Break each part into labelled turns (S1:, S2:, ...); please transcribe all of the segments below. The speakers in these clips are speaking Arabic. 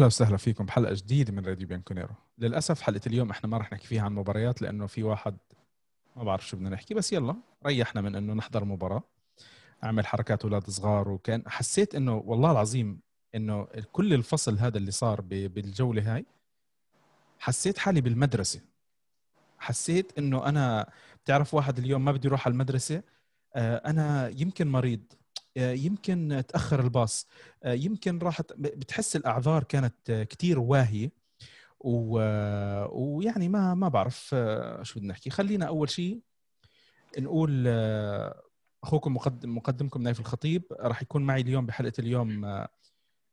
S1: أهلا وسهلا فيكم بحلقة جديدة من راديو بيانكونيرو. للأسف حلقة اليوم إحنا ما رح نحكي فيها عن مباريات لأنه في واحد ما بعرف شو بدنا نحكي بس يلا ريحنا من إنه نحضر مباراة أعمل حركات أولاد صغار وكان حسيت إنه والله العظيم إنه كل الفصل هذا اللي صار بالجولة هاي حسيت حالي بالمدرسة. حسيت إنه أنا بتعرف واحد اليوم ما بدي يروح على المدرسة آه، أنا يمكن مريض. يمكن تأخر الباص. آه، يمكن راحت بتحس الأعذار كانت كثير واهية. و... ويعني ما ما بعرف شو بدنا نحكي. خلينا أول شيء نقول أخوكم مقدم مقدمكم نايف الخطيب راح يكون معي اليوم بحلقة اليوم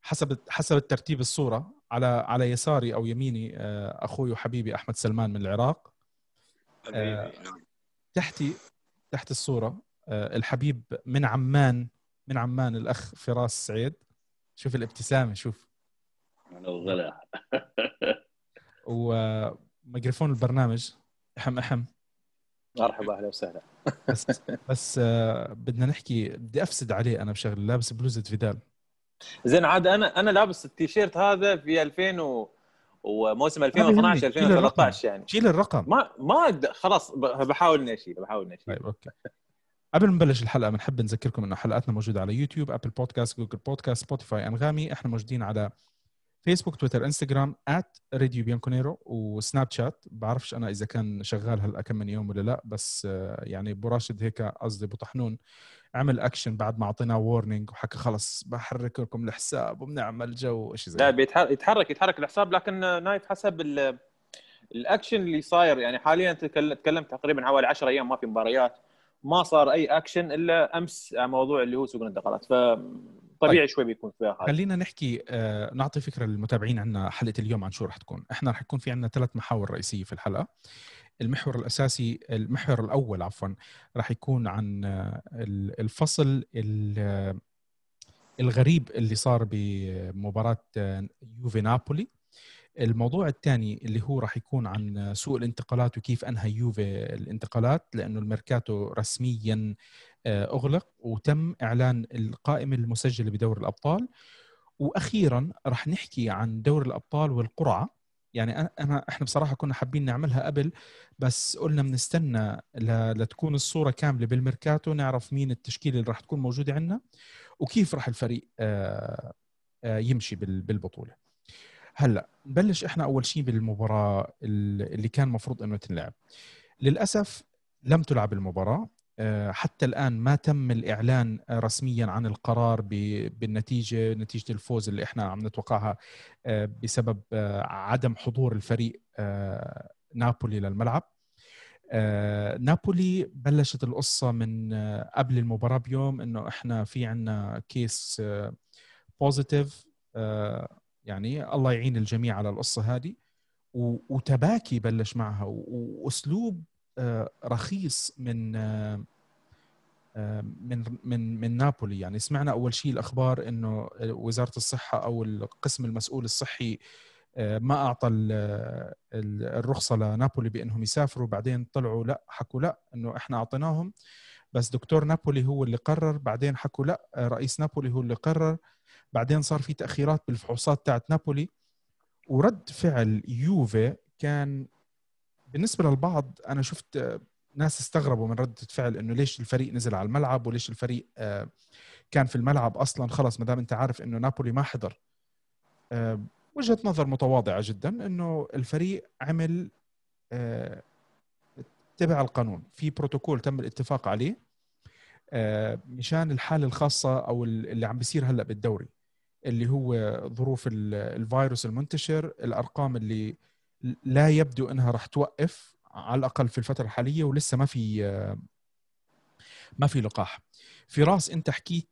S1: حسب حسب الترتيب الصورة على على يساري أو يميني أخوي وحبيبي أحمد سلمان من العراق. نعم. تحتي تحت الصورة الحبيب من عمان من عمان الأخ فراس سعيد. شوف الابتسامة شوف.
S2: الغلا.
S1: وميكروفون البرنامج أحم أحم.
S3: مرحبا أهلا وسهلا.
S1: بس بس آه، بدنا نحكي بدي أفسد عليه أنا بشغله لابس بلوزة فيدال.
S3: زين عاد أنا أنا لابس التيشيرت هذا في 2000 و... وموسم 2012 2013 يعني.
S1: شيل الرقم.
S3: ما ما خلاص بحاول إني أشيله بحاول إني أشيله.
S1: طيب okay. قبل ما نبلش الحلقة بنحب نذكركم إنه حلقاتنا موجودة على يوتيوب Apple Podcast Google Podcast Spotify أنغامي. إحنا موجودين على فيسبوك تويتر إنستغرام راديو بيانكونيرو وسناب شات. بعرفش أنا إذا كان شغال هلأ كم من يوم ولا لأ بس آه، يعني ابو راشد هيك قصدي أبو طحنون عمل اكشن بعد ما اعطيناه warning وحكى خلص بحرك لكم الحساب وبنعمل جو شيء زي
S3: لا بيتحرك يتحرك الحساب. لكن نايف حسب الاكشن اللي صاير. يعني حاليا تكلمت تقريبا حوالي 10 أيام ما في مباريات. ما صار أي اكشن إلا أمس على موضوع اللي هو سوق الانتقالات ف طبيعي طيب. شوي بيكون فيها
S1: حاجة. خلينا نحكي آه نعطي فكرة للمتابعين عنا حلقة اليوم عن شو رح تكون إحنا رح يكون في عنا ثلاث محاور رئيسية في الحلقة المحور الأساسي المحور الأول عفوا راح يكون عن آه، الفصل الغريب اللي صار بمباراة آه، يوفي نابولي الموضوع الثاني اللي هو راح يكون عن سوق الانتقالات وكيف أنهى يوفي الانتقالات لأنه الميركاتو رسميا آه، أغلق وتم إعلان القائمه المسجله بدور الأبطال. وأخيرا راح نحكي عن دور الأبطال والقرعة. يعني أنا إحنا بصراحة كنا حابين نعملها قبل بس قلنا بنستنى لتكون الصورة كاملة بالميركاتو نعرف مين التشكيلة اللي راح تكون موجودة عندنا وكيف راح الفريق آه، آه، يمشي بالبطولة. هلأ نبلش إحنا أول شيء بالمباراة اللي كان المفروض إنه تنلعب. للأسف لم تلعب المباراة آه، حتى الآن ما تم الإعلان رسميا عن القرار بالنتيجة نتيجة الفوز اللي إحنا عم نتوقعها آه، بسبب آه، عدم حضور الفريق نابولي للملعب. نابولي بلشت القصة من قبل المباراة بيوم إنه إحنا في عندنا case positive يعني الله يعين الجميع على القصة هذه. وتباكي بلش معها. وأسلوب آه، رخيص من آه، آه، من من من نابولي. يعني سمعنا أول شيء الأخبار إنه وزارة الصحة أو القسم المسؤول الصحي ما أعطى الرخصة لنابولي بأنهم يسافروا. بعدين طلعوا لا حكوا لا إنه إحنا أعطيناهم. بس دكتور نابولي هو اللي قرر. بعدين حكوا لا رئيس نابولي هو اللي قرر. بعدين صار في تأخيرات بالفحوصات تاعت نابولي ورد فعل يوفي كان بالنسبة للبعض أنا شفت ناس استغربوا من ردة فعل إنه ليش الفريق نزل على الملعب وليش الفريق آه، كان في الملعب أصلا خلص ما دام أنت عارف إنه نابولي ما حضر. آه، وجهة نظر متواضعة جدا إنه الفريق عمل آه، تبع القانون. في بروتوكول تم الاتفاق عليه مشان الحالة الخاصة أو اللي عم بيصير هلأ بالدوري. اللي هو ظروف الفيروس المنتشر الأرقام اللي لا يبدو إنها راح توقف على الأقل في الفترة الحالية ولسه ما في ما في لقاح. فراس أنت حكيت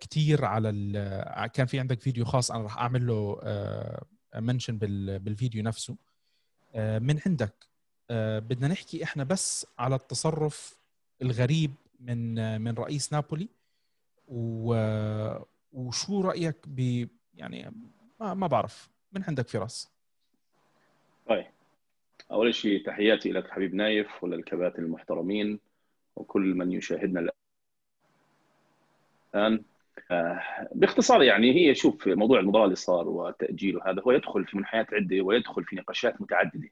S1: كثير على كان في عندك فيديو خاص أنا راح أعمل له منشن بالفيديو نفسه. من عندك بدنا نحكي إحنا بس على التصرف الغريب من من رئيس نابولي وشو رأيك ب يعني ما, ما بعرف من عندك فراس
S2: طيب أول شيء تحياتي لك حبيب نايف وللكباتن المحترمين وكل من يشاهدنا الآن آه، باختصار يعني هي شوف موضوع المباراه اللي صار وتاجيله هذا هو يدخل في منحيات عدة ويدخل في نقاشات متعددة.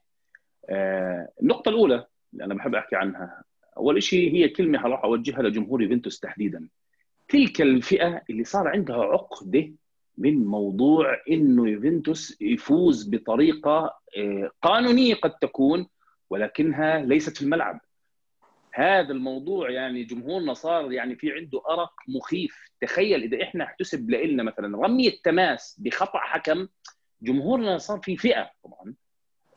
S2: آه، النقطة الأولى اللي أنا بحب أحكي عنها أول شيء هي كلمة راح أوجهها لجمهور يوفنتوس تحديدا. تلك الفئة اللي صار عندها عقدة من موضوع إنه يوفنتوس يفوز بطريقة آه، قانونية قد تكون ولكنها ليست في الملعب. هذا الموضوع يعني جمهورنا صار يعني في عنده أرق مخيف. تخيل إذا إحنا احتسب لنا مثلا رمية تماس بخطأ حكم جمهورنا صار في فئة طبعا.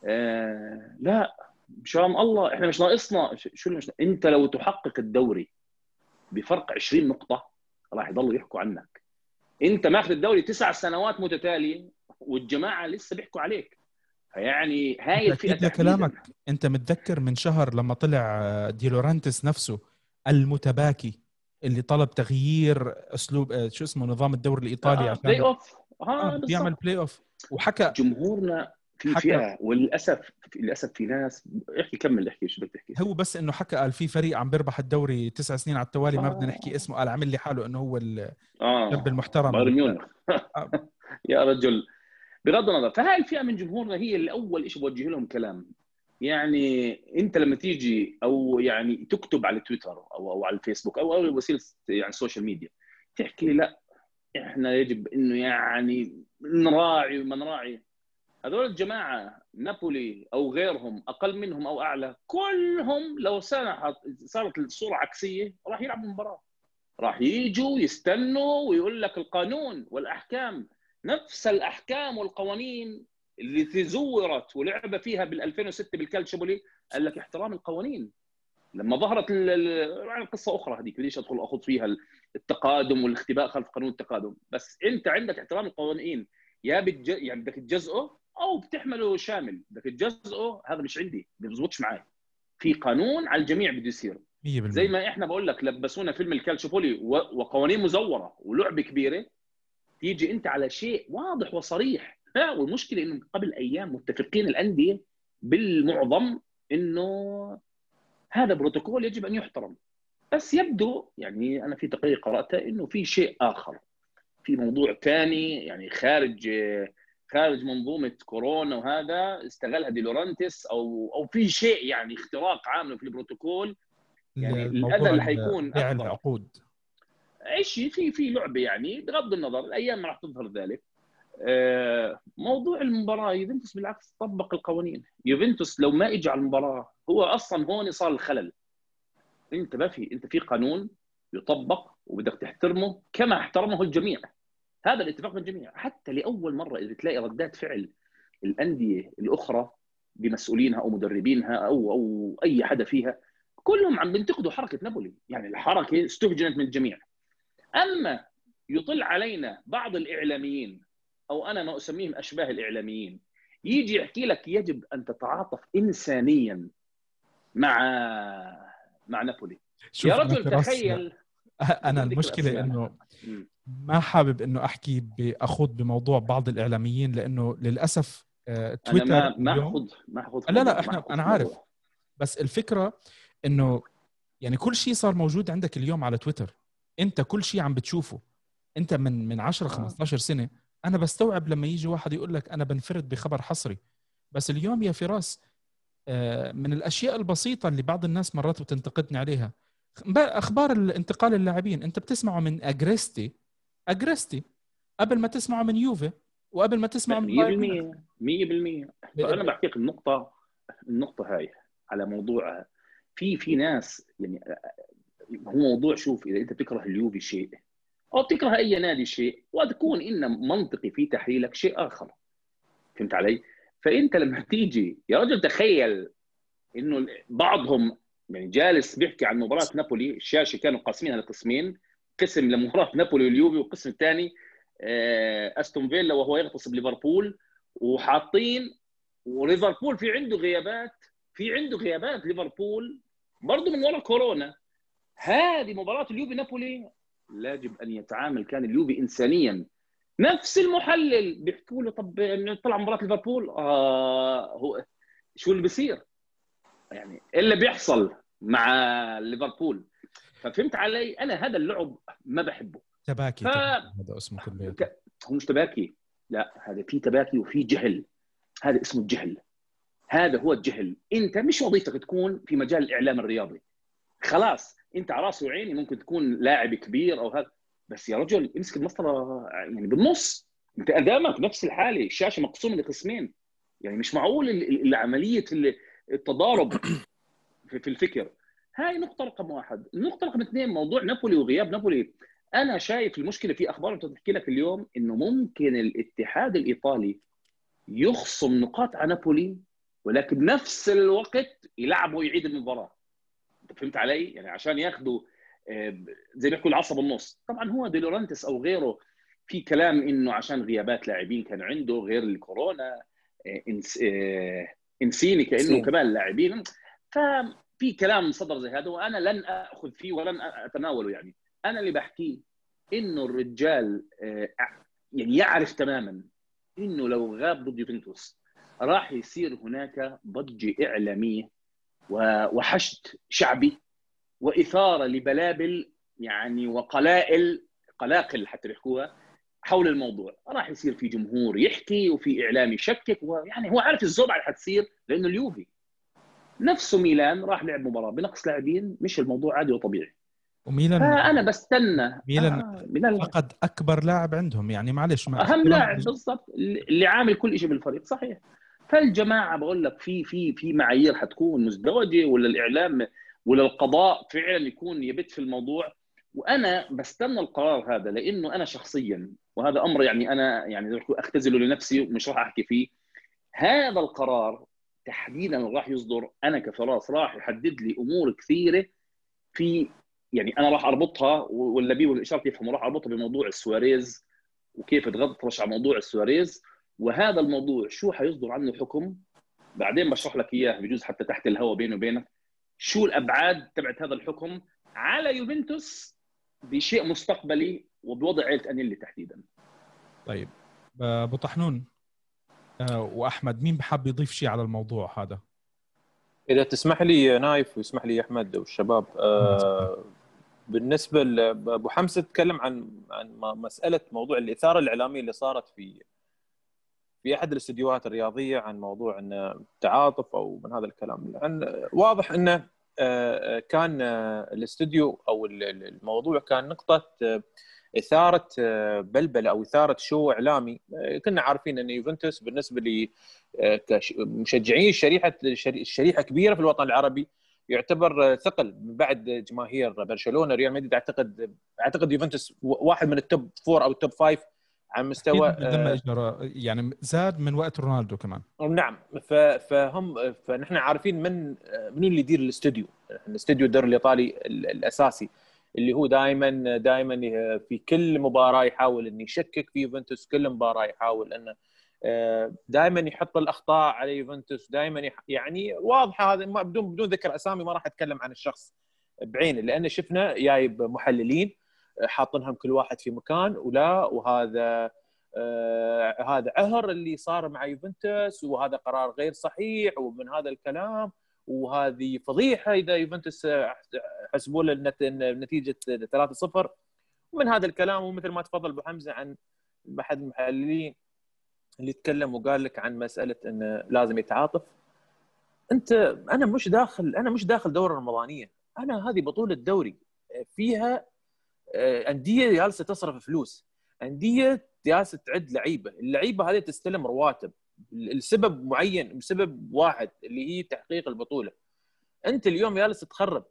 S2: آه لا مشان الله إحنا مش ناقصنا شو مش أنت لو تحقق الدوري بفرق 20 نقطة راح يضلوا يحكوا عنك. انت ماخذ الدوري تسع سنوات متتاليه والجماعة لسه بيحكوا عليك. فيعني هاي الفئة
S1: كلامك. انت متذكر من شهر لما طلع آه، دي لورينتيس نفسه المتباكي اللي طلب تغيير أسلوب آه، شو اسمه نظام الدوري الإيطالي
S2: آه عشان playoff
S1: آه بيعمل playoff وحكى
S2: جمهورنا في فئه وللأسف للأسف في ناس احكي كمل احكي شو بدك تحكي؟
S1: هو بس إنه حكى قال في فريق عم بيربح الدوري تسع سنين على التوالي آه. ما بدنا نحكي اسمه قال عامل لي حاله إنه هو الشاب آه. المحترم.
S2: بايرن يا رجل. بغض النظر فهاي الفئة من جمهورنا هي اللي اول شيء بوجه لهم كلام. يعني أنت لما تيجي أو يعني تكتب على تويتر أو أو على الفيسبوك أو أو وسيلة يعني ال social media تحكي لي لا إحنا يجب إنه يعني نراعي وما نراعي. هذول الجماعة نابولي أو غيرهم أقل منهم أو أعلى كلهم لو سنحت صارت الصورة عكسية راح يلعبوا المباراه راح يجوا يستنوا ويقول لك القانون والأحكام. نفس الأحكام والقوانين اللي تزورت ولعب فيها بال 2006 بالكالتشوبولي قال لك احترام القوانين. لما ظهرت يعني قصة أخرى هذيك بديش أدخل أخوض فيها التقادم والاختباء خلف قانون التقادم؟ بس أنت عندك احترام القوانين. يا بتج... يعني بدك تجزئه أو بتحمله شامل. بدك تجزئه هذا مش عندي بيزبطش معي في قانون على الجميع بده يصير. زي ما إحنا بقول لك لبسونا فيلم الكالتشيوبولي وقوانين مزورة ولعبة كبيرة تيجي أنت على شيء واضح وصريح. والمشكلة إنه قبل أيام متفقين الأندية بالمعظم إنه هذا بروتوكول يجب أن يحترم. بس يبدو يعني أنا في تقرير قرأته إنه في شيء آخر. في موضوع ثاني يعني خارج خارج منظومه كورونا وهذا استغلها دي لورينتيس أو أو في شيء يعني اختراق عامله في البروتوكول.
S1: يعني الاذى اللي حيكون بيع العقود
S2: شيء في في لعبة يعني بغض النظر الأيام راح تظهر ذلك. آه، موضوع المباراة يوفنتوس بالعكس طبق القوانين. يوفنتوس لو ما اجى على المباراة هو أصلا هون صار الخلل. أنت ما في أنت في قانون يطبق وبدك تحترمه كما احترمه الجميع. هذا الاتفاق من الجميع حتى لأول مرة إذا تلاقي ردات فعل الأندية الأخرى بمسؤولينها أو مدربينها أو أو أي حدا فيها كلهم عم بينتقدوا حركة نابولي. يعني الحركة استهجنت من الجميع. أما يطل علينا بعض الإعلاميين أو أنا ما أسميهم أشباه الإعلاميين يجي يحكي لك يجب أن تتعاطف انسانيا مع مع نابولي. يا رجل تخيل
S1: أنا المشكلة إنه ما حابب إنه أحكي بأخوض بموضوع بعض الإعلاميين لأنه للأسف
S2: تويتر أنا ما اخذ ما اخذ
S1: لا لا إحنا أنا عارف. بس الفكرة إنه يعني كل شيء صار موجود عندك اليوم على تويتر أنت كل شيء عم بتشوفه. أنت من من 10 15 سنة. أنا بستوعب لما يجي واحد يقول لك أنا بنفرد بخبر حصري. بس اليوم يا فراس آه، من الأشياء البسيطة اللي بعض الناس مرات بتنتقدني عليها. أخبار الانتقال اللاعبين أنت بتسمعه من أجريستي. أجريستي قبل ما تسمعه من يوفي وقبل ما تسمعه
S2: من 100% 100% أنا بحكيك النقطة النقطة هاي على موضوع في في ناس يعني هو موضوع شوف إذا أنت بتكره اليوفي شيء أو بتكره أي نادي شيء وتكون إن منطقي في تحليلك شيء آخر. فهمت علي؟ فأنت لما تيجي يا رجل تخيل إنه بعضهم يعني جالس بيحكي عن مباراة نابولي الشاشة كانوا قاسمينها لقسمين قسم لمباراة نابولي واليوفي والقسم الثاني آه، أستون فيلا وهو يغتصب ليفربول وحاطين وليفربول في عنده غيابات في عنده غيابات ليفربول برضه من وراء كورونا هذه مباراة اليوفي نابولي يجب أن يتعامل كان اليوفي انسانيا. نفس المحلل بيحكوا له طب طلع مباراة ليفربول؟ آه هو شو اللي بيصير؟ يعني إيه اللي بيحصل مع ليفربول. ففهمت علي؟ أنا هذا اللعب ما بحبه.
S1: تباكي ف... هذا اسمه كله.
S2: هو مش تباكي. لا هذا في تباكي وفي جهل. هذا اسمه الجهل هذا هو الجهل. أنت مش وظيفتك تكون في مجال الإعلام الرياضي. خلاص أنت على راسي وعيني ممكن تكون لاعب كبير أو هذا. بس يا رجل امسك المسطره يعني بالنص. أنت قدامك نفس الحالة. الشاشه مقسومة لقسمين. يعني مش معقول العملية التضارب في الفكر. هاي نقطة رقم واحد، النقطة رقم اثنين موضوع نابولي وغياب نابولي. أنا شايف المشكلة في أخبار بتحكي لك اليوم إنه ممكن الاتحاد الإيطالي يخصم نقاط على نابولي ولكن بنفس الوقت يلعبوا ويعيد المباراة. أنت فهمت علي؟ يعني عشان ياخذوا آه، زي ما بيحكوا العصا بالنص، طبعا هو ديلورانتس أو غيره في كلام إنه عشان غيابات لاعبين كان عنده غير الكورونا آه، آه، إنسيني كأنه كمان لاعبين. ففي كلام صدر زي هذا وأنا لن أخذ فيه ولن أتناوله يعني. أنا اللي بحكيه إنه الرجال آه، يعني يعرف تماما إنه لو غاب ضد يوفنتوس راح يصير هناك ضجه اعلاميه وحشد شعبي وإثارة لبلابل يعني وقلائل قلاقل حتى بيحكوها حول الموضوع. راح يصير في جمهور يحكي وفي إعلام يشكك ويعني هو عارف الزوبعه اللي حتصير لأنه اليوفي. نفسه ميلان راح لعب مباراة بنقص لاعبين مش الموضوع عادي وطبيعي.
S1: وميلان
S2: فأنا بستنى.
S1: ميلان, آه ميلان فقد أكبر لاعب عندهم يعني معلش
S2: ما أهم لاعب بالضبط اللي عامل كل شيء بالفريق صحيح. فالجماعة بقول لك في في في معايير حتكون مزدوجة ولا الإعلام ولا القضاء فعلا يكون يبت في الموضوع. وأنا بستنى القرار هذا لأنه أنا شخصيا وهذا أمر يعني أنا يعني أختزله لنفسي ومش راح أحكي فيه. هذا القرار تحديدا راح يصدر أنا كفراس راح يحدد لي أمور كثيرة في يعني أنا راح أربطها واللبيب والإشارة يفهموا راح أربطها بموضوع سواريز وكيف تطرمخ على موضوع السواريز. وهذا الموضوع شو حيصدر عنه حكم بعدين بشرح لك إياه بجوز حتى تحت الهواء بيني وبينك. شو الأبعاد تبعت هذا الحكم؟ على يوفنتوس بشيء مستقبلي وبوضع عيلة انيلي تحديدا
S1: طيب أبو طحنون آه، وأحمد مين بحب يضيف شيء على الموضوع هذا؟
S3: إذا تسمح لي نايف ويسمح لي أحمد والشباب آه بالنسبة أبو حمزة تكلم عن عن مسألة موضوع الإثارة الإعلامية اللي صارت في في أحد الاستديوهات الرياضية عن موضوع إن تعاطف أو من هذا الكلام. لأن واضح انه آه، كان الاستوديو أو الموضوع كان نقطة إثارة آه، بلبله أو إثارة show إعلامي. آه، كنا عارفين إن يوفنتوس بالنسبة لمشجعين شريحة شريحة كبيرة في الوطن العربي. يعتبر ثقل من بعد جماهير برشلونة. ريال مدريد أعتقد أعتقد يوفنتوس واحد من ال top four أو ال top five عن مستوى
S1: آه يعني زاد من وقت رونالدو كمان.
S3: نعم. فهم فنحن عارفين من من اللي يدير الاستوديو. الاستوديو الدوري الإيطالي الأساسي. اللي هو دائما دائما في كل مباراة يحاول إنه يشكك في يوفنتوس كل مباراة يحاول إنه آه، دائما يحط الأخطاء على يوفنتوس دائما يعني واضحة هذا بدون بدون ذكر أسامي ما راح أتكلم عن الشخص بعينه لأن شفنا جايب محللين آه، حاطينهم كل واحد في مكان ولا وهذا آه هذا عهر اللي صار مع يوفنتوس وهذا قرار غير صحيح ومن هذا الكلام وهذه فضيحة إذا يوفنتوس حسبوا له النتيجه 3-0 ومن هذا الكلام ومثل ما تفضل أبو حمزة عن أحد المحللين اللي تكلم وقال لك عن مسألة انه لازم يتعاطف انت أنا مش داخل أنا مش داخل دورة رمضانية. أنا هذه بطولة دوري. فيها آه، أندية جالسة تصرف فلوس. أندية جالسة تعد لعيبة. اللعيبة هذه تستلم رواتب. لسبب معين بسبب واحد اللي هي تحقيق البطولة. أنت اليوم جالس تخرب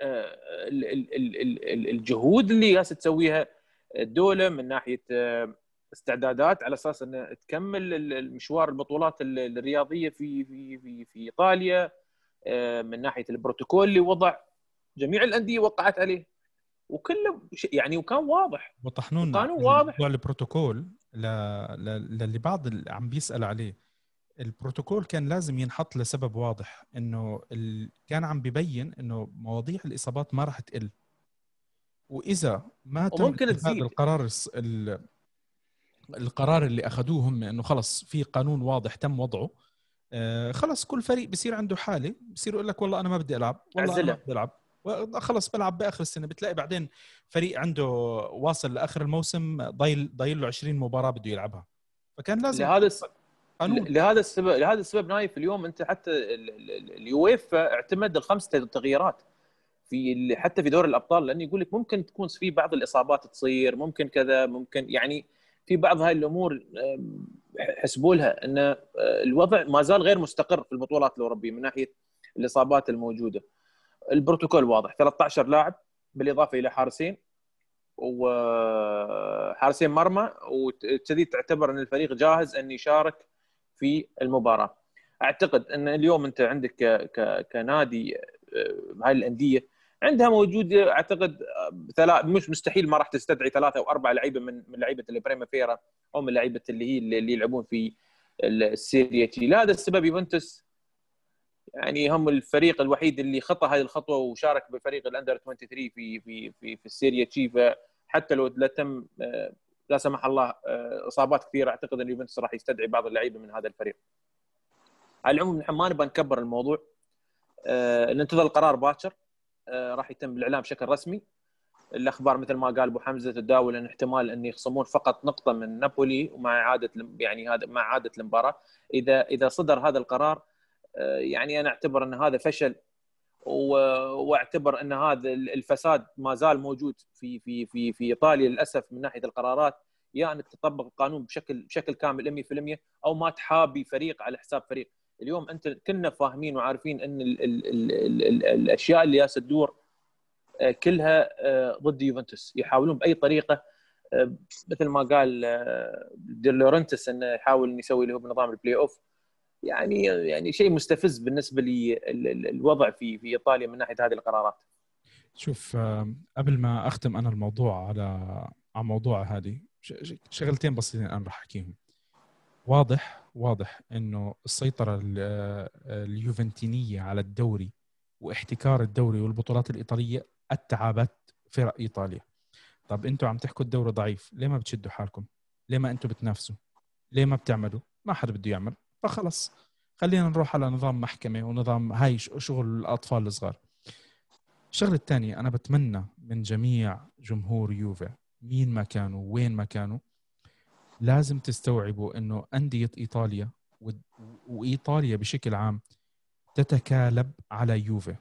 S3: آه، الجهود اللي جالسه تسويها الدولة من ناحية آه، استعدادات على أساس ان تكمل المشوار البطولات الرياضية في في في في إيطاليا آه، من ناحية البروتوكول اللي وضع. جميع الأندية وقعت عليه. وكله يعني وكان واضح.
S1: وطحنون كان واضح. البروتوكول للي بعض عم بيسأل عليه. البروتوكول كان لازم ينحط لسبب واضح إنه ال... كان عم ببين إنه مواضيع الإصابات ما راح تقل. وإذا ما تم
S3: ممكن هذا
S1: القرار ال... القرار اللي أخذوه هم إنه خلص في قانون واضح تم وضعه آه خلص كل فريق بصير عنده حالة بصير يقول لك والله أنا ما بدي ألعب والله
S3: أنا
S1: ما بدي ألعب. خلص بلعب بآخر السنة. بتلاقي بعدين فريق عنده واصل لآخر الموسم ضايل ضايل له 20 مباراة بده يلعبها. فكان لازم
S3: لهذا قانون. لهذا السبب لهذا السبب نايف اليوم انت حتى اليويفا اعتمد الخمس تغييرات في حتى في دور الأبطال لأنه يقول لك ممكن تكون في بعض الإصابات تصير ممكن كذا ممكن يعني في بعض هاي الأمور حسبوا لها إن آه، الوضع ما زال غير مستقر في البطولات الأوروبية من ناحية الإصابات الموجودة. البروتوكول واضح 13 لاعب بالإضافة إلى حارسين وحارسين مرمى وكذي تعتبر أن الفريق جاهز أن يشارك في المباراة. أعتقد أن اليوم أنت عندك كنادي آه، هاي الأندية عندها موجود أعتقد ثلاث مش مستحيل ما راح تستدعي ثلاثة أو أربع لعيبة من من لعيبة ال primavera أو من لعيبة اللي هي اللي يلعبون في ال Serie C لهذا السبب يوفنتوس يعني هم الفريق الوحيد اللي خطى هذه الخطوة وشارك بفريق ال under 23 في في في في ال Serie C فحتى لو لا تم لا سمح الله إصابات كثيرة أعتقد إن يوفنتوس راح يستدعي بعض اللعيبة من هذا الفريق. على العموم نحن ما نبغى نكبر الموضوع. ننتظر القرار باكر. آه، راح يتم الاعلان بشكل رسمي. الأخبار مثل ما قال أبو حمزة تداول أن احتمال أن يخصمون فقط نقطة من نابولي ومع إعادة يعني هذا مع إعادة المباراة. إذا إذا صدر هذا القرار آه، يعني أنا أعتبر إن هذا فشل وأعتبر إن هذا الفساد ما زال موجود في في في في إيطاليا للأسف من ناحية القرارات يا يعني أن تطبق القانون بشكل بشكل كامل 100% أو ما تحابي فريق على حساب فريق. اليوم أنت كنا فاهمين وعارفين إن ال ال ال ال الأشياء اللي جالسه تدور آه، كلها آه، ضد يوفنتوس. يحاولون بأي طريقة آه، مثل ما قال دي لورينتيس إنه يحاول يسوي اللي هو بنظام ال playoff. يعني يعني شيء مستفز بالنسبة لي الوضع في في إيطاليا من ناحية هذه القرارات.
S1: شوف قبل ما أختم أنا الموضوع على على موضوع هذه شغلتين بسيطين أنا راح أحكيهم. واضح واضح إنه السيطرة اليوفنتينية على الدوري واحتكار الدوري والبطولات الإيطالية أتعبت فرق إيطاليا. طب أنتم عم تحكوا الدوري ضعيف ليه ما بتشدوا حالكم؟ ليه ما أنتم بتنافسوا؟ ليه ما بتعملوا؟ ما حدا بده يعمل. فخلص خلينا نروح على نظام محكمة ونظام هاي شغل الأطفال الصغار. الشغلة الثانية أنا بتمنى من جميع جمهور يوفا مين ما كانوا وين ما كانوا لازم تستوعبوا إنه أندية إيطاليا وإيطاليا بشكل عام تتكالب على يوفي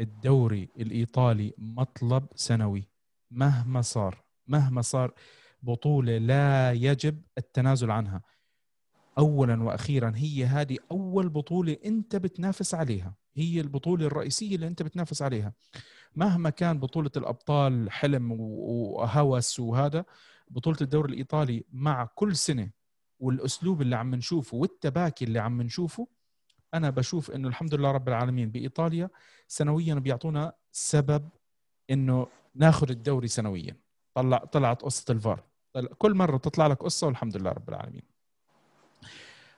S1: الدوري الإيطالي مطلب سنوي. مهما صار مهما صار بطولة لا يجب التنازل عنها. اولا وأخيرا هي هذه أول بطولة أنت بتنافس عليها. هي البطولة الرئيسية اللي أنت بتنافس عليها. مهما كان بطولة الأبطال حلم وهوس وهذا بطولة الدوري الإيطالي مع كل سنة والأسلوب اللي عم نشوفه والتباكي اللي عم نشوفه أنا بشوف إنه الحمد لله رب العالمين بإيطاليا سنويا بيعطونا سبب إنه ناخذ الدوري سنويا. طلع طلعت قصة الفار. كل مرة تطلع لك قصة والحمد لله رب العالمين.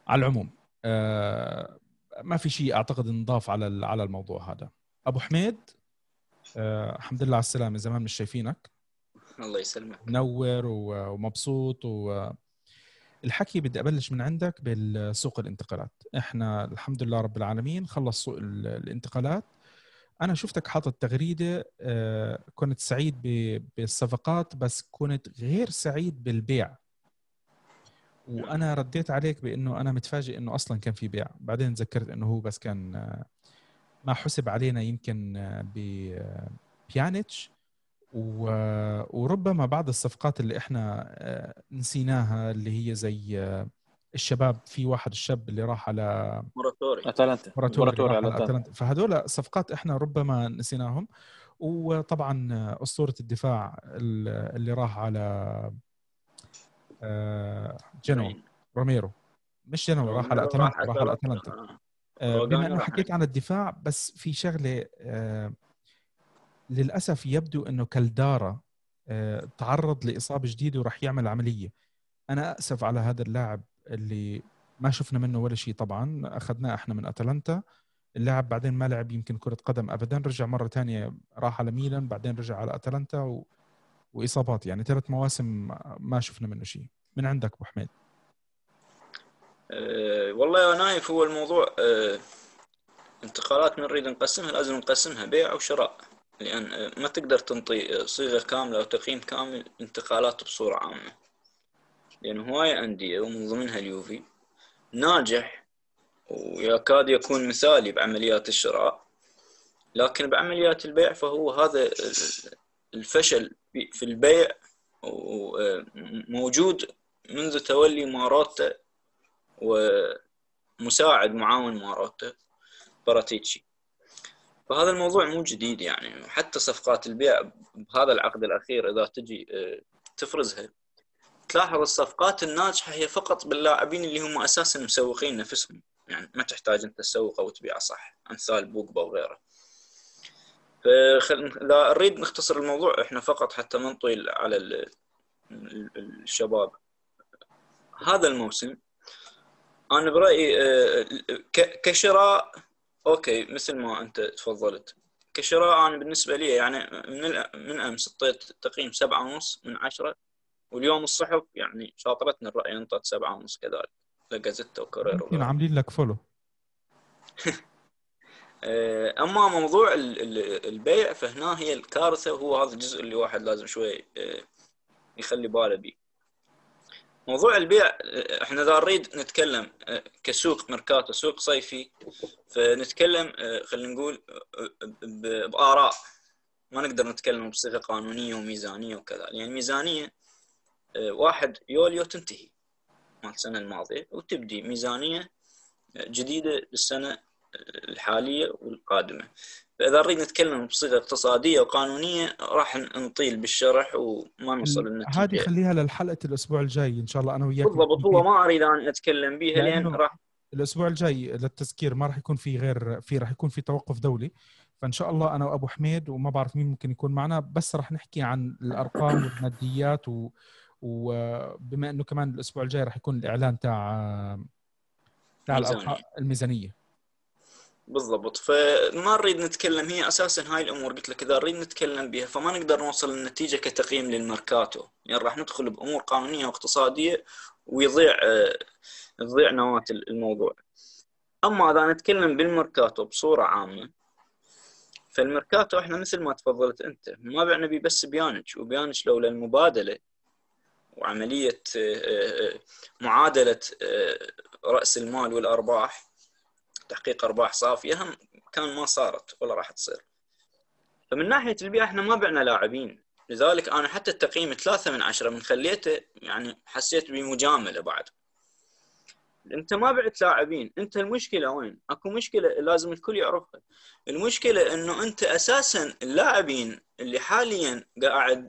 S1: على العموم. آه ما في شيء أعتقد نضاف على على الموضوع هذا. أبو حميد آه الحمد لله على السلامة. زمان مش شايفينك.
S4: الله يسلمك.
S1: منور ومبسوط و الحكي بدي أبلش من عندك بالسوق الانتقالات. إحنا الحمد لله رب العالمين خلص سوق الانتقالات. أنا شفتك حاطط تغريدة آه، كنت سعيد بالصفقات بس كنت غير سعيد بالبيع. وأنا رديت عليك بإنه أنا متفاجئ إنه أصلا كان في بيع. بعدين تذكرت إنه هو بس كان آه، ما حسب علينا يمكن آه، بيانيتش وربما بعض الصفقات اللي إحنا آه، نسيناها اللي هي زي آه، الشباب في واحد الشاب اللي راح على
S4: موراتوري.
S3: أتلانتا.
S1: موراتوري على أتلانتا. فهذول صفقات إحنا ربما نسيناهم. وطبعا أسطورة الدفاع اللي راح على آه، جنو روميرو. مش جنو راح على أتلانتا راح على أتلانتا. بما أنه حكيت عن الدفاع بس في شغلة للأسف يبدو أنه كالدارا آه، تعرض لإصابة جديدة وراح يعمل عملية. أنا أسف على هذا اللاعب اللي ما شفنا منه ولا شيء طبعا أخذناه إحنا من أتلانتا. اللاعب بعدين ما لعب يمكن كرة قدم ابدا رجع مرة ثانية راح على ميلان بعدين رجع على أتلانتا و... وإصابات يعني ثلاث مواسم ما شفنا منه شيء. من عندك أبو حميد؟
S4: أه والله يا نايف هو الموضوع أه انتقالات نريد نقسمها لازم نقسمها بيع وشراء. لأن ما تقدر تنطي صيغة كاملة أو تقييم كامل انتقالات بصورة عامة. لأن هواية انديه ومن ضمنها اليوفي. ناجح ويكاد يكون مثالي بعمليات الشراء. لكن بعمليات البيع فهو هذا الفشل في البيع موجود منذ تولي ماروتا ومساعد معاون ماروتا باراتيتشي. فهذا الموضوع مو جديد يعني. حتى صفقات البيع بهذا العقد الأخير إذا تجي آه، تفرزها تلاحظ الصفقات الناجحة هي فقط باللاعبين اللي هم أساسا مسوقين نفسهم. يعني ما تحتاج أنت تسوق أو تبيعه صح أمثال بوجبا وغيره. فخل... لا نريد نختصر الموضوع إحنا فقط حتى ما نطيل على ال... الشباب. هذا الموسم أنا برأيي آه، كشراء أوكي مثل ما أنت تفضلت. كشراء أنا بالنسبة لي يعني من من أمس أعطيت تقييم سبعة ونص من عشرة واليوم الصحف يعني شاطرتنا الرأي أنطت سبعة ونص كذلك. لا جازيتا وكورييري
S1: عاملين لك follow
S4: آه، أما موضوع البيع فهنا هي الكارثة وهو هذا الجزء اللي واحد لازم شوي آه، يخلي باله به موضوع البيع آه، إحنا إذا نريد نتكلم كسوق ميركاتو سوق صيفي فنتكلم خلينا نقول بآراء. ما نقدر نتكلم بصيغة قانونية وميزانية وكذا. لأن يعني ميزانية واحد يوليو تنتهي مال السنة الماضية وتبدي ميزانية جديدة للسنة الحالية والقادمة. فإذا نريد نتكلم بصيغة اقتصادية وقانونية راح نطيل بالشرح وما نوصل للنتيجة.
S1: هذه خليها للحلقة الأسبوع الجاي إن شاء الله أنا وياك
S4: بالضبط هو ما أريد أن أتكلم بها لأن راح
S1: الأسبوع الجاي للتذكير ما راح يكون في غير في راح يكون في توقف دولي. فإن شاء الله أنا وأبو حميد وما بعرف مين ممكن يكون معنا بس راح نحكي عن الأرقام والماديات و... وبما إنه كمان الأسبوع الجاي راح يكون الإعلان تاع تاع الميزانية.
S4: بالضبط. فما نريد نتكلم هي أساسا هاي الأمور قلت لك إذا نريد نتكلم بها فما نقدر نوصل للنتيجة كتقييم للميركاتو يعني راح ندخل بأمور قانونية واقتصادية ويضيع تضيع نواة الموضوع. أما إذا نتكلم بالميركاتو بصورة عامة فالميركاتو إحنا مثل ما تفضلت أنت ما بعنا بيه بس بيانيتش وبيانيتش لولا المبادله وعملية معادلة رأس المال والأرباح. تحقيق أرباح صافية كان ما صارت ولا راح تصير. فمن ناحية البيئة إحنا ما بعنا لاعبين. لذلك أنا حتى التقييم ثلاثة من عشرة من خليته يعني حسيت بمجاملة بعد. أنت ما بعت لاعبين. أنت المشكلة وين؟ أكو مشكلة لازم الكل يعرفها. المشكلة إنه أنت أساسا اللاعبين اللي حاليا قاعد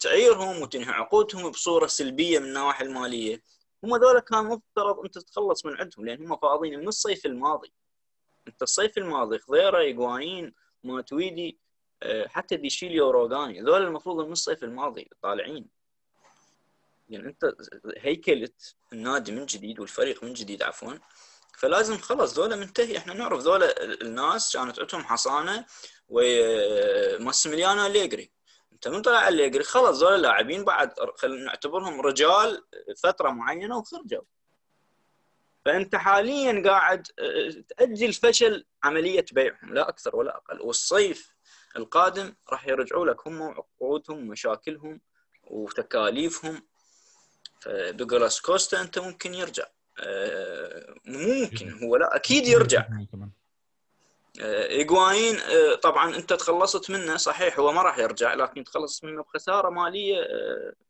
S4: تعيرهم وتنهي عقودهم بصورة سلبية من النواحي المالية. هم ذولا كان مفترض أنت تتخلص من عندهم لأن هم فاضيين من الصيف الماضي. أنت الصيف الماضي خضيرة ايجوانين ماتويدي آه، حتى ديشيليو روغاني ذول المفروض من الصيف الماضي طالعين. يعني أنت هيكلت النادي من جديد والفريق من جديد عفوا. فلازم خلص ذولا منتهي. إحنا نعرف ذولا الناس كانت عندهم حصانة وماسيميليانو أليجري من طلع أليجري خلص ذول اللاعبين بعد خلينا نعتبرهم رجال فترة معينة وخرجوا. فأنت حاليا قاعد آه، تأجل فشل عملية بيعهم لا أكثر ولا أقل. والصيف القادم راح يرجعوا لك هم وعقودهم ومشاكلهم وتكاليفهم. فدوغلاس كوستا أنت ممكن يرجع. آه، ممكن هو لا أكيد يرجع. ايجواين آه، طبعا أنت تخلصت منه صحيح هو ما راح يرجع لكن تخلصت منه بخسارة مالية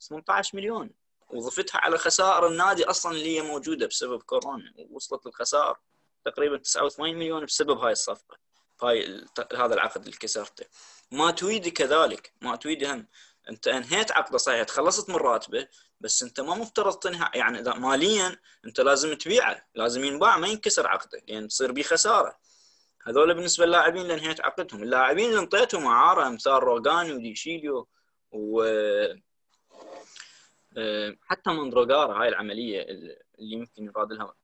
S4: 18 آه، مليون. وضفتها على خسائر النادي أصلا اللي هي موجودة بسبب كورونا وصلت الخسائر تقريبا 89 مليون بسبب هاي الصفقة هاي هذا العقد اللي كسرته. ما تويدي كذلك ما تويدي هم أنت أنهيت عقده صحيح تخلصت من راتبه بس أنت ما مفترض تنهى يعني ماليا أنت لازم تبيعه لازم ينباع ما ينكسر عقده لأن يعني تصير به خسارة. هذول بالنسبة للاعبين اللي انهيت عقدهم اللاعبين اللي انطيتهم اعاره أمثال روغاني وديشيليو و آه، حتى ماندراغورا هاي العملية اللي يمكن يراد لها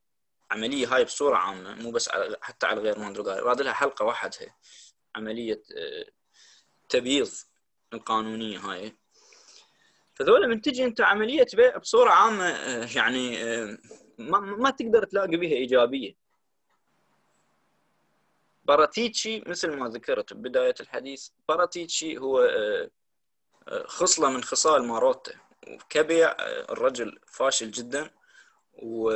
S4: عملية هاي بصورة عامة مو بس على حتى على غير ماندراغورا يراد لها حلقة وحدها عملية آه، تبييض القانونية هاي. فذولا من تجي انت عملية بيع بصورة عامة آه، يعني ما, ما تقدر تلاقي بها إيجابية. باراتيتشي مثل ما ذكرت ببدايه الحديث باراتيتشي هو آه، آه، خصلة من خصال ماروتا. وكبيع آه، الرجل فاشل جدا. و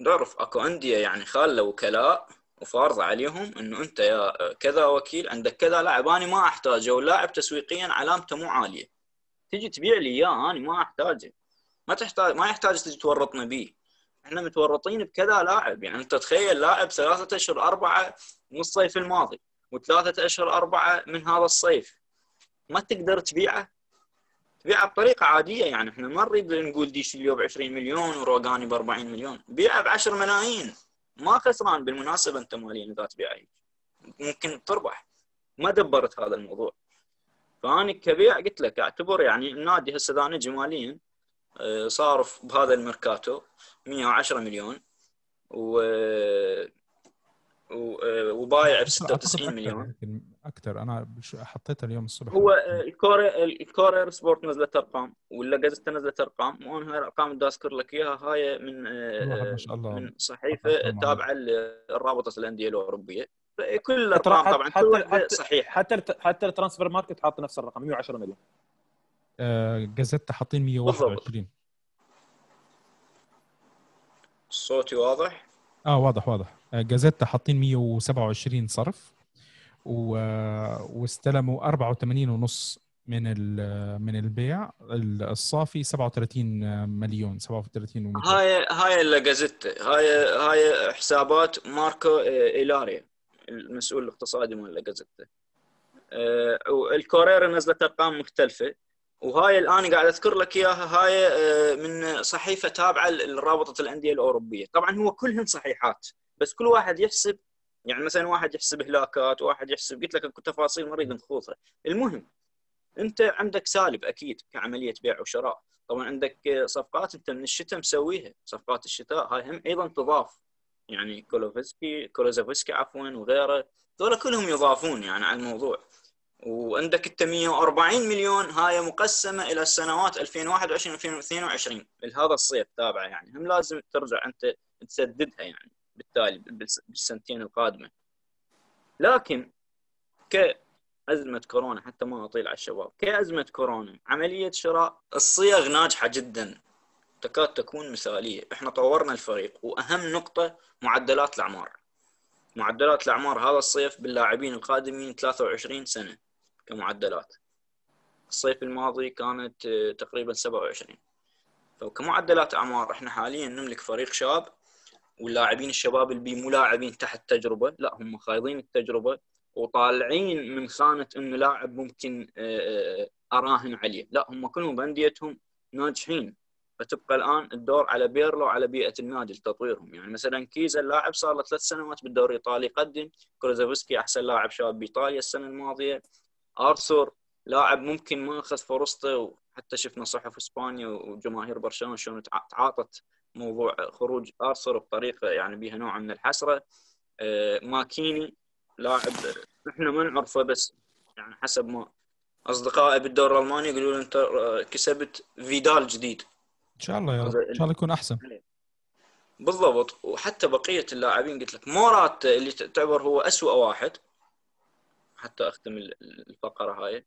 S4: نعرف أكو أندية يعني خالة وكلاء وفارضة عليهم إنه أنت يا كذا وكيل عندك كذا لاعب. أنا ما أحتاجه. واللاعب تسويقيا علامته مو عالية. تجي تبيع لي إياه أنا ما أحتاجه. ما تحتاج ما يحتاج تجي تورطنا به إحنا متورطين بكذا لاعب. يعني انت تخيل لاعب ثلاثة أشهر أربعة من الصيف الماضي وثلاثة أشهر أربعة من هذا الصيف. ما تقدر تبيعه؟ تبيعه بطريقة عادية. يعني إحنا ما نريد نقول ديشيليو ب 20 مليون وروجاني ب 40 مليون. بيعه ب 10 ملايين. ما خسران. بالمناسبة انت ماليا إذا تبيعه. ممكن تربح. ما دبرت هذا الموضوع. فاني كبيع قلت لك أعتبر يعني النادي هسه اذا نجي ماليا. صارف بهذا الميركاتو 110 مليون و وبايع ب 96 مليون.
S1: أكثر أنا حطيتها اليوم الصبح.
S4: هو الكوري الكورير سبورت نزلت أرقام ولا جازتا نزلت أرقام وأنا هاي الأرقام اللي أذكر لك إياها هاي من ما شاء الله. من صحيفة تابعة لرابطة الأندية الأوروبية. كل الأرقام طبعا حتى صحيح.
S3: حتى حتى الترانسفير ماركت حاط نفس الرقم 110 مليون.
S1: جازتا حاطين 121
S4: صوتي واضح؟
S1: آه واضح واضح. جازيتا حاطين 127 صرف و... واستلموا 84 ونص من من البيع. الصافي 37 مليون 37
S4: و هاي هاي الجازيتا هاي هاي حسابات ماركو إيلاريا المسؤول الاقتصادي مال الجازيتا آه، والكورير نزلت أرقام مختلفة. وهاي الآن قاعد أذكر لك إياها هاي آه، من صحيفة تابعة لرابطة الأندية الأوروبية. طبعا هو كلهن صحيحات بس كل واحد يحسب يعني مثلا واحد يحسب هلاكات واحد يحسب قلت لك تفاصيل ما نريد نخوضها المهم أنت عندك سالب أكيد كعملية بيع وشراء. طبعا عندك صفقات أنت من الشتاء مسويها صفقات الشتاء هاي هم أيضا تضاف. يعني كولوفسكي كولوزافسكي عفوا وغيره ذولا كلهم يضافون يعني على الموضوع. وعندك انت 140 مليون هاي مقسمة إلى السنوات 2021 2022 لهذا الصيف تابعة يعني. هم لازم ترجع أنت تسددها يعني بالتالي بالسنتين القادمة. لكن كأزمة كورونا حتى ما أطيل على الشباب كأزمة كورونا عملية شراء الصيغ ناجحة جدا. تكاد تكون مثالية. إحنا طورنا الفريق وأهم نقطة معدلات الأعمار. معدلات الأعمار هذا الصيف باللاعبين القادمين 23 سنة كمعدلات. الصيف الماضي كانت آه، تقريبا 27 فكمعدلات أعمار إحنا حاليا نملك فريق شاب واللاعبين الشباب اللي مو لاعبين تحت تجربه لا هم خايضين التجربة وطالعين من خانة إنه لاعب ممكن آه، آه، أراهن عليه. لا هم كلهم بأنديتهم ناجحين. فتبقى الآن الدور على بيرلو وعلى بيئة النادي لتطويرهم. يعني مثلا كيزا اللاعب صار له ثلاث سنوات بالدوري الإيطالي. يقدم كروزافسكي أحسن لاعب شاب بايطاليا السنة الماضية. ارثر لاعب ممكن ما أخذ فرصته وحتى شفنا صحف إسبانيا وجماهير برشلونة شلون تعاطت موضوع خروج ارثر بطريقة يعني بها نوع من الحسرة. آه، ماكيني لاعب إحنا ما نعرفه بس يعني حسب ما أصدقائي بالدوري الألماني يقولوا له انت كسبت فيدال جديد.
S1: إن شاء الله يا رب. إن شاء الله يكون أحسن.
S4: بالضبط. وحتى بقية اللاعبين قلت لك مورات اللي تعتبر هو أسوأ واحد. حتى أختم الفقرة هاي.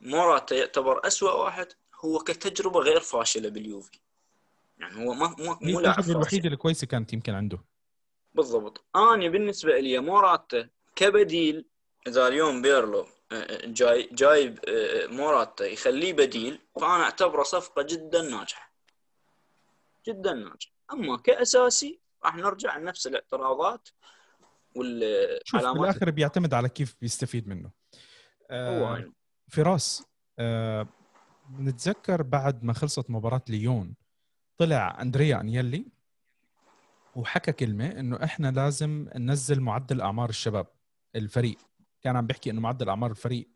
S4: موراتا يعتبر أسوأ واحد هو كتجربة غير فاشلة باليوفي. يعني هو ما مو
S1: مو لاعب الوحيدة الكويسه كانت يمكن عنده.
S4: بالضبط. أنا بالنسبة لي موراتا كبديل. إذا اليوم بيرلو آه، آه، جاي جايب آه، موراتا يخليه بديل فأنا أعتبره صفقة جدا ناجحة. جدا ناجحه أما كأساسي راح نرجع لنفس الاعتراضات
S1: والعلامات. في الآخر بيعتمد على كيف بيستفيد منه. آه فراس آه نتذكر بعد ما خلصت مباراة ليون طلع أندريا أنيلي وحكى كلمة إنه إحنا لازم ننزل معدل أعمار الشباب الفريق. كان عم بيحكي إنه معدل أعمار الفريق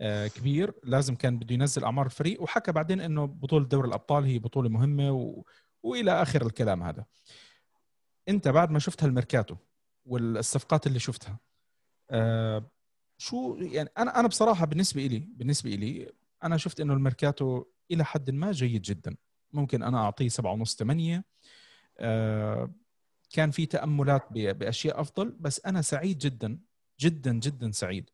S1: آه كبير لازم كان بده ينزل أعمار الفريق. وحكى بعدين إنه بطولة دوري الأبطال هي بطولة مهمة و... وإلى آخر الكلام هذا. أنت بعد ما شفت هالميركاتو والصفقات اللي شفتها آه شو يعني أنا أنا بصراحة بالنسبة لي بالنسبة لي أنا شفت إنه الميركاتو إلى حد ما جيد جدا. ممكن أنا أعطيه سبعة ونص ثمانية آه كان في تأملات بأشياء أفضل بس أنا سعيد جدا جدا جدا سعيد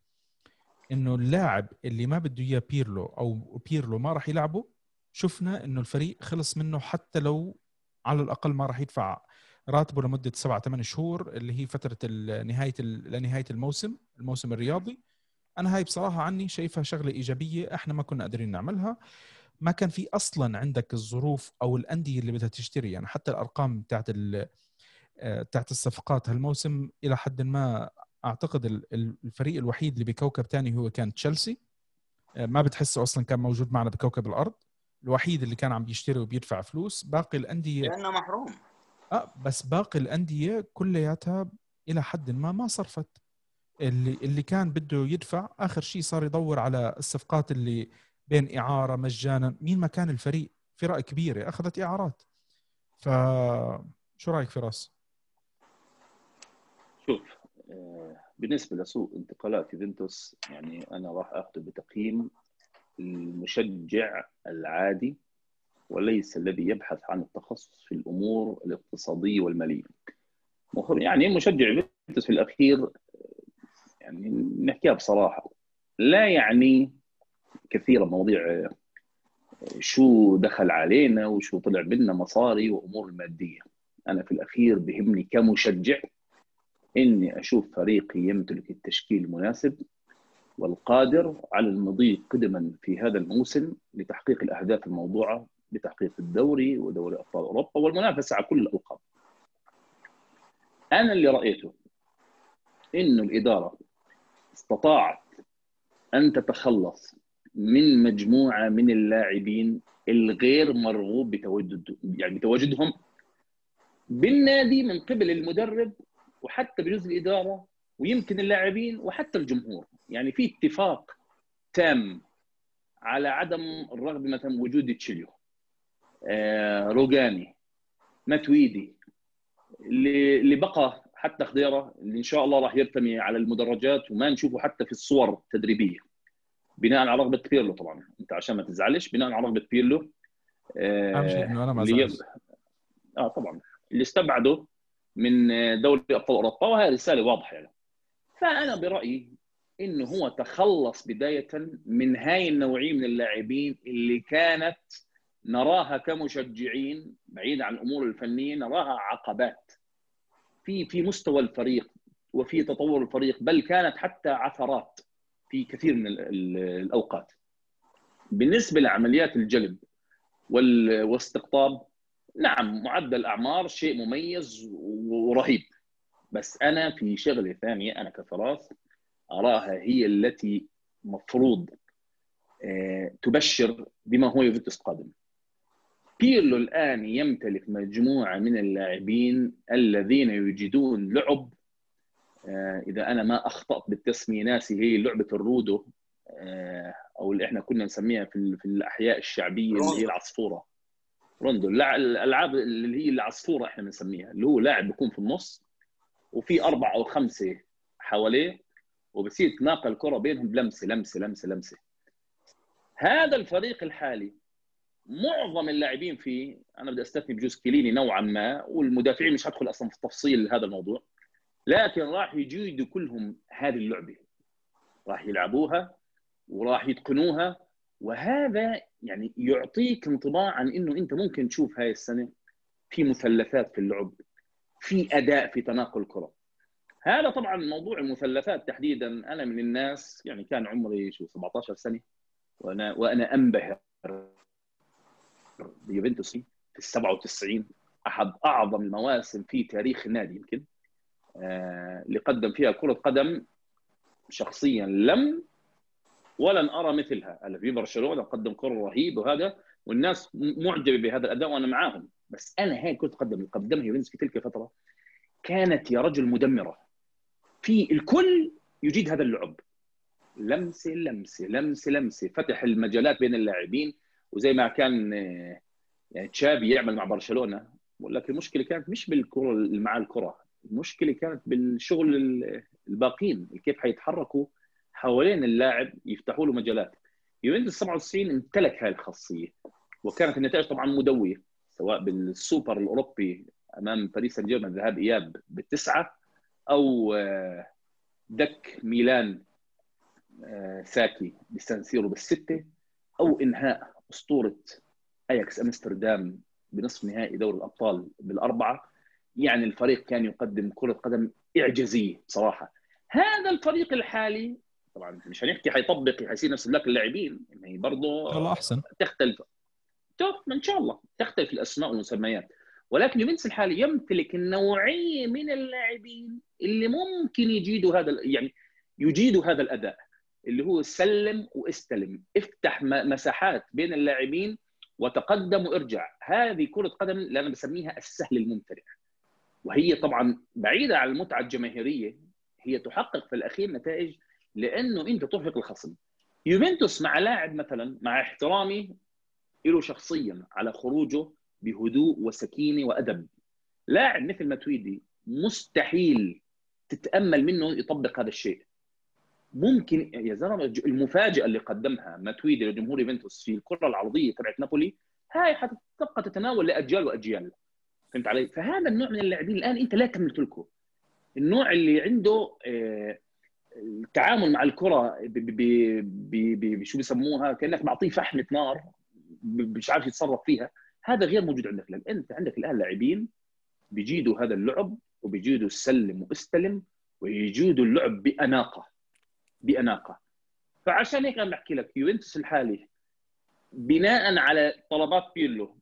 S1: إنه اللاعب اللي ما بده إياه بيرلو أو بيرلو ما راح يلعبه شفنا إنه الفريق خلص منه حتى لو على الأقل ما راح يدفع راتبه لمدة سبعة ثمان شهور اللي هي فترة نهاية لنهايه الموسم الموسم الرياضي. أنا هاي بصراحة عني شايفها شغلة إيجابية إحنا ما كنا قادرين نعملها. ما كان في أصلا عندك الظروف أو الأندية اللي بدها تشتري يعني حتى الأرقام بتاعت آه، بتاعت الصفقات هالموسم إلى حد ما أعتقد الفريق الوحيد اللي بكوكب ثاني هو كان تشيلسي. آه، ما بتحسه أصلا كان موجود معنا بكوكب الأرض. الوحيد اللي كان عم بيشتري وبيدفع فلوس باقي الأندية.
S4: لأنه محروم.
S1: آه بس باقي الأندية كلياتها إلى حد ما ما صرفت. اللي اللي كان بده يدفع آخر شيء صار يدور على الصفقات اللي بين إعارة مجانا. مين ما كان الفريق؟ فرق كبيرة أخذت إعارات. ف شو رأيك فراس؟
S2: شوف آه، بالنسبة لسوق انتقالات يوفنتوس يعني أنا راح اخذه بتقييم المشجع العادي وليس الذي يبحث عن التخصص في الأمور الاقتصادية والمالية. يعني مشجع يوفنتوس في الأخير يعني نحكيها بصراحة لا يعني كثيرا مواضيع شو دخل علينا وشو طلع منا مصاري وأمور الماديه أنا في الأخير بهمني كمشجع إني أشوف فريقي يمتلك التشكيل المناسب والقادر على المضي قدما في هذا الموسم لتحقيق الأهداف الموضوعة بتحقيق الدوري ودوري أبطال أوروبا والمنافسة على كل الالقاب. أنا اللي رأيته إنه الإدارة استطاعت أن تتخلص من مجموعة من اللاعبين الغير مرغوب بتواجد يعني بتواجدهم بالنادي من قبل المدرب وحتى بجزء الإدارة ويمكن اللاعبين وحتى الجمهور. يعني في اتفاق تام على عدم الرغبة مثلا وجود تشيليو. آه روجاني ماتويدي اللي اللي بقى حتى خضيره اللي إن شاء الله راح يرتمي على المدرجات وما نشوفه حتى في الصور التدريبية. بناء على رغبة بيرلو طبعا. أنت عشان ما تزعلش بناء على رغبة بيرلو
S1: آه إنه أنا ما اللي
S2: آه طبعا. اللي استبعده من دوري أبطال أوروبا وهي رسالة واضحة يعني. فأنا برأيي انه هو تخلص بداية من هاي النوعية من اللاعبين اللي كانت نراها كمشجعين بعيد عن الأمور الفنية نراها عقبات في في مستوى الفريق وفي تطور الفريق بل كانت حتى عثرات في كثير من الأوقات. بالنسبة لعمليات الجلب والاستقطاب نعم معدل اعمار شيء مميز ورهيب. بس أنا في شغلة ثانية أنا كفراس أراها هي التي مفروض آه، تبشر بما هو يوفنتوس قادم بيرلو الان يمتلك مجموعة من اللاعبين الذين يجدون لعب آه، إذا أنا ما أخطأت بالتسمية ناسي هي لعبة الرودو آه، أو اللي إحنا كنا نسميها في في الأحياء الشعبية اللي هي العصفورة. روندو الألعاب اللي هي العصفورة إحنا بنسميها اللي هو لاعب بيكون في النص وفي أربعة أو خمسة حواليه وبصير تناقل الكره بينهم بلمسه لمسة لمسة لمسة. هذا الفريق الحالي معظم اللاعبين فيه أنا بدي أستثني بجوز كليني نوعا ما والمدافعين مش هدخل أصلا في تفصيل هذا الموضوع لكن راح يجيدوا كلهم هذه اللعبة. راح يلعبوها وراح يتقنوها وهذا يعني يعطيك انطباع عن إنه أنت ممكن تشوف هاي السنة في مثلثات في اللعب. في أداء في تناقل الكرة. هذا طبعا موضوع المثلثات تحديدا. أنا من الناس يعني كان عمري شو 17 سنة وأنا وأنا أنبهر بيوفنتوس في ال 97 أحد أعظم المواسم في تاريخ النادي يمكن. آه اللي قدم فيها كرة قدم شخصيا لم ولن أرى مثلها. في برشلونة قدم كرة رهيب وهذا والناس معجبة بهذا الأداء وأنا معاهم. بس أنا هاي كره قدم قدمها في تلك الفترة. كانت يا رجل مدمرة. في الكل يجيد هذا اللعب. لمسة لمسة لمسة لمسة. فتح المجالات بين اللاعبين. وزي ما كان يعني تشافي يعمل مع برشلونة. ولكن المشكلة كانت مش بالكرة مع الكرة. المشكلة كانت بالشغل الباقين. كيف حيتحركوا حوالين اللاعب يفتحوا له مجالات. يوفنتوس 97 امتلك هذه الخاصية. وكانت النتائج طبعا مدوية سواء بالسوبر الأوروبي أمام باريس سان جيرمان ذهاب إياب بالتسعة أو آه، دك ميلان آه، ساكي بسان سيرو بالستة أو إنهاء أسطورة أياكس أمستردام بنصف نهائي دوري الأبطال بالأربعة. يعني الفريق كان يقدم كرة قدم إعجازية بصراحه هذا الفريق الحالي طبعا مش هنحكي حيطبق حيصير نفس ذاك اللاعبين يعني برضه
S1: الله أحسن.
S2: تختلف. إن شاء الله تختلف الأسماء والمسميات. ولكن يوفنتوس الحالي يمتلك النوعيه من اللاعبين اللي ممكن يجيدوا هذا يعني يجيدوا هذا الأداء اللي هو سلم واستلم. افتح مساحات بين اللاعبين وتقدم وارجع. هذه كرة قدم اللي أنا بسميها السهل الممتلئ. وهي طبعا بعيدة عن المتعة الجماهيرية هي تحقق في الأخير نتائج لأنه أنت ترهق الخصم. يوفنتوس مع لاعب مثلا مع احترامي له شخصيا على خروجه بهدوء وسكينة وأدب. لاعب مثل ماتويدي مستحيل تتأمل منه يطبق هذا الشيء. ممكن يا زلمة المفاجأة اللي قدمها ماتويدي لجمهور يوفنتوس في الكرة العرضية تبعت نابولي هاي حتبقى تتناول لأجيال وأجيال. فهمت علي؟ فهذا النوع من اللاعبين الآن أنت لا تملكه النوع اللي عنده آه، التعامل مع الكرة بشو بيسموها؟ كأنك معطيه فحمه نار مش عارف يتصرف فيها. هذا غير موجود عندك لأن أنت عندك الآن لاعبين بيجيدوا هذا اللعب وبيجيدوا السلم واستلم ويجيدوا اللعب بأناقة. بأناقة. فعشان هيك أنا بحكي لك يوفنتوس الحالي بناء على طلبات بيرلو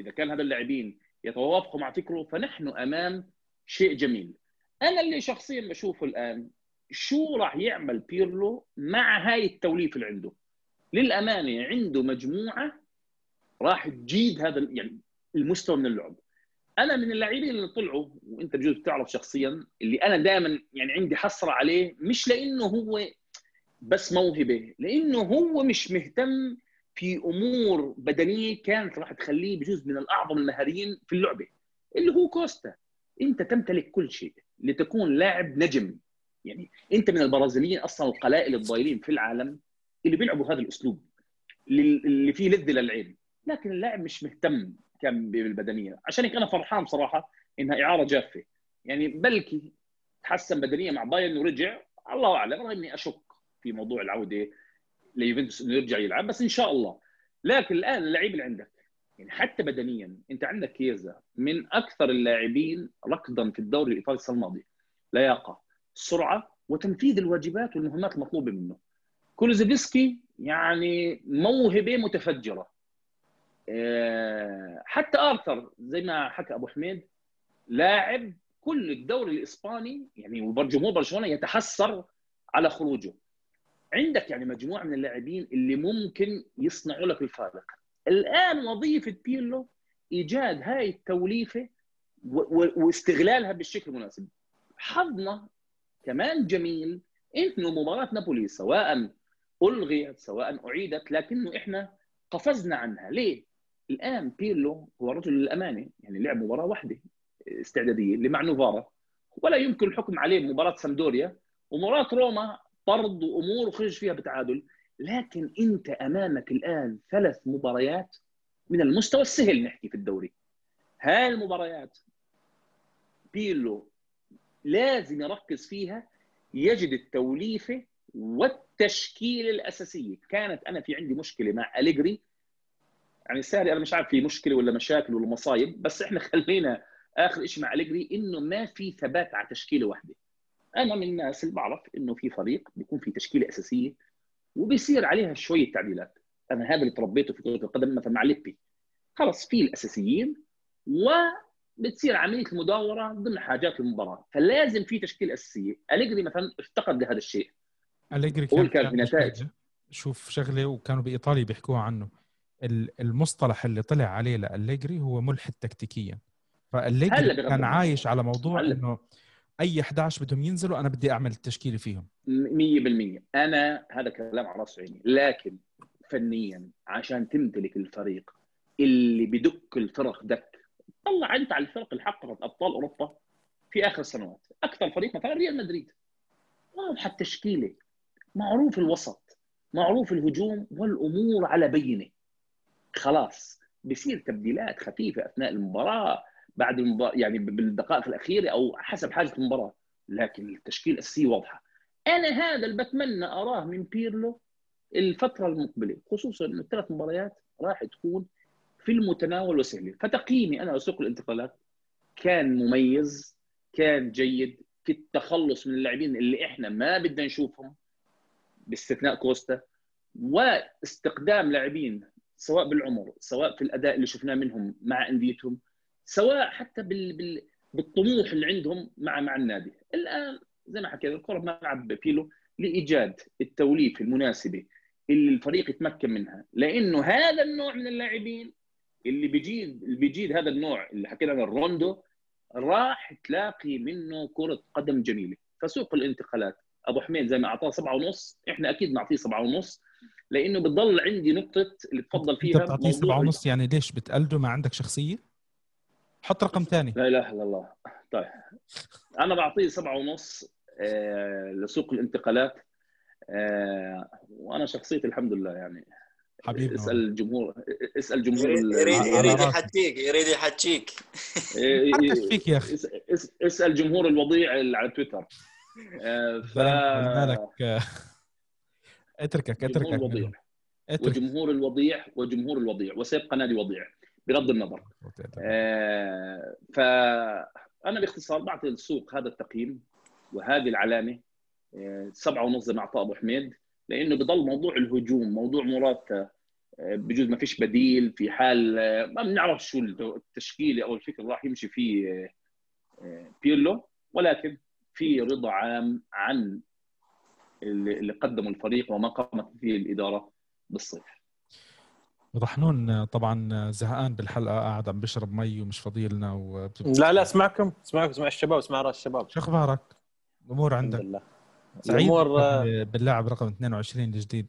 S2: إذا كان هذا اللاعبين يتوافقوا مع فكره فنحن أمام شيء جميل. أنا اللي شخصيا بشوفه الآن شو راح يعمل بيرلو مع هاي التوليفه اللي عنده؟ للأمانة عنده مجموعة راح تجيد هذا يعني المستوى من اللعب. أنا من اللاعبين اللي طلعوا وأنت بجوز بتعرف شخصيا اللي أنا دائما يعني عندي حسره عليه مش لأنه هو بس موهبة لأنه هو مش مهتم في أمور بدنية كانت راح تخليه بجزء من الأعظم المهاريين في اللعبة اللي هو كوستا. أنت تمتلك كل شيء لتكون لاعب نجم. يعني أنت من البرازيليين أصلا القلائل الضايلين في العالم اللي بيلعبوا هذا الأسلوب اللي فيه لذة للعين. لكن اللاعب مش مهتم كان بالبدنية. عشان هيك أنا فرحان صراحة إنها إعارة جافة. يعني بلكي تحسن بدنيا مع بايرن ورجع الله أعلم رغم إني أشك في موضوع العودة ليوفنتوس إنه يرجع يلعب بس إن شاء الله. لكن الآن اللعيب اللي عندك يعني حتى بدنيا أنت عندك كيزا من أكثر اللاعبين ركضا في الدوري الإيطالي السنة الماضية. لياقة. سرعة وتنفيذ الواجبات والمهمات المطلوبه منه. كولوزيفسكي يعني موهبة متفجرة. آه، حتى آرثر زي ما حكى أبو حميد لاعب كل الدوري الإسباني يعني جمهور برشلونة يتحسر على خروجه. عندك يعني مجموعة من اللاعبين اللي ممكن يصنعوا لك الفارق. الآن وظيفة بيرلو إيجاد هاي التوليفة واستغلالها بالشكل المناسب. حظنا كمان جميل إنه مباراه نابولي سواء ألغيت سواء أعيدت لكنه إحنا قفزنا عنها. ليه؟ الآن بيرلو هو رجل للامانه يعني لعب مباراة واحدة استعدادية اللي مع نوفارا. ولا يمكن الحكم عليه مباراة سامدوريا ومباراة روما طرد وأمور وخرج فيها بتعادل. لكن أنت أمامك الآن ثلاث مباريات من المستوى السهل نحكي في الدوري. هاي المباريات بيرلو لازم يركز فيها يجد التوليفة والتشكيلة الأساسية. كانت أنا في عندي مشكلة مع أليجري. يعني الساري أنا مش عارف في مشكلة ولا مشاكل ولا مصايب بس إحنا خلينا آخر شيء مع أليجري إنه ما في ثبات على تشكيلة واحدة. أنا من الناس اللي بعرف إنه في فريق بيكون في تشكيلة أساسية وبيصير عليها شوية تعديلات. أنا هذا اللي تربيته في كرة القدم مثلا مع ليبي. خلص في الأساسيين وبتصير عملية المداورة ضمن حاجات المباراة فلازم في تشكيله أساسية. أليجري مثلا افتقد لهذا الشيء.
S1: أليجري كان, كان في نتائج. شوف شغلة وكانوا بإيطاليا بيحكوها عنه. المصطلح اللي طلع عليه لأليجري هو ملحد تكتيكيا. فأليجري كان عايش على موضوع إنه أي 11 بدهم ينزلوا أنا بدي أعمل التشكيلة فيهم.
S2: 100% أنا هذا كلام على رأس عيني. لكن فنيا عشان تمتلك الفريق اللي بدك الفرق دك طلع انت على الفرق اللي حققت أبطال أوروبا في آخر السنوات أكثر فريق مثلا ريال مدريد. واضحة التشكيلة. معروف الوسط. معروف الهجوم والأمور على بينة. خلاص. بصير تبديلات خفيفة أثناء المباراة بعد المباراة يعني بالدقائق الأخيرة أو حسب حاجة المباراة. لكن التشكيل الاساسي واضحة. أنا هذا اللي بتمنى أراه من بيرلو الفترة المقبلة خصوصا إنه الثلاث مباريات راح تكون في المتناول وسهلة. فتقييمي أنا لسوق الانتقالات كان مميز كان جيد. في التخلص من اللاعبين اللي إحنا ما بدنا نشوفهم باستثناء كوستا. واستقدام لاعبين سواء بالعمر سواء في الأداء اللي شفناه منهم مع أنديتهم سواء حتى بال... بال... بالطموح اللي عندهم مع مع النادي. الآن زي ما حكينا الكرة بملعب بيلو لإيجاد التوليفه المناسبه اللي الفريق يتمكن منها. لأنه هذا النوع من اللاعبين اللي بيجيد اللي بيجيد هذا النوع اللي حكينا عن الروندو راح تلاقي منه كرة قدم جميلة. فسوق الانتقالات أبو حميد زي ما أعطاه سبعة ونص إحنا أكيد نعطيه سبعة ونص لأنه بتضل عندي نقطة اللي تفضل فيها
S1: انت بتعطيه سبعة ونص يعني ليش بتقلده؟ ما عندك شخصية؟ حط رقم ثاني.
S2: لا إله إلا الله. طيب. أنا بعطيه سبعة ونص آه لسوق الانتقالات آه وأنا شخصيتي الحمد لله يعني
S1: حبيبي
S2: اسأل الجمهور اسأل جمهور
S4: يريد يريد يحكيك يريد يحكيك
S1: حركش فيك يا أخي.
S2: اسأل جمهور الوضيع على تويتر.
S1: ف مالك اتركك اتركك
S2: الوضيع. وجمهور الوضيع وجمهور الوضيع وسيبقى نادي وضيع بغض النظر. آه فانا باختصار بعطي السوق هذا التقييم وهذه العلامة آه سبعة ونص زي ما أعطاه أبو حميد. لأنه بضل موضوع الهجوم موضوع مراتا بجوز ما فيش بديل في حال ما بنعرف شو التشكيلة أو الفكر راح يمشي فيه بيرلو ولكن في رضا عام عن اللي قدمه الفريق وما قامت فيه الإدارة بالصيف
S1: وضحنون طبعا زهقان بالحلقة قاعد عم بيشرب مي ومش فاضي لنا و...
S3: لا لا اسمعكم اسمعكم اسمع الشباب اسمع رأس الشباب
S1: شو أخبارك؟ الأمور عندك؟
S3: الحمد لله
S1: سعيد؟
S3: الأمور
S1: باللاعب رقم 22 الجديد.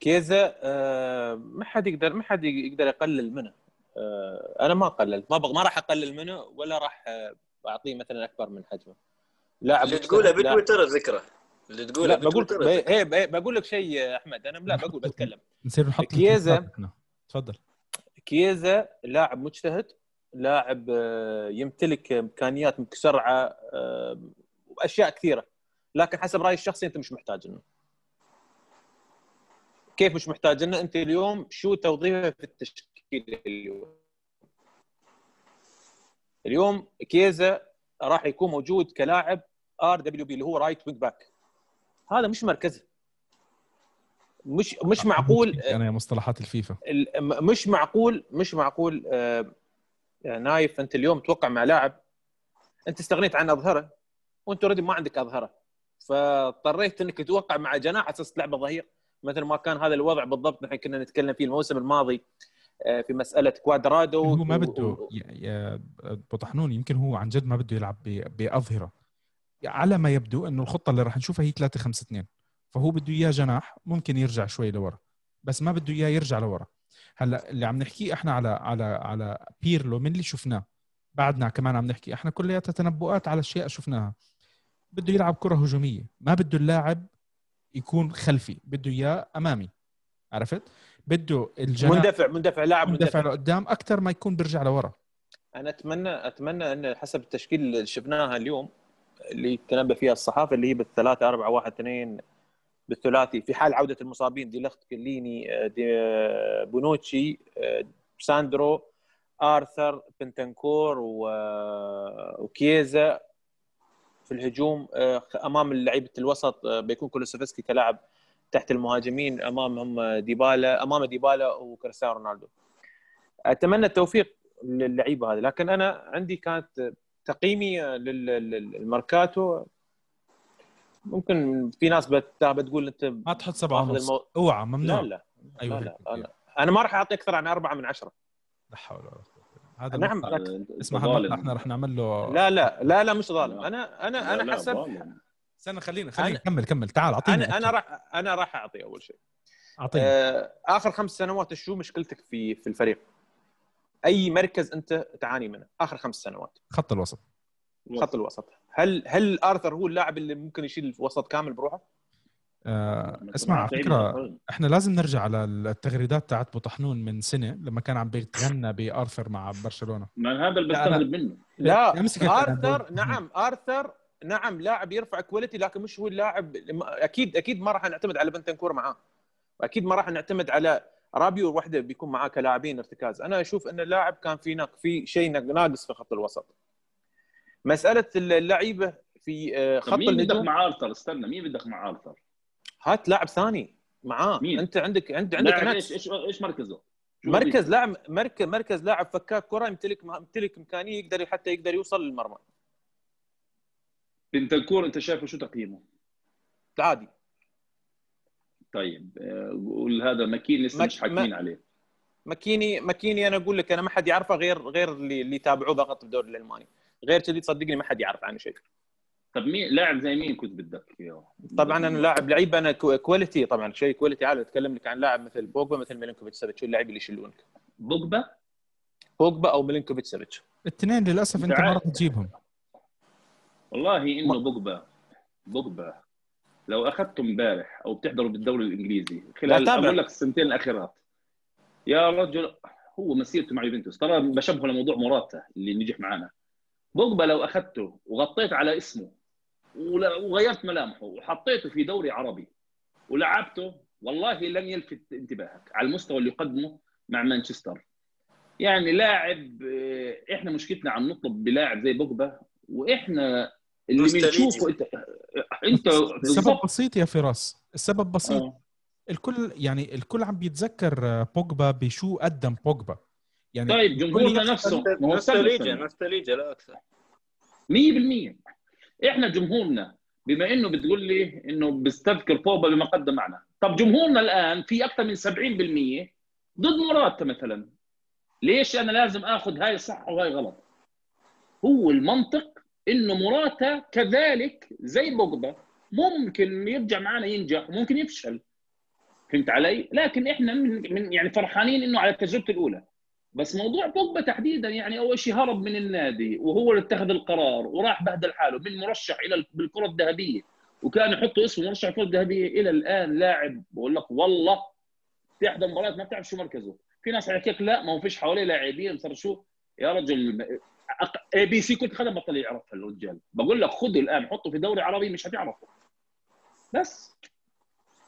S3: كيزا آه ما حد يقدر ما حد يقدر يقلل منه. آه أنا ما قللت. ما بغ... ما راح أقلل منه ولا راح آه أعطيه مثلا أكبر من حجمه.
S4: لاعب اللي تقوله بتويتر الذكرى اللي تقوله
S3: بقول هي بقول لك شيء أحمد. أنا لا بقول بتكلم.
S1: نصير نحط
S3: كيزا
S1: تفضل.
S3: كيزا لاعب مجتهد لاعب يمتلك إمكانيات سرعه وأشياء كثيرة. لكن حسب رأيي الشخصي أنت مش محتاج إنه. كيف مش محتاج إنه؟ أنت اليوم شو توظيفه في التشكيله اليوم؟ اليوم كيزا راح يكون موجود كلاعب RWB اللي هو right wing back هذا مش مركزه. مش مش معقول
S1: أنا مصطلحات الفيفا.
S3: مش معقول مش معقول آه نايف أنت اليوم توقع مع لاعب أنت استغنيت عن أظهرة وأنت already ما عندك أظهرة. فاضطريت إنك توقع مع جناح أساس تلعبه ظهير. مثل ما كان هذا الوضع بالضبط نحن كنا نتكلم فيه الموسم الماضي في مسألة كوادرادو
S1: هو ما بده و... يا بوطحنون يمكن هو عن جد ما بده يلعب بأظهرة. على ما يبدو إنه الخطة اللي راح نشوفها هي 3 5 2 فهو بده إياه جناح ممكن يرجع شوي لورا بس ما بده إياه يرجع لورا. هلأ اللي عم نحكيه إحنا على على على بيرلو من اللي شفناه؟ بعدنا كمان عم نحكي إحنا كلياتها تنبؤات على اشياء شفناها. بده يلعب كرة هجومية. ما بده اللاعب يكون خلفي بده إياه أمامي. عرفت؟ بده الجناح
S3: مندفع مندفع لاعب
S1: مندفع لقدام أكثر ما يكون بيرجع لورا.
S3: أنا أتمنى أتمنى إن حسب التشكيل اللي شفناها اليوم اللي تنبأ فيها الصحافة اللي هي بالثلاثة أربعة واحد اثنين بالثلاثي في حال عودة المصابين دي ليخت كيليني دي بونوتشي ساندرو آرثر بنتنكور وكيزا. في الهجوم أمام لعيبة الوسط بيكون كولوسيفسكي كلاعب تحت المهاجمين أمامهم ديبالا أمام ديبالا وكريستيانو رونالدو. أتمنى التوفيق للعيبة هذه لكن أنا عندي كانت تقييمي للماركاتو. ممكن في ناس بتقول أنت
S1: ما تحط سبعة ونص. المو... أوعى ممنوع.
S3: لا لا. أيوه لا لا. أنا, أنا ما راح اعطي أكثر عن أربعة من عشرة.
S1: لا حول ولا قوة. هذا
S3: نعم
S1: اسمع إحنا رح نعمل له
S3: لا لا لا لا مش ظالم. أنا أنا أنا حسب
S1: استنى خلينا خلينا كمل كمل. تعال أعطيني
S3: أنا أنا راح أنا راح أعطي أول شيء.
S1: أعطيني.
S3: آه آخر خمس سنوات شو مشكلتك في في الفريق؟ أي مركز أنت تعاني منه؟ آخر خمس سنوات.
S1: خط الوسط.
S3: خط الوسط. هل هل آرثر هو اللاعب اللي ممكن يشيل الوسط كامل بروحه؟
S1: آه اسمع على فكرة إحنا لازم نرجع على التغريدات تاعت بوطحنون من سنة لما كان عم بيتغنى بآرثر مع برشلونة.
S2: ما هذا اللي بستغرب منه.
S3: لا آرثر نعم آرثر نعم لاعب يرفع quality لكن مش هو اللاعب أكيد أكيد ما راح نعتمد على بنتنكور معاه. واكيد ما راح نعتمد على رابيو وحدة بيكون معاه كلاعبين ارتكاز. أنا أشوف أن اللاعب كان في نق في شيء ناقص في خط الوسط. مسألة اللعيبة في آه، خط
S2: مين بدك مع آرثر؟ استنى مين بدك مع آرثر؟
S3: هات لاعب ثاني معاه. مين؟ أنت عندك عند عندك
S2: إيش إيش إيش مركزه؟
S3: مركز لاعب مركز مركز لاعب فكاك كرة يمتلك يمتلك امكانيه يقدر حتى يقدر يوصل للمرمى.
S2: بنتنكور أنت شايفه شو تقييمه؟
S3: عادي.
S2: طيب قول هذا ماكيني لسه مش حاكيين عليه.
S3: ماكيني ماكيني أنا أقول لك أنا ما حد يعرفه غير غير اللي, اللي يتابعوه فقط الدوري الألماني. غير كذي تصدقني ما حد يعرف عنه شيء.
S2: طب مين لاعب زي مين كنت بدك
S3: طبعا أنا لاعب لعيب أنا quality طبعا شيء quality عالي أتكلم لك عن لاعب مثل بوجبا مثل ميلينكوفيتش سافيتش شو اللاعب اللي يشيلونك؟
S2: بوجبا؟
S3: بوجبا أو ميلينكوفيتش سافيتش.
S1: الاثنين للأسف أنت ما راح تجيبهم.
S2: والله إنه بوجبا. بوجبا. لو أخذته امبارح أو بتحضروا بالدوري الإنجليزي خلال أقول لك السنتين الأخيرات. يا رجل هو مسيرته مع يوفنتوس. ترى بشبهه لموضوع موراتا اللي نجح معنا بوجبا لو أخذته وغطيت على اسمه وغيرت ملامحه وحطيته في دوري عربي ولعبته والله لن يلفت انتباهك على المستوى اللي يقدمه مع مانشستر. يعني لاعب آه، إحنا مشكلتنا عم نطلب بلاعب زي بوجبا وإحنا اللي بنشوفه انت
S1: إنت السبب بسيط يا فراس. السبب بسيط. أوه. الكل يعني الكل عم بيتذكر بوجبا بشو قدم بوجبا.
S2: يعني طيب جمهورنا نفسه
S4: نوستالجيا نوستالجيا لا أكثر.
S2: 100% إحنا جمهورنا بما إنه بتقول لي إنه بيستذكر بوجبا بما قدم معنا. طب جمهورنا الآن في أكثر من 70% ضد مراتا مثلا. ليش أنا لازم آخذ هاي صح وهاي غلط؟ هو المنطق إنه مراتا كذلك زي بوجبا ممكن يرجع معنا ينجح وممكن يفشل. فهمت علي؟ لكن إحنا من, من يعني فرحانين إنه على تجربته الأولى. بس موضوع بوجبا تحديدا يعني أول شيء هرب من النادي وهو اللي اتخذ القرار وراح بهدل حاله من مرشح إلى بالكرة الذهبية. وكان يحطوا اسمه مرشح الكرة الذهبية إلى الآن لاعب بقول لك والله تحضر مباريات ما بتعرف شو مركزه. في ناس حكيك لا ما هو فيش حواليه لاعبين صار شو؟ يا رجل ABC كنت خدم بطل يعرفها الرجال. بقول لك خذه الآن حطه في دوري عربي مش هتعرفه. بس.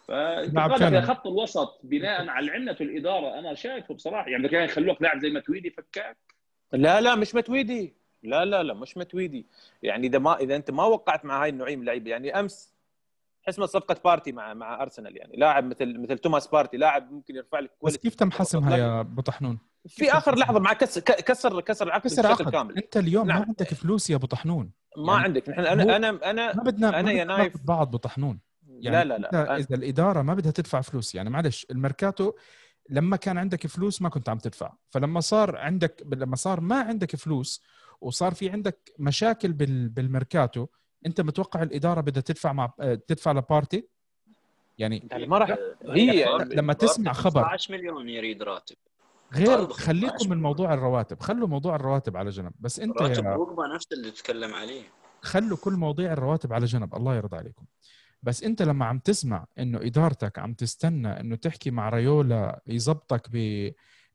S2: فأنت خط الوسط بناء على عنة الإدارة. أنا شايفه بصراحة يعني كان يخلوك لاعب زي ماتويدي فكاك.
S3: لا لا مش ماتويدي لا لا لا مش ماتويدي يعني إذا ما إذا أنت ما وقعت مع هاي النوعية من اللعيبة يعني أمس حسمت صفقة بارتي مع مع أرسنال يعني لاعب مثل مثل توماس بارتي لاعب ممكن يرفع لك
S1: بس كيف تم حسمها يا أبو طحنون؟
S3: في آخر لحظة مع كسر كسر كسر العقد
S1: كسر بشكل كامل أنت اليوم نعم. ما عندك فلوس يا أبو طحنون.
S3: ما يعني عندك. نحن أنا أنا أنا
S1: ما بدنا أنا يا نايف. بعض أبو طحنون. يعني لا لا لا إذا الإدارة ما بدها تدفع فلوس يعني معلش الميركاتو لما كان عندك فلوس ما كنت عم تدفع. فلما صار عندك لما صار ما عندك فلوس وصار في عندك مشاكل بالميركاتو أنت متوقع الإدارة بدها تدفع مع تدفع لبارتي؟ يعني
S3: ما راح هي
S1: لما تسمع خبر
S4: 15 مليون يريد راتب.
S1: غير خليكم من موضوع الرواتب. خلوا موضوع الرواتب على جنب. بس أنت
S4: راتب بوجبا نفس اللي تتكلم عليه.
S1: خلوا كل مواضيع الرواتب على جنب. الله يرضى عليكم. بس انت لما عم تسمع انه ادارتك عم تستنى انه تحكي مع ريولا يزبطك ب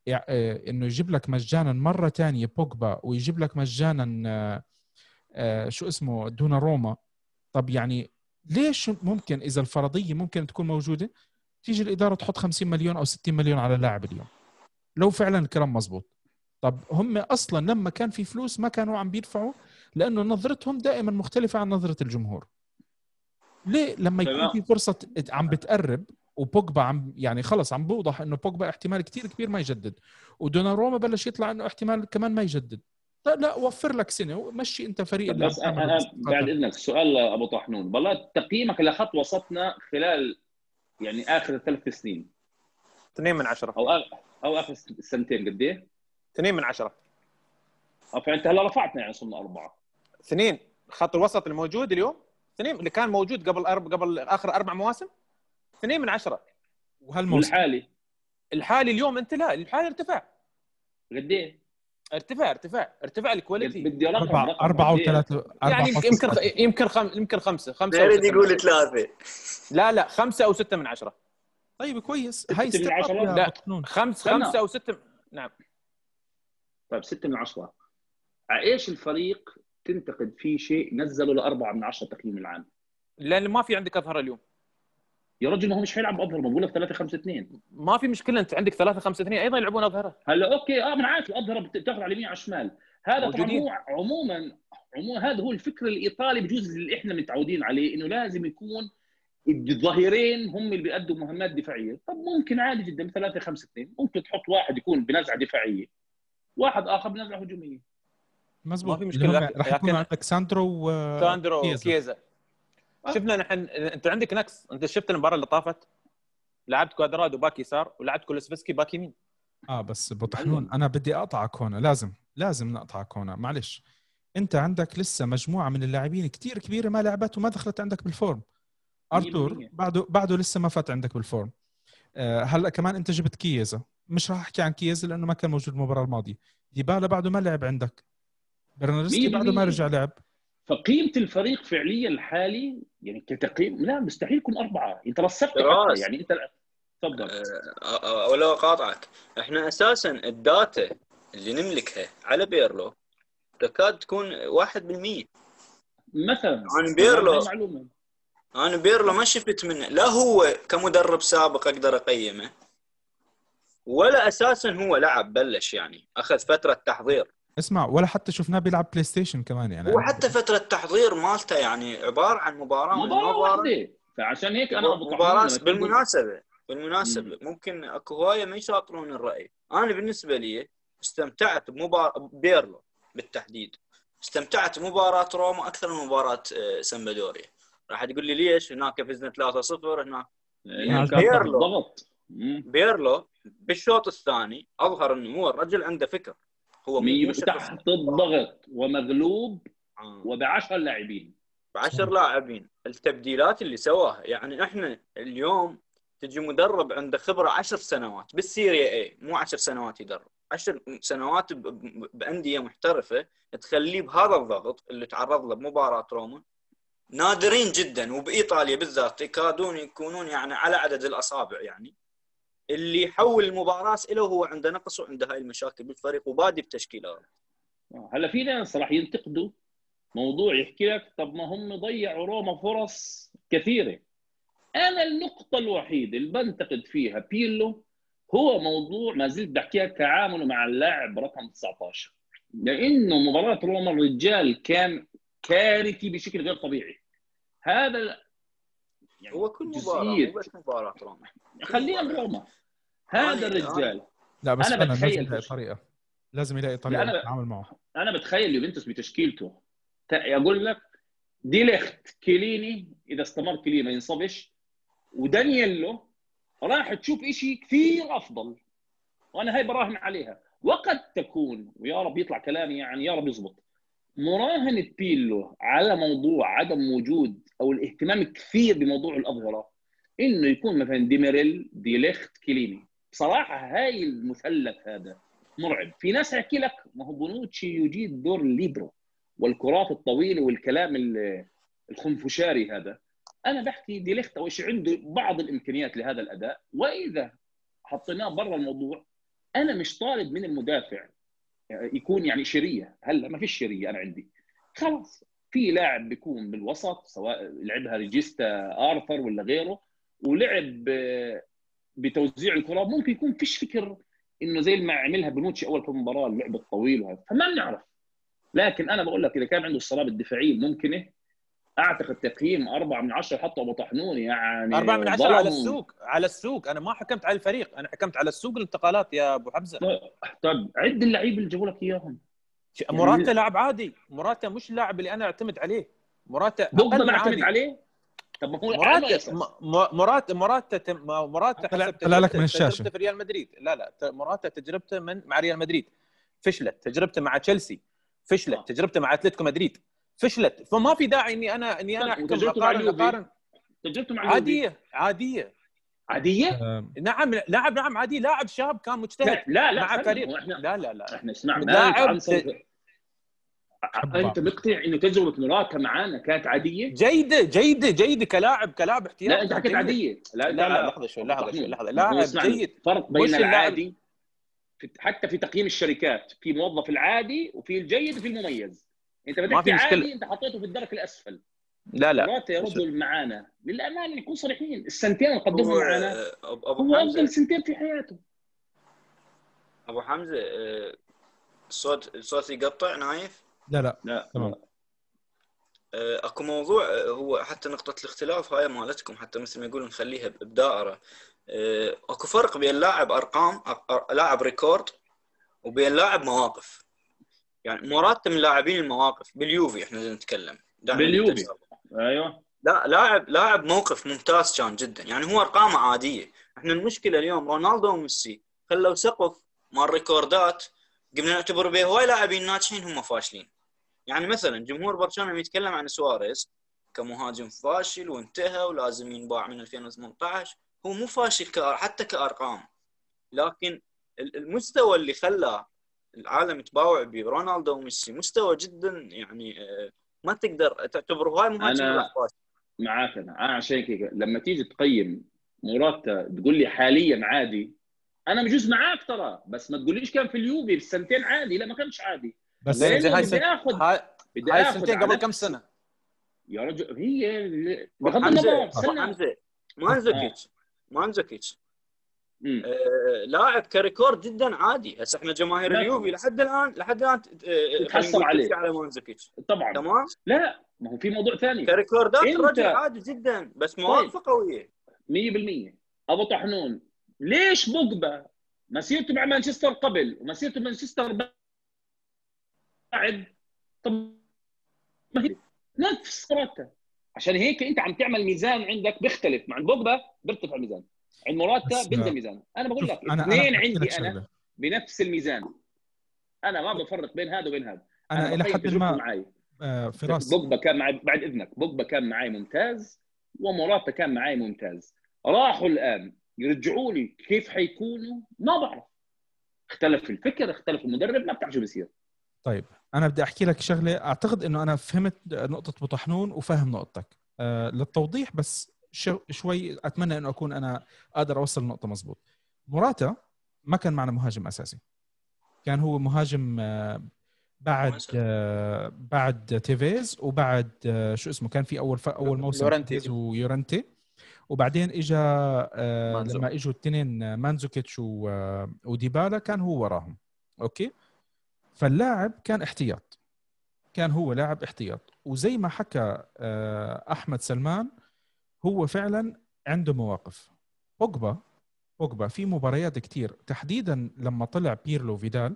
S1: انه يجيب لك مجانا مرة ثانية بوجبا ويجيب لك مجانا آه، آه، شو اسمه دون روما. طب يعني ليش ممكن إذا الفرضية ممكن تكون موجودة؟ تيجي الإدارة تحط 50 مليون أو 60 مليون على لاعب اليوم. لو فعلا الكلام مزبوط. طب هم أصلا لما كان في فلوس ما كانوا عم بيدفعوا لأنه نظرتهم دائما مختلفة عن نظرة الجمهور. ليه لما يكون في فرصة عم بتقرب وبوجبا عم يعني خلص عم بوضح إنه بوجبا احتمال كثير كبير ما يجدد. ودوناروما بلش يطلع إنه احتمال كمان ما يجدد. طيب لا وفر لك سنة ومشي أنت فريق
S2: بس أنا بعد اذنك سؤال أبو طحنون. والله تقييمك لخط وسطنا خلال يعني آخر ثلاث سنين.
S3: اثنين من عشرة.
S2: أو أو آخر سنتين قد إيه؟
S3: اثنين من عشرة.
S2: فانت هلا رفعتنا يعني صرنا أربعة.
S3: اثنين. خط الوسط الموجود اليوم؟ اثنين اللي كان موجود قبل أرب... قبل آخر أربع مواسم اثنين من عشرة
S2: وهالموسم الحالي
S3: الحالي اليوم انت لا الحالي ارتفع
S2: قد إيه؟
S3: ارتفاع ارتفاع ارتفاع الكواليتي
S2: بدي رقم
S1: أربعة
S2: إيه؟
S1: وثلاثة
S3: يعني يمكن يمكن خم... يمكن خمسة خمسة
S4: لا
S3: أو
S4: يريد
S3: ستة
S4: يقول
S3: عشرة.
S4: ثلاثة
S3: لا لا خمسة أو سته من عشرة
S1: طيب كويس هاي
S2: ستة من عشرة؟
S1: يا
S3: لا.
S1: بطنون
S3: خمس. خمسة أو سته نعم
S2: طيب 6 من 10 على إيش الفريق تنتقد فيه شيء نزله لأربعة من عشرة تقييم العام.
S3: لأن ما في عندك أظهر اليوم.
S2: يا رجل ما هو مش حيلعب أظهر ما بقول لك 3 5 2
S3: ما في مشكلة أنت عندك ثلاثة خمسة اثنين أيضا يلعبون أظهرة.
S2: هلا أوكي آه أنا عارف الأظهرة بت- بتاخذ على اليمين على الشمال هذا طبعا
S3: موجودين.
S2: هو عموما عموما هذا هو الفكر الإيطالي بجوز اللي إحنا متعودين عليه إنه لازم يكون الظهيرين هم اللي بيأدوا مهمات دفاعية. طب ممكن عادي جدا 3 5 2 ممكن تحط واحد يكون بنزعة دفاعية واحد آخر بنزعة هجومية.
S1: مزبوط
S3: ما في لكن-
S1: راح يكون
S3: لكن-
S1: عندك ساندرو و
S3: ساندرو
S1: كيزا.
S3: كيزا
S2: آه.
S3: شفنا نحن انت عندك نقص انت شفت المباراة اللي طافت؟ لعبت كوادرادو back يسار ولعبت كولوسيفسكي back يمين.
S1: آه بس بطحنون. أنا بدي اقطعك هون لازم لازم نقطعك هون معلش. أنت عندك لسه مجموعة من اللاعبين كتير كبيرة ما لعبت وما دخلت عندك بال form.
S2: أرتور 100%.
S1: بعده بعده لسه ما فات عندك بال form. آه هلأ كمان أنت جبت كييزا. مش راح أحكي عن كييزا لأنه ما كان موجود المباراة الماضية. ديبالا بعده ما لعب عندك. برناردسكي بعده ما. رجع لعب.
S2: فقيمة الفريق فعليا الحالي يعني كتقييم لا مستحيل يكون أربعة. انت رصدت
S4: فراس.
S2: حتى يعني أنت تفضل.
S4: أه، أه، ولا أقاطعك. إحنا أساسا ال data اللي نملكها على بيرلو تكاد تكون 1%
S2: مثلا.
S4: عن بيرلو. أنا بيرلو ما شفت منه. لا هو كمدرب سابق أقدر أقيمه ولا أساسا هو لعب بلش يعني أخذ فترة تحضير.
S1: اسمع ولا حتى شفناه بيلعب PlayStation كمان يعني.
S4: هو حتى فترة تحضير مالته يعني عبارة عن
S2: مباراة
S4: مباراة
S2: واحدة. فعشان هيك أنا ابو لما تقول-
S4: بالمناسبة بالمناسبة ممكن أكو هواية ما يشاطرون الرأي. أنا بالنسبة لي استمتعت بمباراة بيرلو بالتحديد. استمتعت بمباراة روما أكثر من مباراة آه، سامبدوريا راح تقول لي ليش؟ هناك فزنا 3-0 هناك
S2: يعني
S4: بيرلو.
S2: مم.
S4: بيرلو بالشوط الثاني أظهر إنه هو الرجل عنده فكر. هو شخص
S2: تحت الضغط ومغلوب
S4: آه.
S2: وبعشر لاعبين.
S4: بعشر لاعبين. التبديلات اللي سواها يعني إحنا اليوم تجي مدرب عنده خبرة عشر سنوات بالسيريا اي مو عشر سنوات يدرب. عشر سنوات ب- ب- بأندية محترفة تخليه بهذا الضغط اللي تعرض له بمباراة روما. نادرين جدا وبإيطاليا بالذات يكادون يكونون يعني على عدد الأصابع يعني. اللي يحول المباراة له وهو عنده نقص وعنده هاي المشاكل بالفريق وبادي بتشكيلة.
S2: هلا في ناس راح ينتقدوا موضوع يحكي لك طب ما هم ضيعوا روما فرص كثيرة. أنا النقطة الوحيدة اللي بنتقد فيها بيرلو هو موضوع ما زلت بحكيها تعامله مع اللاعب رقم 19 لأنه مباراة روما الرجال كان كارثي بشكل غير طبيعي. هذا يعني
S4: هو كل
S2: مباراة.
S4: مو بس مباراة روما.
S2: خلينا بروما. هذا
S4: أنا-
S2: الرجال.
S1: لا بس
S2: أنا
S1: فعلا لازم
S2: بتخيل
S1: يلاقي طريقة. لازم يلاقي طريقة
S2: أنا-
S1: يتعامل معه.
S2: أنا بتخيل يوفنتوس بتشكيلته. أقول لك دي ليخت كيليني إذا استمر كيليني ما ينصبش ودانييلو راح تشوف إشي كثير أفضل. وأنا هاي براهن عليها. وقد تكون ويا رب يطلع كلامي يعني يا رب يزبط. مراهنه بيرلو على موضوع عدم وجود أو الاهتمام كثير بموضوع الاظهره إنه يكون مثلا ديميريل دي ليخت كيليني. بصراحه هاي المثلث هذا مرعب. في ناس يحكي لك ما هو بونوتشي يجيد دور الليبرو والكرات الطويله والكلام ال- الخنفشاري هذا. أنا بحكي دي ليخت اول شيء عنده بعض الإمكانيات لهذا الأداء. وإذا حطيناه برا الموضوع أنا مش طالب من المدافع يكون يعني شرية. هلا ما فيش شرية أنا عندي. خلاص في لاعب بيكون بالوسط سواء لعبها ريجيستا آرثر ولا غيره ولعب آه، بتوزيع الكرات ممكن يكون فيش فكر إنه زي ما عملها بنوتشي أول كم مباراه اللعب الطويل وهذا. فما بنعرف. لكن أنا بقول لك إذا كان عنده الصلابه الدفاعية الممكنه أعتقد تقييم أربعة من عشرة حطوا أبو طحنون يعني
S3: أربعة من عشرة على. السوق على السوق. أنا ما حكمت على الفريق أنا حكمت على السوق الانتقالات يا أبو حمزة.
S2: طيب عد اللعيبه اللي جابوا لك إياهم.
S3: مراتا لاعب عادي. مراتا مش اللاعب اللي أنا أعتمد عليه. مراتا
S2: بوجبا معتمد
S3: عادي.
S2: عليه؟ طب ما هو
S3: مراتا
S2: أساس.
S3: م- م- مراتا مراتا تم- مراتا
S1: طلع-
S3: حسب
S1: طلع لك من الشاشة.
S3: تجربته في ريال مدريد. لا لا ت- مراتا تجربته من مع ريال مدريد. فشلت. تجربته مع تشيلسي. فشلت.
S2: آه.
S3: تجربته مع أتلتيكو مدريد. فشلت. فما في داعي إني أنا إني أنا
S2: طيب، أحكم
S3: اقارن
S2: تجربته مع اليوفي.
S3: عادية. عادية.
S2: عادية؟
S1: آه،
S3: نعم نعم نعم عادي لاعب شاب كان مجتهد
S2: لا لا لا
S3: مع فريق. لا لا لا.
S2: إحنا اسمع ما
S3: لاعب
S2: أنت مقتنع انه تجربه مراته معانا كانت عادية؟
S3: جيدة جيدة جيدة كلاعب كلاعب احتياطي
S2: لا أنت حكيت. عادية.
S3: لا لا لحظة شوي لحظة شوي
S2: لحظة.
S3: لاعب
S2: اسمعني،
S3: جيد.
S2: فرق بين العادي في حتى في تقييم الشركات في موظف العادي وفي الجيد وفي المميز. أنت
S3: ما
S2: بدك
S3: في
S2: في
S3: مشكلة.
S2: عادي أنت حطيته في الدرك الأسفل.
S3: لا لا.
S2: موراتا يا رجل معانا. للأمانة نكون صريحين. السنتين اللي قدمهم معانا
S4: آه،
S2: هو أفضل سنتين في حياته.
S4: أبو حمزة آه، الصوت الصوت يقطع نايف؟
S1: لا لا
S2: لا.
S1: تمام.
S4: آه، أكو موضوع آه، هو حتى نقطة الاختلاف هاي مالتكم حتى مثل ما يقول نخليها بدائرة. آه، أكو فرق بين لاعب أرقام لاعب record وبين لاعب مواقف. يعني موراتا من لاعبين المواقف باليوفي إحنا نتكلم.
S2: باليوفي. أيوه.
S4: لا لاعب لاعب موقف ممتاز كان جدا. يعني هو أرقامه عادية. إحنا المشكلة اليوم رونالدو وميسي خلوا سقف مال record ات قمنا نعتبر به هواي لاعبين ناجحين هم فاشلين. يعني مثلا جمهور برشلونة يتكلم عن سواريز كمهاجم فاشل وانتهى ولازم ينباع من 2018 هو مو فاشل كأر... حتى كأرقام لكن ال- المستوى اللي خلى العالم يتباوع به رونالدو وميسي مستوى جدا يعني آه، ما تقدر تعتبره. هاي مهاجم
S2: أنا-
S4: فاشل.
S2: معاك أنا. أنا عشان كذا لما تيجي تقيم مراته تقول لي حاليا عادي أنا بجوز معاك ترى بس ما تقوليش كان في اليوفي بالسنتين عادي. لا ما كانش عادي.
S1: بس
S3: هاي
S2: بدي
S3: سنة-
S2: اخذ
S3: هاي السنتين
S2: على
S3: قبل كم سنة؟
S2: يا رجل هي بغض النظر
S4: حمزه مانزوكيتش مانزوكيتش
S2: مم.
S4: آه، لاعب ك record جدا عادي. هسه إحنا جماهير. اليوفي لحد الان لحد الآن آه،
S2: تتحسر
S4: خلينا نقول
S2: عليه.
S4: على مانزوكيتش
S2: طبعا.
S4: تمام؟
S2: لا ما هو في موضوع ثاني.
S4: ك
S2: record ات
S4: الرجل عادي جدا بس مواقفه قويه
S2: 100% أبو طحنون ليش بوجبا؟ مسيرته مع مانشستر قبل ومسيرته مانشستر بعد طب ما هي نفس مراته عشان هيك انت عم تعمل ميزان عندك بيختلف. مع بوجبا بيرتفع الميزان. عند مراته
S1: بس-
S2: بينزل الميزان. أنا بقول لك اثنين عندي
S1: أنا.
S2: بنفس الميزان. أنا ما بفرق بين هذا وبين هذا.
S1: أنا إلى
S2: بقيم
S1: حد ما
S2: معي
S1: آه، فراس.
S2: بوجبا كان معي بعد إذنك. بوجبا كان معي ممتاز وموراتا كان معي ممتاز. راحوا الآن. يرجعوا لي كيف حيكونوا؟ ما بعرف. اختلف الفكر اختلف المدرب ما بتعرف شو بصير
S1: طيب أنا بدي أحكي لك شغلة أعتقد إنه أنا فهمت نقطة أبو طحنون وفاهم نقطتك أه للتوضيح بس شو شوي أتمنى إنه أكون أنا أقدر أوصل النقطه مزبوط موراتا ما كان معنا مهاجم أساسي كان هو مهاجم آه، بعد. آه، بعد تيفيز وبعد آه، شو اسمه كان في أول. أول موسم
S3: يورنتي.
S1: ويورنتي وبعدين اجى. لما إجوا الاثنين مانزوكيتش وديبالا كان هو وراهم okay فاللاعب كان احتياط. كان هو لاعب احتياط. وزي ما حكى آه، أحمد سلمان هو فعلا عنده مواقف. بوجبا بوجبا في مباريات كتير. تحديدا لما طلع بيرلو فيدال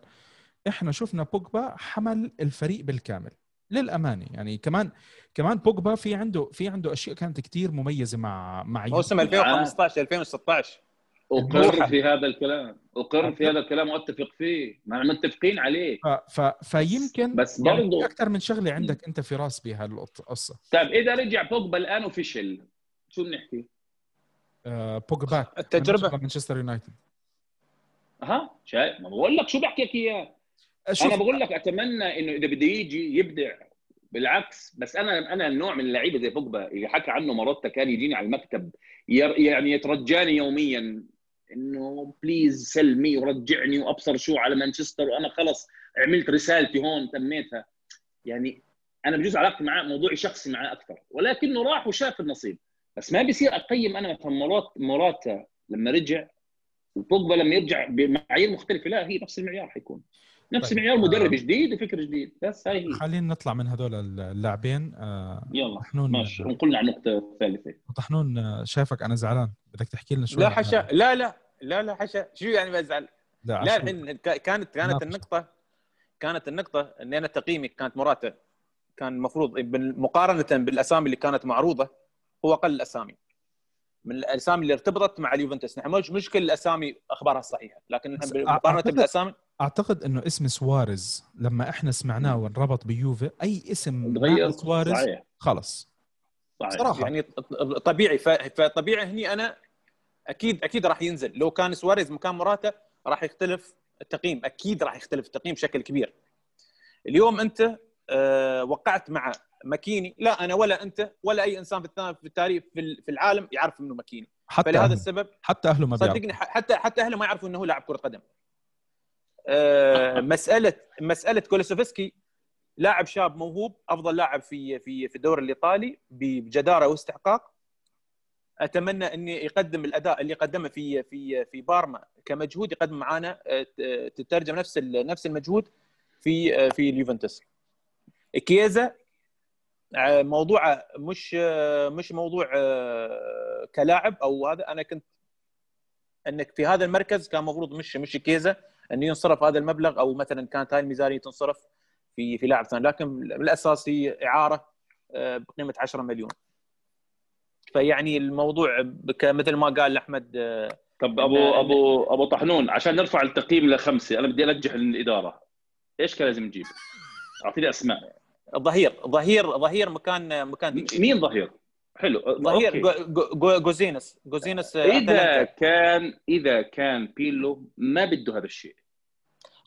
S1: إحنا شفنا بوجبا حمل الفريق بالكامل. للأمانة يعني كمان كمان بوجبا في عنده في عنده أشياء كانت كتير مميزة مع مع
S3: موسم
S1: يوفي.
S3: 2015 2016
S2: اقر. في هذا الكلام. اقر في هذا الكلام واتفق فيه. ما متفقين عليه.
S1: ف... ف... فيمكن
S2: بس
S1: يعني
S2: برضو-
S1: في أكثر من شغلة عندك أنت في رأس بهالقصه
S2: طيب إذا رجع بوجبا الآن اوفيشل شو بنحكي؟
S1: آه بوجبا.
S3: التجربة.
S1: مانشستر يونايتد.
S2: ها شايف؟ ما بقول لك شو بحكي لك إياه.
S1: شوف.
S2: أنا بقول لك أتمنى إنه إذا بده يجي يبدع بالعكس بس أنا أنا النوع من اللعيبة زي بوجبا اللي حكى عنه مروتا كان يجيني على المكتب ير يعني يترجاني يوميا. إنه بليز سلمي ورجعني وأبصر شو على مانشستر وأنا خلص عملت رسالتي هون تميتها. يعني أنا بجوز علاقتي معاه موضوعي شخصي معاه أكثر. ولكنه راح وشاف النصيب. بس ما بصير أقيم أنا مثلا مرات مراتا لما رجع وبوجبا لما يرجع بمعايير مختلفة لا هي نفس المعيار حيكون. نفس
S1: طيب.
S2: المعيار مدرب
S1: آه.
S2: جديد وفكر جديد. بس هاي هي.
S1: خلينا نطلع من هذول اللاعبين. آه
S2: يلا
S1: طحنون
S2: ماشي. ونقلنا على النقطة الثالثة.
S1: طحنون آه، شايفك أنا زعلان. بدك تحكي لنا شوي
S3: لا
S1: عن-
S3: حشا لا لا. لا لا حشا. شو يعني بزعل؟
S1: لا,
S3: لا الحين كا- كانت كانت. النقطة كانت النقطة اني أنا تقييمي كانت مراته كان المفروض مقارنة بالأسامي اللي كانت معروضة هو أقل الاسامي من الأسامي اللي ارتبطت مع اليوفنتوس. نحن مش مش كل الأسامي أخبارها صحيحة لكن مقارنة
S1: أعتقد-
S3: بالاسامي
S1: أعتقد إنه اسم سواريز لما إحنا سمعناه وانربط بيوفي أي اسم
S2: تغير؟ صحيح.
S1: خلص
S2: صحيح.
S1: صراحة.
S3: يعني طبيعي. ف- فطبيعي هني أنا أكيد أكيد راح ينزل. لو كان سواريز مكان مراته راح يختلف التقييم. أكيد راح يختلف التقييم بشكل كبير. اليوم أنت أه وقعت مع ماكيني. لا أنا ولا أنت ولا أي إنسان في التاريخ في العالم يعرف إنه ماكيني.
S1: حتى
S3: فلهذا
S1: أهله.
S3: السبب
S1: حتى أهله ما
S3: صدقني حتى حتى أهله ما يعرفوا إنه هو لاعب كرة قدم. أه مساله مسألة كولوسوفسكي لاعب شاب موهوب أفضل لاعب في في في الدوري الإيطالي بجدارة واستحقاق. أتمنى اني يقدم الأداء اللي قدمه في في في بارما كمجهود يقدم معانا آه، تترجم نفس نفس المجهود في آه، في اليوفنتوس. كيزا آه، موضوعه مش مش موضوع كلاعب أو هذا. أنا كنت أنك في هذا المركز كان المفروض مش مش كيزا انه ينصرف هذا المبلغ أو مثلا كانت هاي الميزانية تنصرف في في لاعب ثاني. لكن بالاساس هي اعاره بقيمة 10 مليون. فيعني الموضوع مثل ما قال أحمد
S2: طب أبو أبو أبو طحنون عشان نرفع التقييم لخمسه أنا بدي أنجح الإدارة إيش كان لازم نجيب؟ أعطيني أسماء
S3: ظهير ظهير ظهير مكان مكان.
S2: مين ظهير؟ حلو
S3: ظهير جوزينس جوزينس
S2: إذا كان إذا كان بيلو ما بده هذا الشيء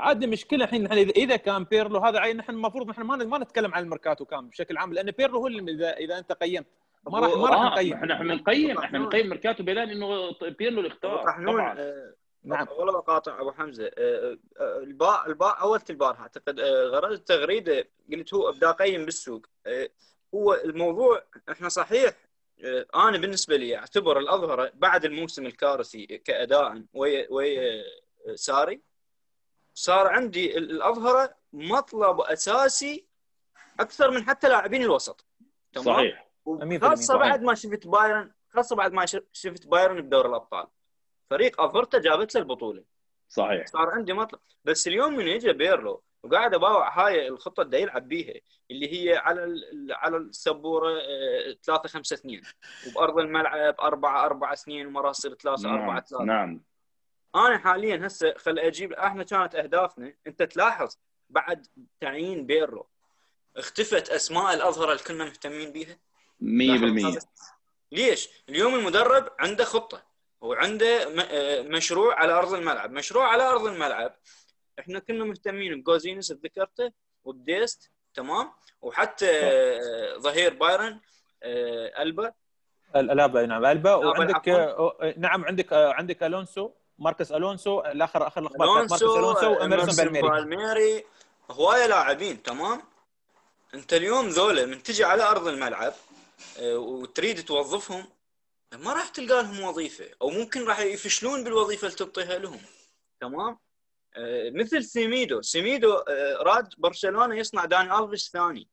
S3: عاد المشكلة الحين إذا كان بيرلو هذا نحن المفروض نحن ما نتكلم عن الميركاتو كامل بشكل عام لأن بيرلو هو اللي إذا إذا أنت قيمت
S2: ما راح ما راح آه، نقيم. إحنا إحنا نقيم إحنا نقيم ميركاتو بلان إنه بيرلو الاختار طبعا.
S4: آه نعم. ولا بقاطع أبو حمزة. آه الباء الباء أول البارحه أعتقد غرضت تغريده قلت هو ابدا اقيم بالسوق. هو الموضوع إحنا صحيح أنا بالنسبة لي أعتبر الأظهرة بعد الموسم الكارثي كأداء ويا ويا ساري. صار عندي الأظهرة مطلب أساسي أكثر من حتى لاعبين الوسط.
S2: تمام؟ صحيح.
S4: خاصه بعد ما شفت بايرن خاصه بعد ما شفت بايرن بدور الأبطال. فريق افرته جابت له البطولة.
S2: صحيح.
S4: صار عندي مطلب. بس اليوم من اجى بيرلو وقاعد أباوع هاي الخطة اللي يلعب بيها اللي هي على على السبورة 3 5 2 وبأرض الملعب 4 4 2 ومراسل 3 4 3
S2: نعم.
S4: أنا حاليا هسه خل أجيب أحنا كانت أهدافنا أنت تلاحظ بعد تعيين بيرلو اختفت أسماء الأظهرة اللي كنا مهتمين بيها؟
S2: 100%
S4: ليش؟ اليوم المدرب عنده خطة وعنده مشروع على أرض الملعب، مشروع على أرض الملعب. إحنا كنا مهتمين بجوزينس ذكرته وبديست تمام. وحتى ظهير بايرن ألبا.
S3: الابا نعم ألبا. وعندك نعم عندك عندك ألونسو ماركس ألونسو الآخر آخر الأخبار
S4: ماركس ألونسو واميرسون بالميري. هواية لاعبين تمام. أنت اليوم ذولا من تجي على أرض الملعب آه، وتريد توظفهم ما راح تلقى لهم وظيفة. أو ممكن راح يفشلون بالوظيفة اللي تعطيها لهم. تمام؟ آه، مثل سيميدو. سيميدو آه، راد برشلونة يصنع داني ألفيش ثاني.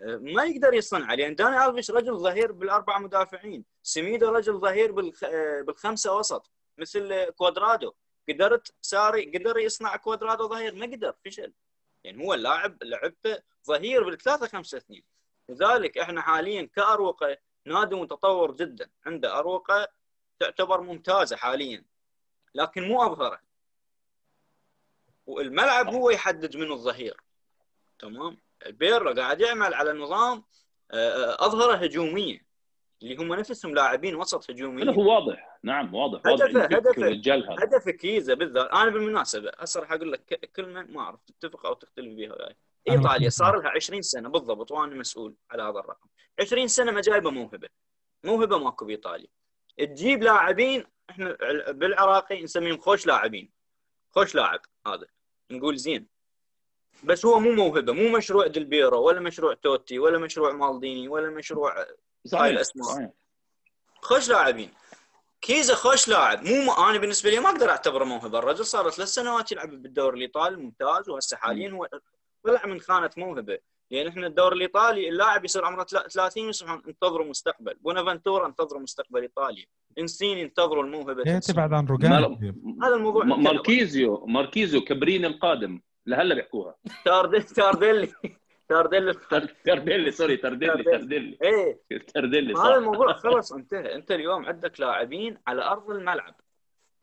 S4: ما يقدر يصنع لأن داني ألفيش رجل ظهير بالأربع مدافعين. سيميدو رجل ظهير بالخمسة وسط مثل كوادرادو. قدرت ساري قدر يصنع كوادرادو ظهير ما قدر فشل. يعني هو اللاعب لعبته ظهير بالثلاثة خمسة اثنين. لذلك إحنا حاليا كأروقة نادي متطور جدا. عنده أروقة تعتبر ممتازة حاليا لكن مو اظهره والملعب هو يحدد منه الظهير. تمام؟ بيرلو قاعد يعمل على نظام آه، أظهرة هجومية اللي هم نفسهم لاعبين وسط هجوميين.
S2: هو واضح. نعم واضح
S4: هدفه هدفه هدفه كيزا بالذات. أنا بالمناسبة هسه راح أقول لك كلمة ما أعرف تتفق أو تختلف بها ايطاليا صار لها 20 سنة بالضبط وأنا مسؤول على هذا الرقم. 20 سنة ما جايبه موهبة. موهبة ماكو بايطاليا تجيب لاعبين إحنا بالعراقي نسميهم خوش لاعبين. خوش لاعب هذا. نقول زين. بس هو مو موهبة. مو مشروع دلبيرو ولا مشروع توتي ولا مشروع مالديني ولا مشروع صحيح هاي الأسماء. صحيح. خوش لاعبين. كيزا خوش لاعب. مو م... أنا بالنسبة لي ما أقدر أعتبره موهبة. الرجل صار ثلاث سنوات يلعب بالدوري الإيطالي ممتاز وهسه حاليا هو طلع من خانة موهبة. لأن إحنا الدوري الإيطالي اللاعب يصير عمره 30 يصبح انتظروا مستقبل. بونافنتورا انتظروا مستقبل إيطاليا. انسين ينتظروا الموهبة.
S1: إيه تبعد عن روجان
S2: هذا الموضوع ماركيزيو ماركيزيو كبرين القادم. لهلا بيحكوها.
S4: تارديلي. تارديلي.
S2: تارديلي sorry تارديلي تارديلي.
S4: إيه.
S2: تارديلي
S4: هذا الموضوع خلص انتهى. انت اليوم عندك لاعبين على أرض الملعب.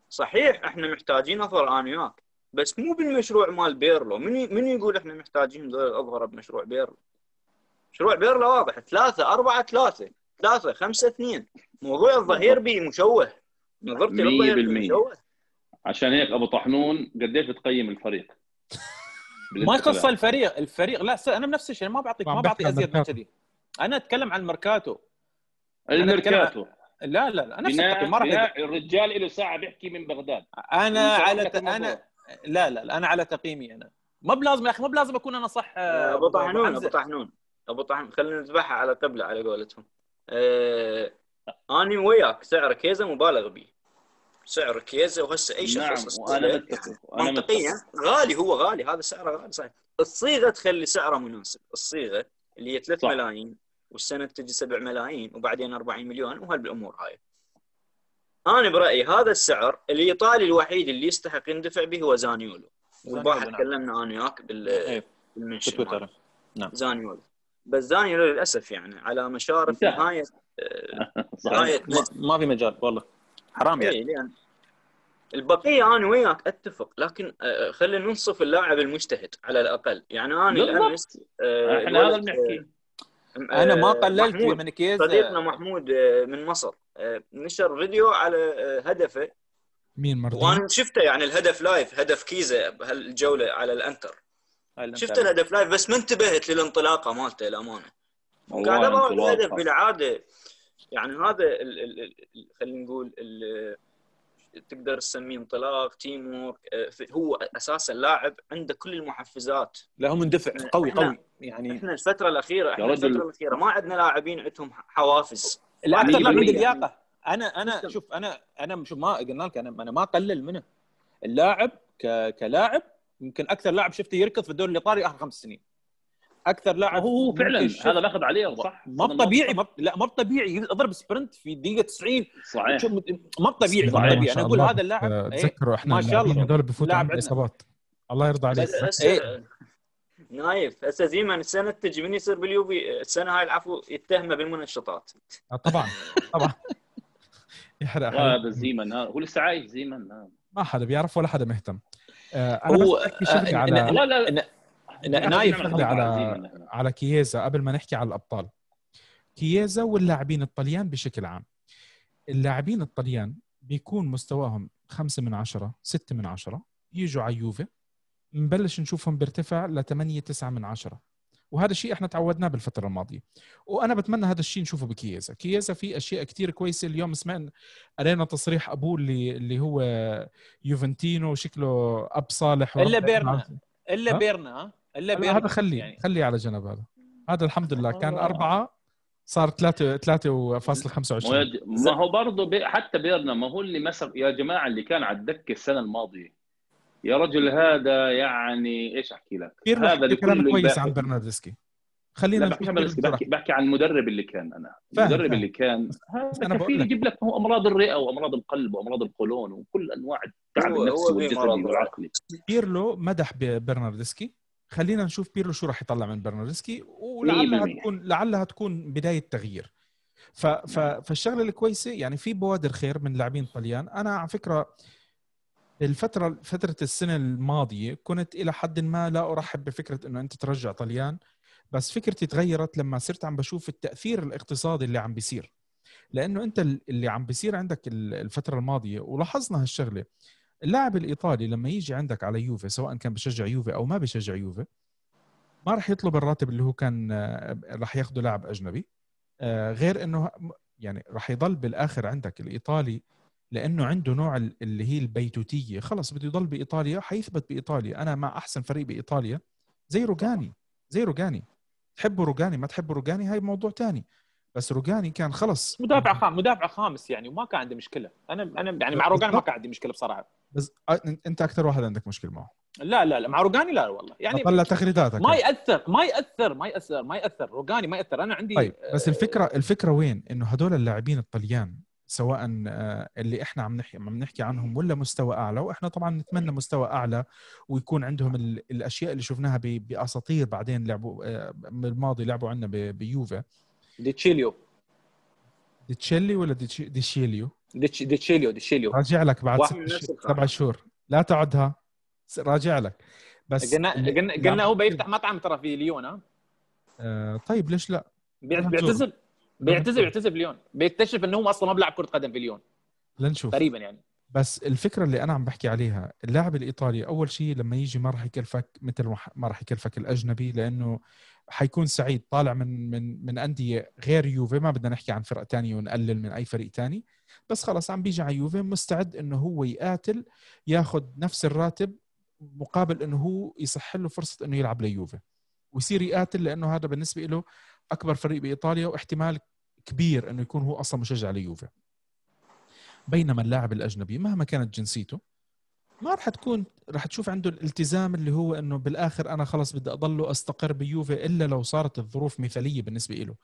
S4: صحيح إحنا محتاجين أظهرة أنا وياك بس مو بالمشروع مال بيرلو. من من يقول إحنا محتاجين ذول الاظهره بمشروع بيرلو؟ مشروع بيرلو واضح. ثلاثة أربعة ثلاثة. ثلاثة خمسة اثنين. موضوع الظهير بي مشوه. نظرتي للضيق
S2: 100% عشان هيك أبو طحنون قديش بتقيم الفريق؟
S3: ما يخص الفريق. الفريق لا س- أنا بنفس الشيء. ما بعطيك
S1: ما
S3: بعطي أزيد من. كذي. أنا أتكلم عن الميركاتو أتكلم
S2: الميركاتو
S3: لا لا لا. نفس
S2: بناء
S3: التقييم. ما راح
S2: الرجال له ساعة بيحكي من بغداد. أنا
S3: على ت... أنا لا لا لا أنا على تقييمي أنا. ما بلازم يا أخي ما بلازم أكون أنا صح آه،
S4: أبو طحنون. أبو طحنون أبو طحنون. خلينا نذبحها على قبله على قولتهم. آه... اني وياك سعر كيزا مبالغ به. سعر كيزا وهسه أي
S2: نعم
S4: شخص
S2: وأنا
S4: يصطدم
S2: متفق وأنا
S4: منطقيا غالي هو غالي هذا سعره غالي صحيح. الصيغة تخلي سعره مناسب. الصيغة اللي هي 3
S2: صح.
S4: ملايين والسنة تجي 7 ملايين وبعدين 40 مليون وهالامور هاي. أنا برأيي هذا السعر الايطالي الوحيد اللي يستحق يندفع به هو زانيولو والبارحه
S3: نعم.
S4: تكلمنا أنا وياك بال
S3: إيه،
S4: بالمنشن.
S3: نعم.
S4: زانيولو بس زانيولو للأسف يعني على مشارف. نهاية آه، نهاية
S3: ما, في مجال والله حرام يعني
S4: إيه البقية أنا وياك أتفق لكن آه، خلينا ننصف اللاعب المجتهد على الأقل يعني
S2: أنا.
S4: الامس آه،
S2: إحنا هذا اللي
S3: أنا ما قللت من كيزا
S4: صديقنا محمود من مصر نشر فيديو على آه، هدفه.
S1: مين مرضي؟
S4: وأنا شفته يعني الهدف live هدف كيزا بهالجولة على
S3: الأنتر.
S4: شفت. الهدف live بس ما انتبهت للانطلاقة مالته الامانه
S2: والله
S4: قاعد
S2: انطلاقة.
S4: الهدف بالعادة. يعني هذا ال- ال- ال- خلينا نقول ال- تقدر تسميه انطلاق team work آه، في- هو أساسا لاعب عنده كل المحفزات.
S3: لا هو مندفع. قوي
S4: إحنا-
S3: قوي. يعني
S4: إحنا الفترة الأخيرة
S2: إحنا.
S4: الفترة الأخيرة ما عندنا لاعبين عندهم حوافز.
S3: الاكثر لاعب عنده
S2: 100%.
S3: لياقة أنا
S4: أنا.
S3: شوف أنا أنا شوف ما قلنا لك أنا أنا ما اقلل منه اللاعب ك... كلاعب يمكن أكثر لاعب شفته يركض في الدوري الإيطالي آخر خمس سنين أكثر لاعب
S2: هو فعلا هذا باخذ عليه صح
S3: ما طبيعي ما لا ما طبيعي يضرب sprint في دقيقه 90
S2: صحيح
S3: شوف ما طبيعي. ما طبيعي
S1: شاء
S3: أنا أقول
S1: الله.
S3: هذا اللاعب
S1: آه،
S3: إيه،
S1: تذكروا إحنا
S3: ما شاء الله.
S1: هذول بفوتوا
S3: لاعب
S1: عندنا
S3: عندنا.
S1: اصابات الله يرضى عليك
S4: بس
S3: إيه.
S4: نايف هسه زيمان السنة تجي من يصير باليوفي السنة هاي العفو يتهمه بالمنشطات
S1: آه، طبعا طبعا يحرق حلو.
S2: هذا زيمن ها. هو لسه عايش زيمن ها.
S1: ما حدا بيعرف ولا حدا مهتم آه، أنا
S3: هو
S1: بس
S3: آه،
S1: على
S2: لا لا نحن
S3: نايف
S1: على-
S2: نحن.
S1: على كييزا قبل ما نحكي على الأبطال كييزا واللاعبين الطليان بشكل عام اللاعبين الطليان بيكون مستواهم خمسة من عشرة ستة من عشرة يجوا على يوفي نبلش نشوفهم بيرتفع ل 8 9 من عشرة. وهذا الشيء إحنا تعودناه بالفترة الماضية. وأنا بتمنى هذا الشيء نشوفه بكييزا كييزا في أشياء كتير كويسة. اليوم سمعنا قرينا تصريح أبوه اللي اللي هو يوفنتينو شكله أب صالح وربنا
S3: بيرنا.
S1: إلا؟
S3: بيرنا إلا
S1: لا،
S3: بيرنا.
S1: هذا خليه
S3: يعني
S1: خليه على جنب هذا. هذا الحمد لله. كان. أربعة صار 3
S2: مو
S1: 3.25
S2: يد- ما هو برضه بي... حتى بيرنا ما هو اللي مسك يا جماعة اللي كان على الدكة السنة الماضية. يا رجل هذا يعني إيش أحكي لك؟
S1: بيرلو
S2: هذا
S1: كلام كويس عن برناردسكي.
S2: لا
S1: خلينا
S2: بحكي
S1: نشوف
S2: عن بحكي, بحكي عن المدرب اللي كان
S1: أنا.
S2: المدرب
S1: فاهم.
S2: اللي كان هذا كفيل. يجيب لك هو أمراض الرئة وأمراض القلب وأمراض القولون وكل أنواع التعب النفسي والجسدي والعقلي.
S1: بيرلو مدح ببرناردسكي. خلينا نشوف بيرلو شو راح يطلع من برناردسكي. ولعلها
S2: 100%.
S1: تكون لعلها تكون بداية تغيير. ف... ف... فالشغلة الكويسة يعني في بوادر خير من لاعبين طليان. أنا على فكرة الفترة فترة السنة الماضية كنت إلى حد ما لا أرحب بفكرة إنه أنت ترجع طليان بس فكرتي تغيرت لما صرت عم بشوف التأثير الاقتصادي اللي عم بيصير. لأنه أنت اللي عم بيصير عندك ال- الفترة الماضية ولاحظنا هالشغلة اللاعب الإيطالي لما يجي عندك على يوفي سواء كان بشجع يوفي أو ما بشجع يوفي ما راح يطلب الراتب اللي هو كان آه، راح ياخده لاعب أجنبي آه، غير إنه يعني راح يضل بالآخر عندك الإيطالي لأنه عنده نوع ال- اللي هي البيتوتية. خلص بده يضل بإيطاليا حيثبت بإيطاليا. أنا مع أحسن فريق بإيطاليا. زي روجاني. زي روجاني. تحبوا روجاني ما تحبوا روجاني هاي موضوع تاني. بس روجاني كان خلص.
S3: مدافع خام مدافع خامس يعني وما كان عندي مشكلة. أنا أنا يعني مع روجاني ما كان عندي مشكلة بصراحة.
S1: بس أنت أكثر واحد عندك مشكلة معه.
S3: لا لا لا مع روجاني لا والله. يعني
S1: طلع تغريداتك
S3: ما يأثر ما يأثر ما يأثر ما يأثر. روجاني ما يأثر. أنا عندي
S1: طيب بس الفكرة الفكرة وين؟ إنه هدول اللاعبين الطليان سواء آه، اللي إحنا عم نحكي عم نحكي عنهم ولا مستوى أعلى. وإحنا طبعا نتمنى مستوى أعلى ويكون عندهم ال- الأشياء اللي شفناها بأساطير بعدين لعبوا آه، بالماضي لعبوا عندنا بيوفا.
S3: ديتشيليو
S1: ديتشيلي ولا ديتش- ديشيليو
S3: ديتش- ديتشيليو ديتشيليو
S1: راجع لك بعد. سبع شهور. لا تعدها. راجع لك. بس
S3: قلنا قلنا قلنا هو بيفتح مطعم ترى في ليون ها؟
S1: آه طيب ليش لا.
S3: بيعتزل. بيعتزل. بيعتزل في ليون بيكتشف انه هو أصلا ما بيلعب كرة قدم في ليون
S1: لنشوف.
S3: تقريبا يعني.
S1: بس الفكرة اللي أنا عم بحكي عليها اللاعب الإيطالي أول شيء لما يجي ما راح يكلفك مثل ما راح يكلفك الأجنبي لأنه حيكون سعيد طالع من من من أندية غير يوفي. ما بدنا نحكي عن فرق تانية ونقلل من أي فريق تاني. بس خلص عم بيجي على يوفي مستعد إنه هو يقاتل ياخذ نفس الراتب مقابل إنه هو يصح له فرصة إنه يلعب ليوفي. ويصير يقاتل لأنه هذا بالنسبة له أكبر فريق بإيطاليا واحتمال كبير إنه يكون هو أصلا مشجع ليوفي. بينما اللاعب الأجنبي مهما كانت جنسيته ما راح تكون راح تشوف عنده الالتزام اللي هو إنه بالآخر أنا خلص بدي اضل أستقر بيوفي إلا لو صارت الظروف مثالية بالنسبة له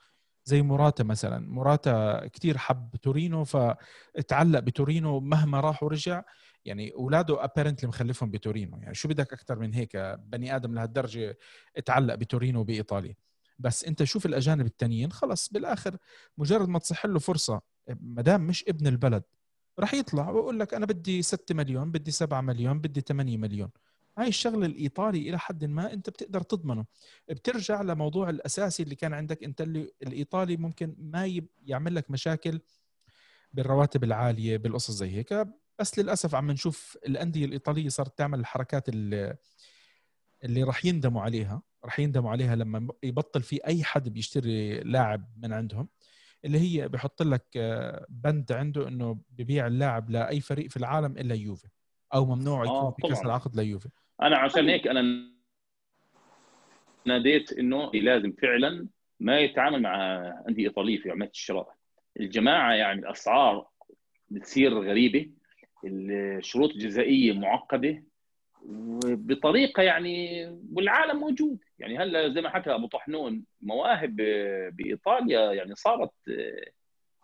S1: زي موراتا مثلا. موراتا كثير حب تورينو فتعلق بتورينو مهما راح ورجع. يعني أولاده ابيرنتلي مخلفهم بتورينو. يعني شو بدك أكثر من هيك؟ بني آدم لهالدرجة اتعلق بتورينو بإيطاليا. بس انت شوف الأجانب التانيين خلص بالآخر مجرد ما تصح له فرصة ما دام مش ابن البلد راح يطلع ويقول لك أنا بدي 6 مليون بدي 7 مليون بدي 8 مليون. هاي الشغله الإيطالي إلى حد ما أنت بتقدر تضمنه. بترجع لموضوع الأساسي اللي كان عندك أنت اللي الإيطالي ممكن ما يعمل لك مشاكل بالرواتب العالية بالقصص زي هيك. بس للأسف عم نشوف الأندية الإيطالية صارت تعمل الحركات اللي اللي راح يندموا عليها. راح يندموا عليها لما يبطل في أي حد بيشتري لاعب من عندهم اللي هي بحط لك آه، بند عنده إنه ببيع اللاعب لأي فريق في العالم إلا يوفي أو ممنوع يكون آه في كسر العقد ليوفي
S2: أنا عشان. هيك أنا ناديت إنه لازم فعلا ما يتعامل مع أندية إيطالية في عملية الشراء الجماعة يعني الأسعار بتصير غريبة الشروط الجزائية معقدة وبطريقه يعني والعالم موجود. يعني هلا زي ما حكى أبو طحنون مواهب بإيطاليا يعني صارت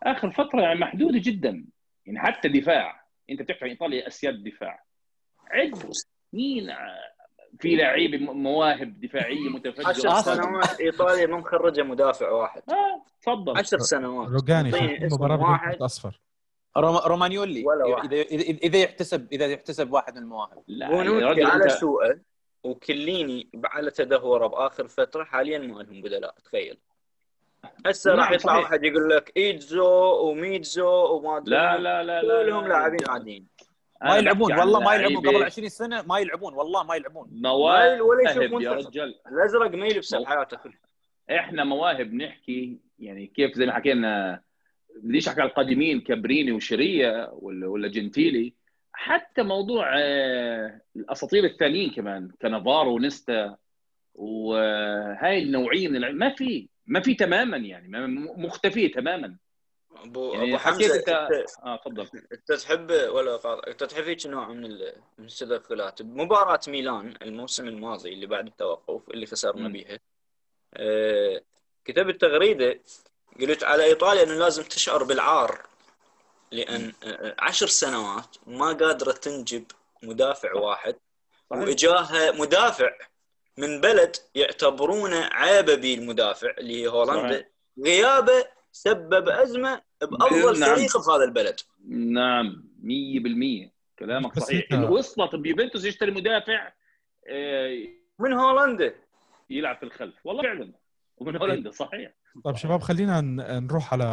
S2: آخر فترة يعني محدودة جدا. يعني حتى دفاع. أنت بتحكي عن إيطاليا أسياد دفاع. عد مين؟ في لعيبة مواهب دفاعية متفجرة.
S4: 10 سنوات إيطاليا ما مخرجة مدافع واحد.
S2: آه تفضل.
S4: 10 سنوات.
S1: روجاني مباراة واحد. أصفر.
S3: رومانيولي. اذا اذا يحتسب إذا يحتسب واحد من المواهب.
S4: لا على سوءه وكليني على تدهوره بآخر فترة حاليا ما لهم بدلاء تخيل. هسه راح يطلع واحد يقول لك ايدزو وميتزو وما
S2: أدري لا لا لا لا
S4: كلهم لاعبين عاديين.
S3: ما يلعبون والله ما يلعبون قبل 20 سنة ما يلعبون والله ما يلعبون.
S2: مواهب ولا يشوف
S4: يا رجال الأزرق ما يلبس حياته كلها
S2: إحنا مواهب نحكي يعني كيف زي ما حكينا بديش أحكي على القديمين؟ كابريني وشريه ولا ولا جنتيلي. حتى موضوع آه، الأساطير الثانيين كمان كنافارو ونستا وهاي النوعيه من ما في ما في تماما يعني مختفية تماما.
S4: ابو يعني أبو حمزة انت
S2: آه تفضل.
S4: أنت تحب ولا أنت تحب هيك نوع من من التدخلات بمباراة ميلان الموسم الماضي اللي بعد التوقف اللي خسرنا بيها آه كتبت تغريدة قلت على إيطاليا إنه لازم تشعر بالعار لأن عشر سنوات ما قادرة تنجب مدافع واحد واجاها مدافع من بلد يعتبرونه عيبه بالمدافع اللي هي هولندا. غيابه سبب أزمة بأفضل نعم. فريق في هذا البلد.
S2: نعم 100% كلامك صحيح. وصلت بيوفنتوس يشتري مدافع
S4: آه، من هولندا.
S2: يلعب في الخلف. والله فعلا. ومن هولندا صحيح.
S1: طيب شباب خلينا نروح على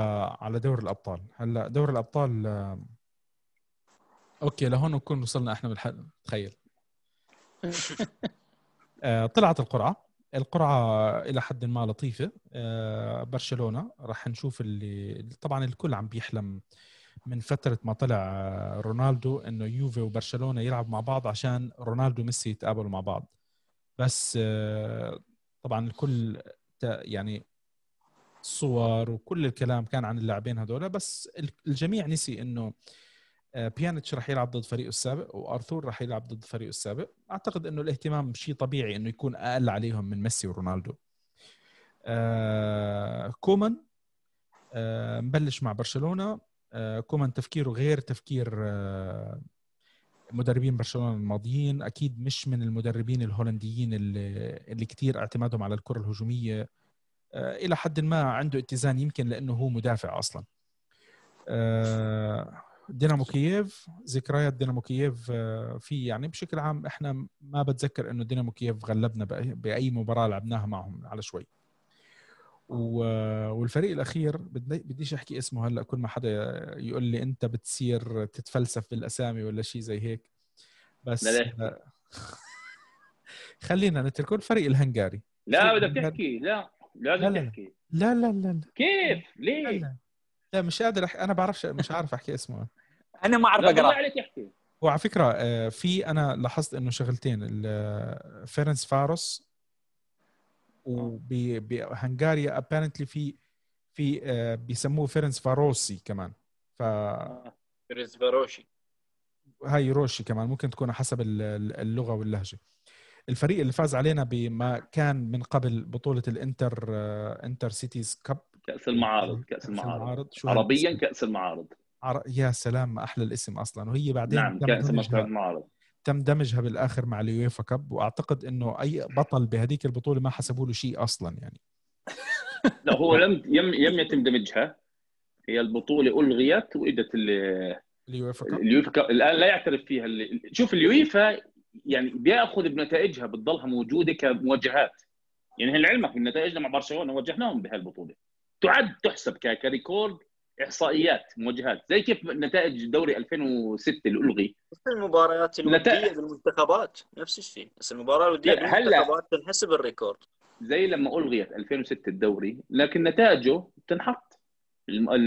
S1: على دوري الأبطال. هلأ دوري الأبطال أوكي لهون نكون وصلنا إحنا بالحل تخيل. آه، طلعت القرعة. القرعة إلى حد ما لطيفة. آه، برشلونة. راح نشوف اللي طبعا الكل عم بيحلم من فترة ما طلع رونالدو إنه يوفي وبرشلونة يلعبوا مع بعض عشان رونالدو وميسي يتقابلوا مع بعض. بس آه، طبعا الكل يعني الصور وكل الكلام كان عن اللاعبين هذول بس الجميع نسي إنه آه، بيانيتش راح يلعب ضد فريقه السابق وأرثور راح يلعب ضد فريقه السابق. أعتقد إنه الاهتمام شيء طبيعي إنه يكون أقل عليهم من ميسي ورونالدو. آه، كومان آه، مبلش مع برشلونة. كومان تفكيره غير تفكير مدربين برشلونة الماضيين. أكيد مش من المدربين الهولنديين اللي اللي اعتمادهم على الكرة الهجومية. إلى حد ما عنده اتزان يمكن لأنه هو مدافع أصلا. آه، دينامو كييف ذكريات دينامو كييف آه، في يعني بشكل عام إحنا ما بتذكر إنه دينامو كييف غلبنا باي مباراة لعبناها معهم على شوي. والفريق الأخير بدي بديش أحكي اسمه هلأ كل ما حدا يقول لي أنت بتصير تتفلسف بالأسامي ولا شيء زي هيك. بس
S2: لا
S1: خلينا نتركه الفريق الهنغاري.
S2: لا بدك تحكي لا. لازم
S1: لا لا.
S2: تحكي
S1: لا. لا. لا لا
S2: كيف
S1: لا,
S2: ليه
S1: لا. لا. مش قادر أحكي. أنا بعرفش مش عارف أحكي اسمه.
S3: أنا ما أعرف
S2: لا بالله
S3: اقرا
S2: عليك احكي
S1: وعلى فكرة آه، في أنا لاحظت إنه شغلتين ال- فيرنس فاروس وبهنغاريا apparently في في آه، بيسموه فيرنس فاروسي كمان. فهاي
S4: ريزفاروشي
S1: روشي كمان ممكن تكون حسب ال- ال- اللغة واللهجة. الفريق اللي فاز علينا بما كان من قبل بطولة ال Inter آه، Inter Cities Cup.
S2: كأس المعارض كأس المعارض.
S1: شو
S2: عربيا؟ كأس المعارض.
S1: عر... يا سلام ما أحلى الاسم أصلا. وهي بعدين
S2: نعم
S1: تم
S2: كأس
S1: دمجها
S2: المعارض.
S1: تم دمجها بالآخر مع ال UEFA Cup. وأعتقد إنه أي بطل بهذيك البطولة ما حسبوا له شيء أصلا يعني.
S2: لا هو لم يم يم يتم دمجها. هي البطولة ألغيت واجت ال-
S1: ال UEFA
S2: Cup. ال UEFA Cup- الآن لا يعترف فيها ال- شوف اليويفا يعني بياخذ بنتائجها بتضلها موجودة كمواجهات يعني لعلمك نتائجنا مع برشلونة واجهناهم بهالبطولة؟ تعد تحسب ك record إحصائيات مواجهات زي كيف نتائج دوري 2006 اللي ألغي؟
S4: بس المباريات الودية
S2: نتائج-
S4: بالمنتخبات نفس الشيء. بس
S2: المباراة الودية
S4: بالمنتخبات تنحسب ال record.
S2: زي لما ألغيت 2006 الدوري لكن نتائجه بتنحط.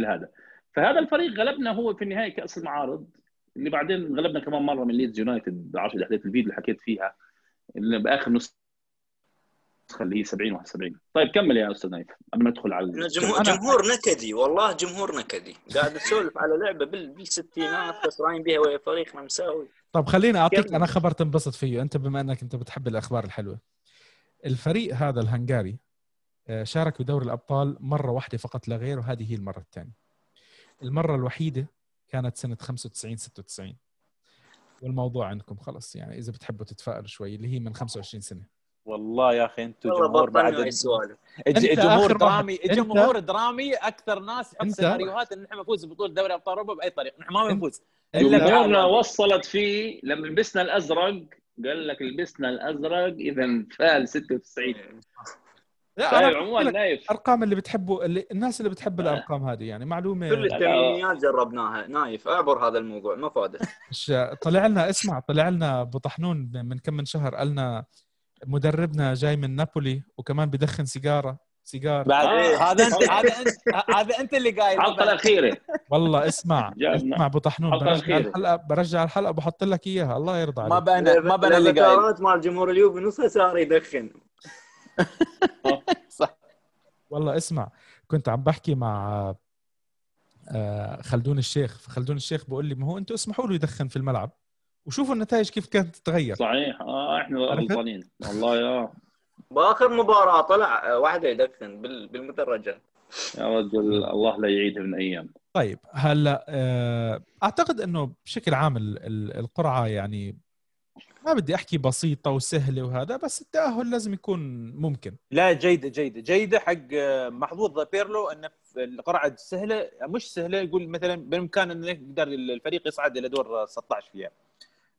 S2: هذا. فهذا الفريق غلبنا هو في النهايه كأس المعارض. اللي بعدين غلبنا كمان مرة من ليدز يونايتد 10 احداث الفيديو اللي حكيت فيها اللي بآخر نسخه اللي هي 70 71 طيب كمل يا أستاذ نايف قبل ما ندخل على
S4: جمهور, جمهور نكدي والله جمهور نكدي. قاعد تسولف على لعبة بال- بالستينات خسرانين بها ويا فريقنا مساوي.
S1: طب خليني اعطيك. أنا خبر تنبسط فيه. أنت بما أنك أنت بتحب الأخبار الحلوة. الفريق هذا الهنغاري آه، شارك بدوري الأبطال مرة واحدة فقط لا غير وهذه هي المرة الثانية. المرة الوحيدة كانت سنة 95 96 والموضوع عندكم خلص يعني إذا بتحبوا تتفائلوا شوي اللي هي من 25 سنة.
S3: والله يا أخي
S4: أنتم
S3: جمهور بعد
S1: أنت
S3: جمهور درامي جمهور درامي أكثر ناس يحط سيناريوهات إن إحنا بنفوز ببطوله دوري أبطال أوروبا بأي طريقة. نحن ما بنفوز.
S2: جمهورنا وصلت فيه لما لبسنا الأزرق قال لك لبسنا الأزرق هذا فال 96
S1: لا
S2: عموما نايف
S1: الارقام اللي بتحبوا اللي الناس اللي بتحب الأرقام هذه يعني معلومة
S4: كل التمرينات جربناها. نايف أعبر هذا الموضوع ما فادت
S1: مش طلع لنا اسمع طلع لنا أبو طحنون من كم من شهر قالنا مدربنا جاي من نابولي وكمان بدخن سيجارة سيجار.
S3: بعد
S2: آه.
S3: هذا أنت هذا أنت هذا أنت اللي قايل.
S2: الحلقة الأخيرة.
S1: والله اسمع. اسمع أبو طحنون برجع. الحلقة برجع الحلقة بحط لك إياها الله يرضى
S3: ما
S1: عليك.
S3: بأنا ما بأنا اللي قايل.
S4: مال جمهور اليوفي نصها صار يدخن.
S3: صح.
S1: والله اسمع كنت عم بحكي مع آه، خلدون الشيخ. فخلدون الشيخ بقول لي ما هو أنتم اسمحوا له يدخن في الملعب؟ وشوفوا النتائج كيف كانت تتغير.
S2: صحيح. آه
S1: إحنا؟
S2: غلطانين. والله يا
S4: باخر مباراة طلع واحدة يدخن بال- بالمدرجات
S2: يا رجل الله لا يعيدها من أيام.
S1: طيب هلا آه، أعتقد إنه بشكل عام ال- ال- القرعة يعني ما بدي أحكي بسيطة وسهلة وهذا بس التأهل لازم يكون ممكن.
S3: لا جيدة جيدة جيدة حق آه، محظوظ بيرلو إنه القرعة سهلة مش سهلة يقول مثلا بإمكان إنه يقدر الفريق يصعد إلى دور 16 فيها.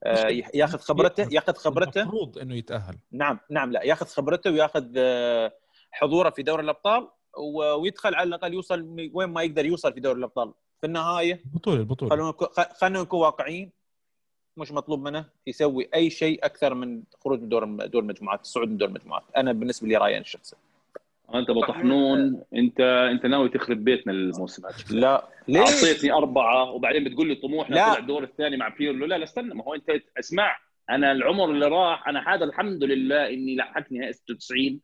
S3: آه، ياخذ خبرته ياخذ خبرته.
S1: المفروض إنه يتأهل.
S3: نعم نعم لا ياخذ خبرته وياخذ آه، حضوره في دوري الأبطال ويدخل على الأقل يوصل وين ما يقدر يوصل في دوري الأبطال. في النهاية
S1: البطوله البطوله
S3: خلونا نكون واقعيين. مش مطلوب منه يسوي أي شيء أكثر من خروج من دور دور المجموعات الصعود من دور المجموعات أنا بالنسبة لي رأيي أنا الشخصي.
S2: أنت ابو طحنون انت أنت ناوي تخرب بيتنا الموسم هذا.
S3: لا ليش؟
S2: أعطيتني أربعة وبعدين بتقول لي طموحنا. طلع الدور الثاني مع بيرلو لا لا استنى. ما هو أنت اسمع أنا العمر اللي راح أنا هذا الحمد لله إني لحقني نهائي 96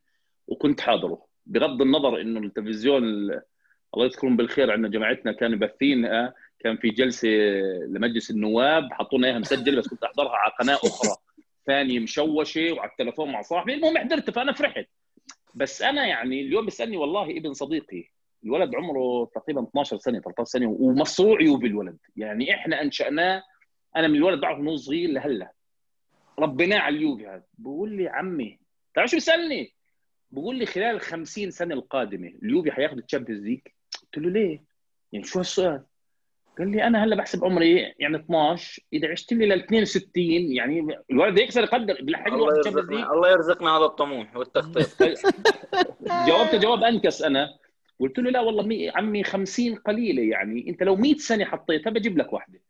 S2: وكنت حاضره. بغض النظر إنه التلفزيون ال- الله يذكرهم بالخير عندنا جماعتنا كانوا باثينها كان في جلسة لمجلس النواب حطوا لنا إياها مسجله بس كنت أحضرها على قناة أخرى. ثانية مشوشة وعلى التلفون مع صاحبي المهم حضرت فأنا فرحت. بس أنا يعني اليوم بيسألني والله ابن صديقي الولد عمره تقريبا 12 سنة 13 سنة ومصروع يوفي الولد يعني إحنا أنشأناه أنا من الولد بعرفه من هو صغير لهلأ. ربيناه على اليوفي هذا بقول لي عمي تعرف شو بيسألني؟ بقول لي خلال ال 50 سنة القادمة اليوفي حياخذ ال Champions League. قلت له ليه؟ يعني شو هالسؤال؟ قال لي أنا هلا بحسب عمري يعني 12 إذا عشت لي لل 62 يعني الولد يكسر يقدر بلحق
S4: الله يرزقنا الله يرزقنا هذا الطموح والتخطيط.
S2: جاوبت جواب أنكس أنا. قلت له لا والله مي عمي 50 قليلة يعني. أنت لو 100 سنة حطيتها بجيب لك واحدة.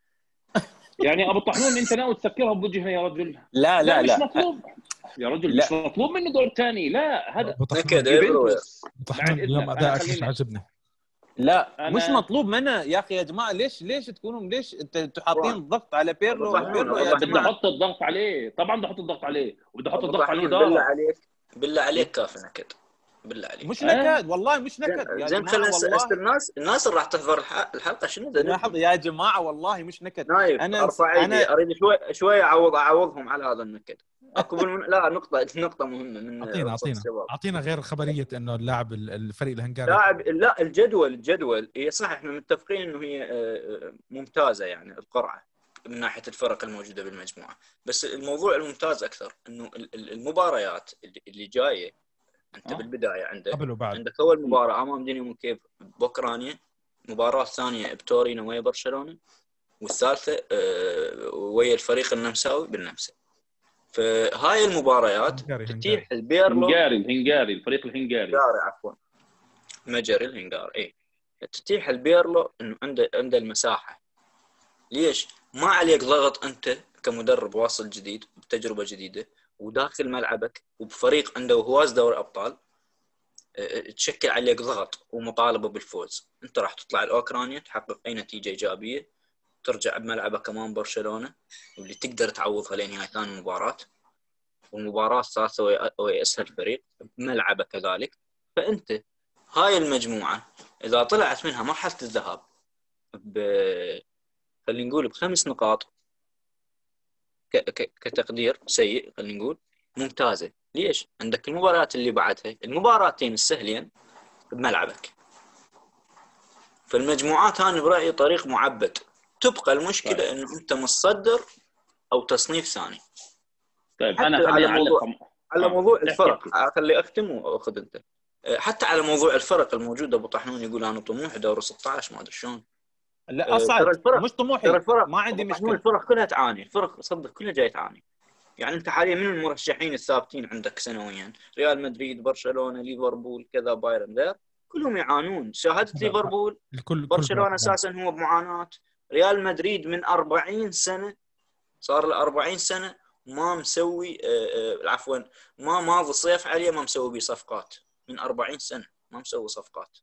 S2: يعني أبو طحنون أنت ناوي تسكرها بوجهنا يا رجل؟
S3: لا لا لا,
S2: مش مطلوب. يا رجل لا. مش مطلوب منه دور ثاني لا هذا
S4: نكد
S1: طحنون اليوم ادائك مش عاجبني.
S3: لا أنا... مش مطلوب منه يا أخي يا جماعة ليش ليش تكونوا ليش أنتوا حاطين الضغط على بيرلو؟ بيرلو
S2: بدي أحط الضغط عليه. طبعا بدي أحط الضغط عليه. وبدي أحط الضغط على الاداره
S4: بالله عليك. بالله عليك كافي نكد بالله عليك.
S3: مش نكد والله مش نكد.
S4: يا زين خلينا الناس الناس اللي راح تحضر الحلقة شنو؟
S3: لاحظ يا جماعة والله مش نكد.
S4: نايف أنا أرفع أنا أريد شوي شوي اعوض أعوضهم على هذا النكد. أكو بالمن... لا نقطة نقطة مهمة من
S1: أعطينا أعطينا أعطينا غير خبرية إنه اللاعب الفريق الهنغاري
S4: لاعب لا الجدول الجدول هي صح إحنا متفقين إنه هي آه، آه، ممتازة يعني القرعة من ناحية الفرق الموجودة بالمجموعة. بس الموضوع الممتاز أكثر إنه المباريات اللي جاية أنت بالبداية عندك.
S1: قبل وبعد.
S4: عندك أول مباراة امام دينامو كييف بأوكرانيا مباراة ثانية بتورينو ويا برشلونة. والثالثة آه، ويا الفريق النمساوي بالنمسا. فهاي المباريات تتيح لبيرلو.
S2: الهنغاري الهنغاري الفريق الهنغاري
S4: الهنغاري عفوا. مجري الهنغاري اي تتيح لبيرلو إنه عنده عنده المساحة. ليش؟ ما عليك ضغط أنت كمدرب واصل جديد بتجربة جديدة. وداخل ملعبك وبفريق عنده هواز دوري أبطال تشكل عليك ضغط ومطالبة بالفوز أنت راح تطلع الاوكرانيا تحقق أي نتيجة إيجابية ترجع بملعبك أمام برشلونة واللي تقدر تعوضها لنهايه ثاني مباراة والمباراة الثالثة وهي اسهل فريق بملعبه كذلك فأنت هاي المجموعة إذا طلعت منها مرحلة الذهاب ب خلينا نقول بخمس نقاط. كتقدير سيء خلينا نقول ممتازة. ليش؟ عندك المباريات اللي بعدها المباراتين السهلين بملعبك. فالمجموعات هاني برأيي طريق معبد. تبقى المشكلة طيب. إنه أنت متصدر أو تصنيف ثاني.
S2: طيب أنا على موضوع
S4: على آه. موضوع الفرق. خلي أختم وأخذ أنت. آه، حتى على موضوع الفرق الموجوده أبو طحنون يقول أنا طموحي دوري 16 ما أدري شلون.
S3: لا اصعد آه، الفرق مش طموحي. الفرق ما عندي مشكلة.
S4: الفرق كلها تعاني. الفرق صدق كلها جاي تعاني. يعني أنت حاليا من المرشحين الثابتين عندك سنويا؟ ريال مدريد برشلونة ليفربول كذا بايرن غير. كلهم يعانون. شاهدت ليفربول؟ الكل برشلونة أساسا هو بمعاناة. ريال مدريد من 40 سنة. صار له 40 سنة. ما مسوي آه، آه، عفوا ما ماضي صيف عليه ما مسوي بيه صفقات. من 40 سنة ما مسوي صفقات.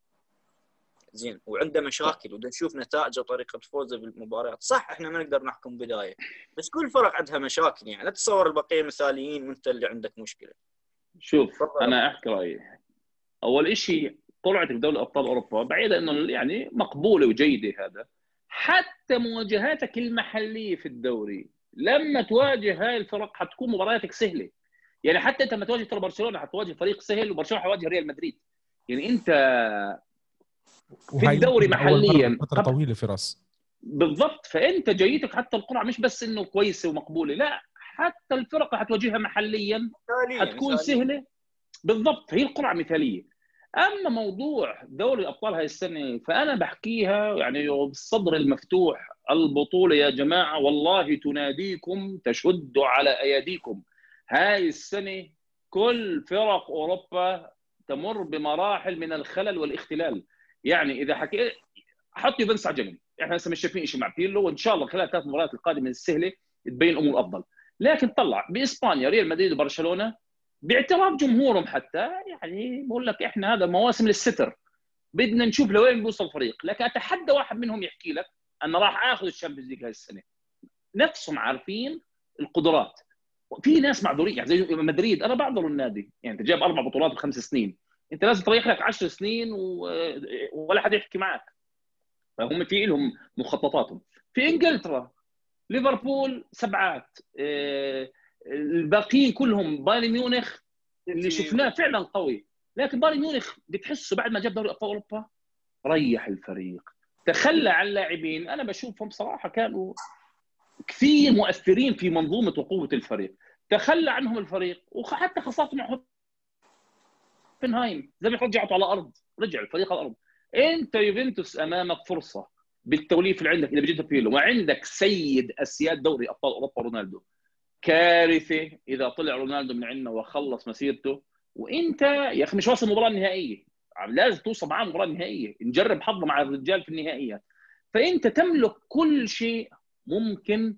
S4: زين وعنده مشاكل ودا نشوف نتائجه وطريقة فوزه بالمباريات صح إحنا ما نقدر نحكم بداية بس كل فرق عندها مشاكل يعني. لا تتصور البقية مثاليين وأنت اللي عندك مشكلة.
S2: شوف أنا أحكي رأيي. أول شيء طلعت بدوري أبطال أوروبا بعيدا إنه يعني مقبولة وجيدة هذا حتى مواجهاتك المحلية في الدوري. لما تواجه هاي الفرق حتكون مبارياتك سهلة. يعني حتى أنت لما تواجه ترى برشلونة حتواجه فريق سهل وبرشلونة حيواجه ريال مدريد. يعني أنت في الدوري محليا.
S1: فترة طويلة فراس
S2: بالضبط فأنت جيتك حتى القرعة مش بس إنه كويسة ومقبولة لا حتى الفرق اللي حتواجهها محليا حتكون سهلة. بالضبط هي القرعة مثالية. أما موضوع دوري الأبطال هاي السنة فأنا بحكيها يعني بالصدر المفتوح البطولة يا جماعة والله تناديكم تشد على اياديكم هاي السنة كل فرق أوروبا تمر بمراحل من الخلل والاختلال. يعني إذا حكيت حط يوفنتوس على جنب. إحنا هسه مش شايفين شيء مع بيرلو وإن شاء الله خلال ثلاث مباريات القادمة السهلة تبين امور أفضل. لكن طلع بإسبانيا ريال مدريد وبرشلونة باعتراف جمهورهم حتى يعني بقول لك إحنا هذا مواسم لليستر. بدنا نشوف لوين بيوصل الفريق. لكن أتحدى واحد منهم يحكي لك أنا راح آخذ ال Champions League هاي السنة. نفسهم عارفين القدرات. في ناس معذورين. يعني زي مدريد أنا بعذر النادي. يعني جايب أربع بطولات بخمس سنين. انت لازم تريح لك 10 سنين و... ولا حد يحكي معك. فهم في لهم مخططاتهم. في إنجلترا ليفربول سبعات. آه، الباقيين كلهم بايرن ميونخ اللي شفناه فعلا قوي. لكن بايرن ميونخ بتحسه بعد ما جاب دوري أبطال أوروبا ريح الفريق. تخلى عن لاعبين. أنا بشوفهم صراحة كانوا كثير مؤثرين في منظومة وقوة الفريق. تخلى عنهم الفريق وحتى خسارته مع هوفنهايم زي ما رجعته على الأرض رجع الفريق على الأرض. إنت يوفنتوس أمامك فرصة بالتوليف اللي عندك اذا بجد بيرلو وعندك سيد أسياد دوري أبطال أوروبا رونالدو. كارثة إذا طلع رونالدو من عندنا وخلص مسيرته. وإنت يا أخي مش واصل المباراه النهائيه لازم توصل معاه المباراه النهائيه نجرب حظنا مع الرجال في النهائيات. فإنت تملك كل شيء ممكن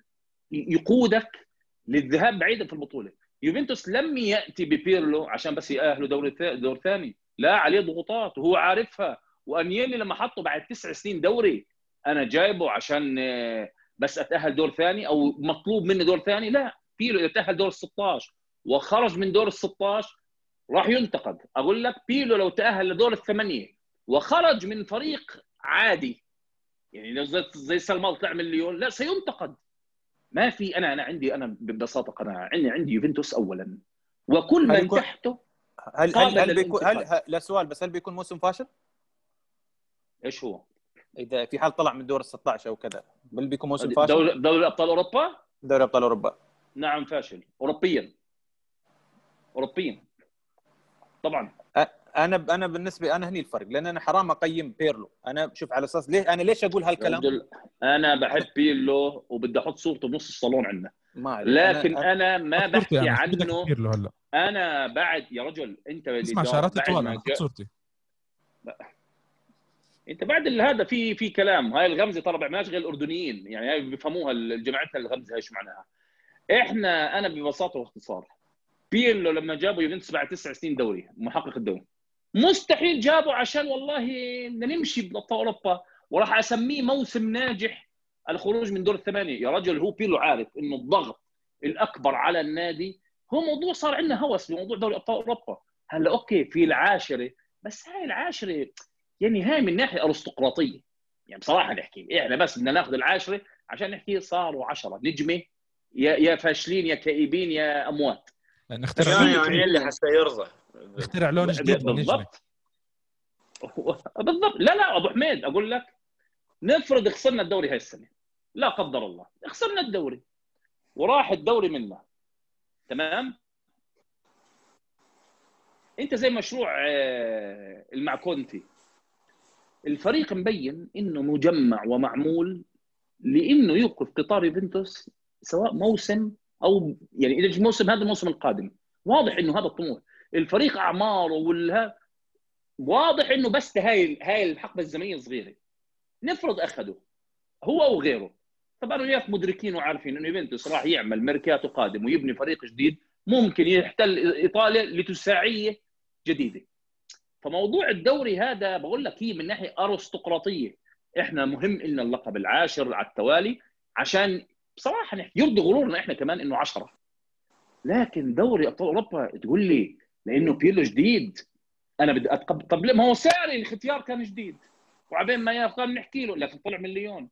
S2: يقودك للذهاب بعيدا في البطولة. يوفنتوس لم يأتي ببيرلو عشان بس يأهلوا دور دور ثاني. لا عليه ضغوطات وهو عارفها. وأنيلي لما حطه بعد تسع سنين دوري أنا جايبه عشان آه، بس أتأهل دور ثاني أو مطلوب مني دور ثاني؟ لا بيرلو تاهل دور ال 16 وخرج من دور ال 16 راح ينتقد. أقول لك بيرلو لو تأهل لدور الثمانية وخرج من فريق عادي يعني زي سلمان طلع من ليون لا سينتقد. ما في أنا أنا عندي أنا ببساطة قناعه عندي عندي يوفنتوس اولا وكل من تحته
S3: هل هل, هل بيكون هل لا سؤال بس هل بيكون موسم فاشل؟
S2: إيش هو؟
S3: إذا في حال طلع من دور ال 16 أو كذا هل بيكون موسم فاشل؟
S2: دوري دوري أبطال أوروبا؟
S3: دوري أبطال أوروبا
S2: نعم فاشل اوروبيا اوروبيا طبعا
S3: أنا أنا بالنسبة أنا هني الفرق لأن أنا حرام أقيم بيرلو. أنا شوف على أساس ليه أنا ليش أقول هالكلام؟
S2: أنا بحب بيرلو وبدي أحط صورته بنص الصالون عندنا. ما لكن أنا, أنا ما بحكي أنا عنه. بيرلو هلأ. أنا بعد يا رجل أنت
S1: اسمع شعارات طوال صورتي.
S2: أنت بعد هذا في في كلام. هاي الغمزة ترى بيعملهاش غير الأردنيين يعني هاي بيفهموها جماعتنا الغمزة هاي شو معناها. إحنا أنا ببساطة وإختصار بيرلو لما جابوا يوفنتوس بعد تسع سنين دوري محقق الدوري. مستحيل جابوا عشان والله بدنا نمشي بابطال أوروبا وراح أسميه موسم ناجح الخروج من دور الثمانية. يا رجل هو بيرلو عارف إنه الضغط الأكبر على النادي هو موضوع صار عندنا هوس بموضوع دوري أبطال أوروبا. هلأ أوكي في العاشرة بس هاي العاشرة يعني هاي من ناحية أرستقراطية. يعني بصراحة نحكي إحنا بس بدنا ناخذ العاشرة عشان نحكي صاروا عشرة نجمة يا يا فاشلين يا كئيبين يا أموات.
S4: نخترع يعني اللي حتى يرضى
S1: نخترع لون جديد
S2: بالضبط. بالضبط. لا لا أبو حميد أقول لك نفرض خسرنا الدوري هاي السنة. لا قدر الله. خسرنا الدوري. وراح الدوري منا تمام؟ أنت زي مشروع آه، المعكونتي. الفريق مبين إنه مجمع ومعمول لإنه يوقف قطار يوفنتوس سواء موسم أو يعني إذا الموسم هذا الموسم القادم. واضح إنه هذا الطموح. الفريق أعماره والها واضح إنه بس هاي هاي الحقبة الزمنية صغيرة. نفرض اخذوا هو أو غيره طبعا وياك مدركين وعارفين إنه يوفنتوس راح يعمل ميركاتو قادم ويبني فريق جديد ممكن يحتل إيطاليا لتساعية جديدة. فموضوع الدوري هذا بقول لك هي من ناحية أرستقراطية. إحنا مهم لنا اللقب العاشر على التوالي عشان بصراحة يرضي غرورنا إحنا كمان إنه 10 لكن دوري ابطال أوروبا تقول لي لأنه بيرلو جديد. أنا بدي أتقبل طب ما هو ساري الاختيار كان جديد. وعبين ما ياخذ نحكي له لكن طلع من ليون.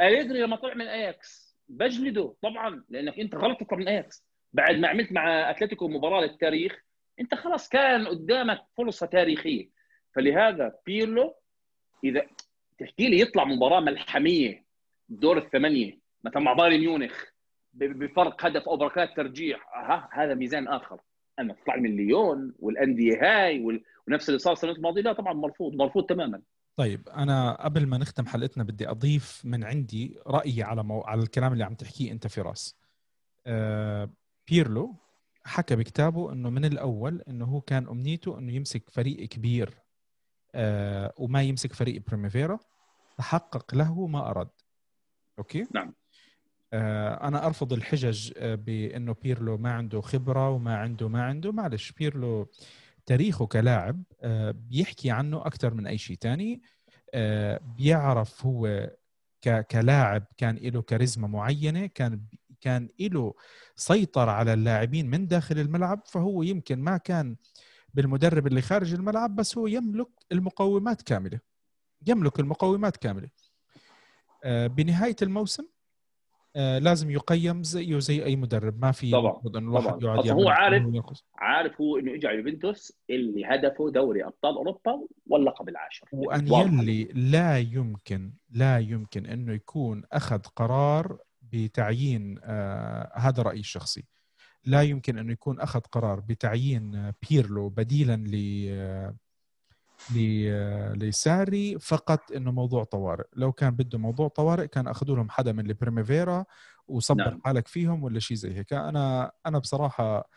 S2: أليجري لما طلع من اياكس بجلده طبعا لأنك أنت غلط تطلع من اياكس بعد ما عملت مع أتلتيكو مباراة للتاريخ أنت خلاص كان قدامك فرصة تاريخية. فلهذا بيرلو إذا تحكي لي يطلع مباراة ملحمية دور الثمانية مثلا مع بايرن ميونخ بفرق هدف أو بركلات ترجيح ها هذا ميزان آخر. أما تطلع من ليون والأندية هاي ونفس اللي صار السنة الماضية لا طبعا مرفوض مرفوض تماما.
S1: طيب أنا قبل ما نختم حلقتنا بدي أضيف من عندي رأيي على مو... على الكلام اللي عم تحكيه أنت فراس أه بيرلو حكى بكتابه إنه من الأول إنه هو كان أمنيته إنه يمسك فريق كبير أه وما يمسك فريق primavera تحقق له ما أراد. أوكي؟
S2: نعم.
S1: أنا أرفض الحجج آه، بأنه بيرلو ما عنده خبرة وما عنده ما عنده معلش بيرلو تاريخه كلاعب آه، بيحكي عنه أكثر من أي شيء ثاني بيعرف هو كلاعب كان له كاريزما معينة كان كان له سيطر على اللاعبين من داخل الملعب فهو يمكن ما كان بالمدرب اللي خارج الملعب بس هو يملك المقومات كاملة يملك المقومات كاملة. بنهاية الموسم آه لازم يقيم زيه زي أي مدرب. ما في
S2: طبعا انه الواحد يقعد هو عارف عارف هو إنه اجى يوفنتوس اللي هدفه دوري أبطال أوروبا واللقب العاشر
S1: وأن يلي لا يمكن لا يمكن إنه يكون أخذ قرار بتعيين آه هذا رأيي الشخصي. لا يمكن إنه يكون أخذ قرار بتعيين بيرلو بديلا ل آه لساري فقط إنه موضوع طوارئ. لو كان بده موضوع طوارئ كان أخذوا لهم حدا من البريميفيرا وصبر نعم. حالك فيهم ولا شيء زي هيك. أنا أنا بصراحة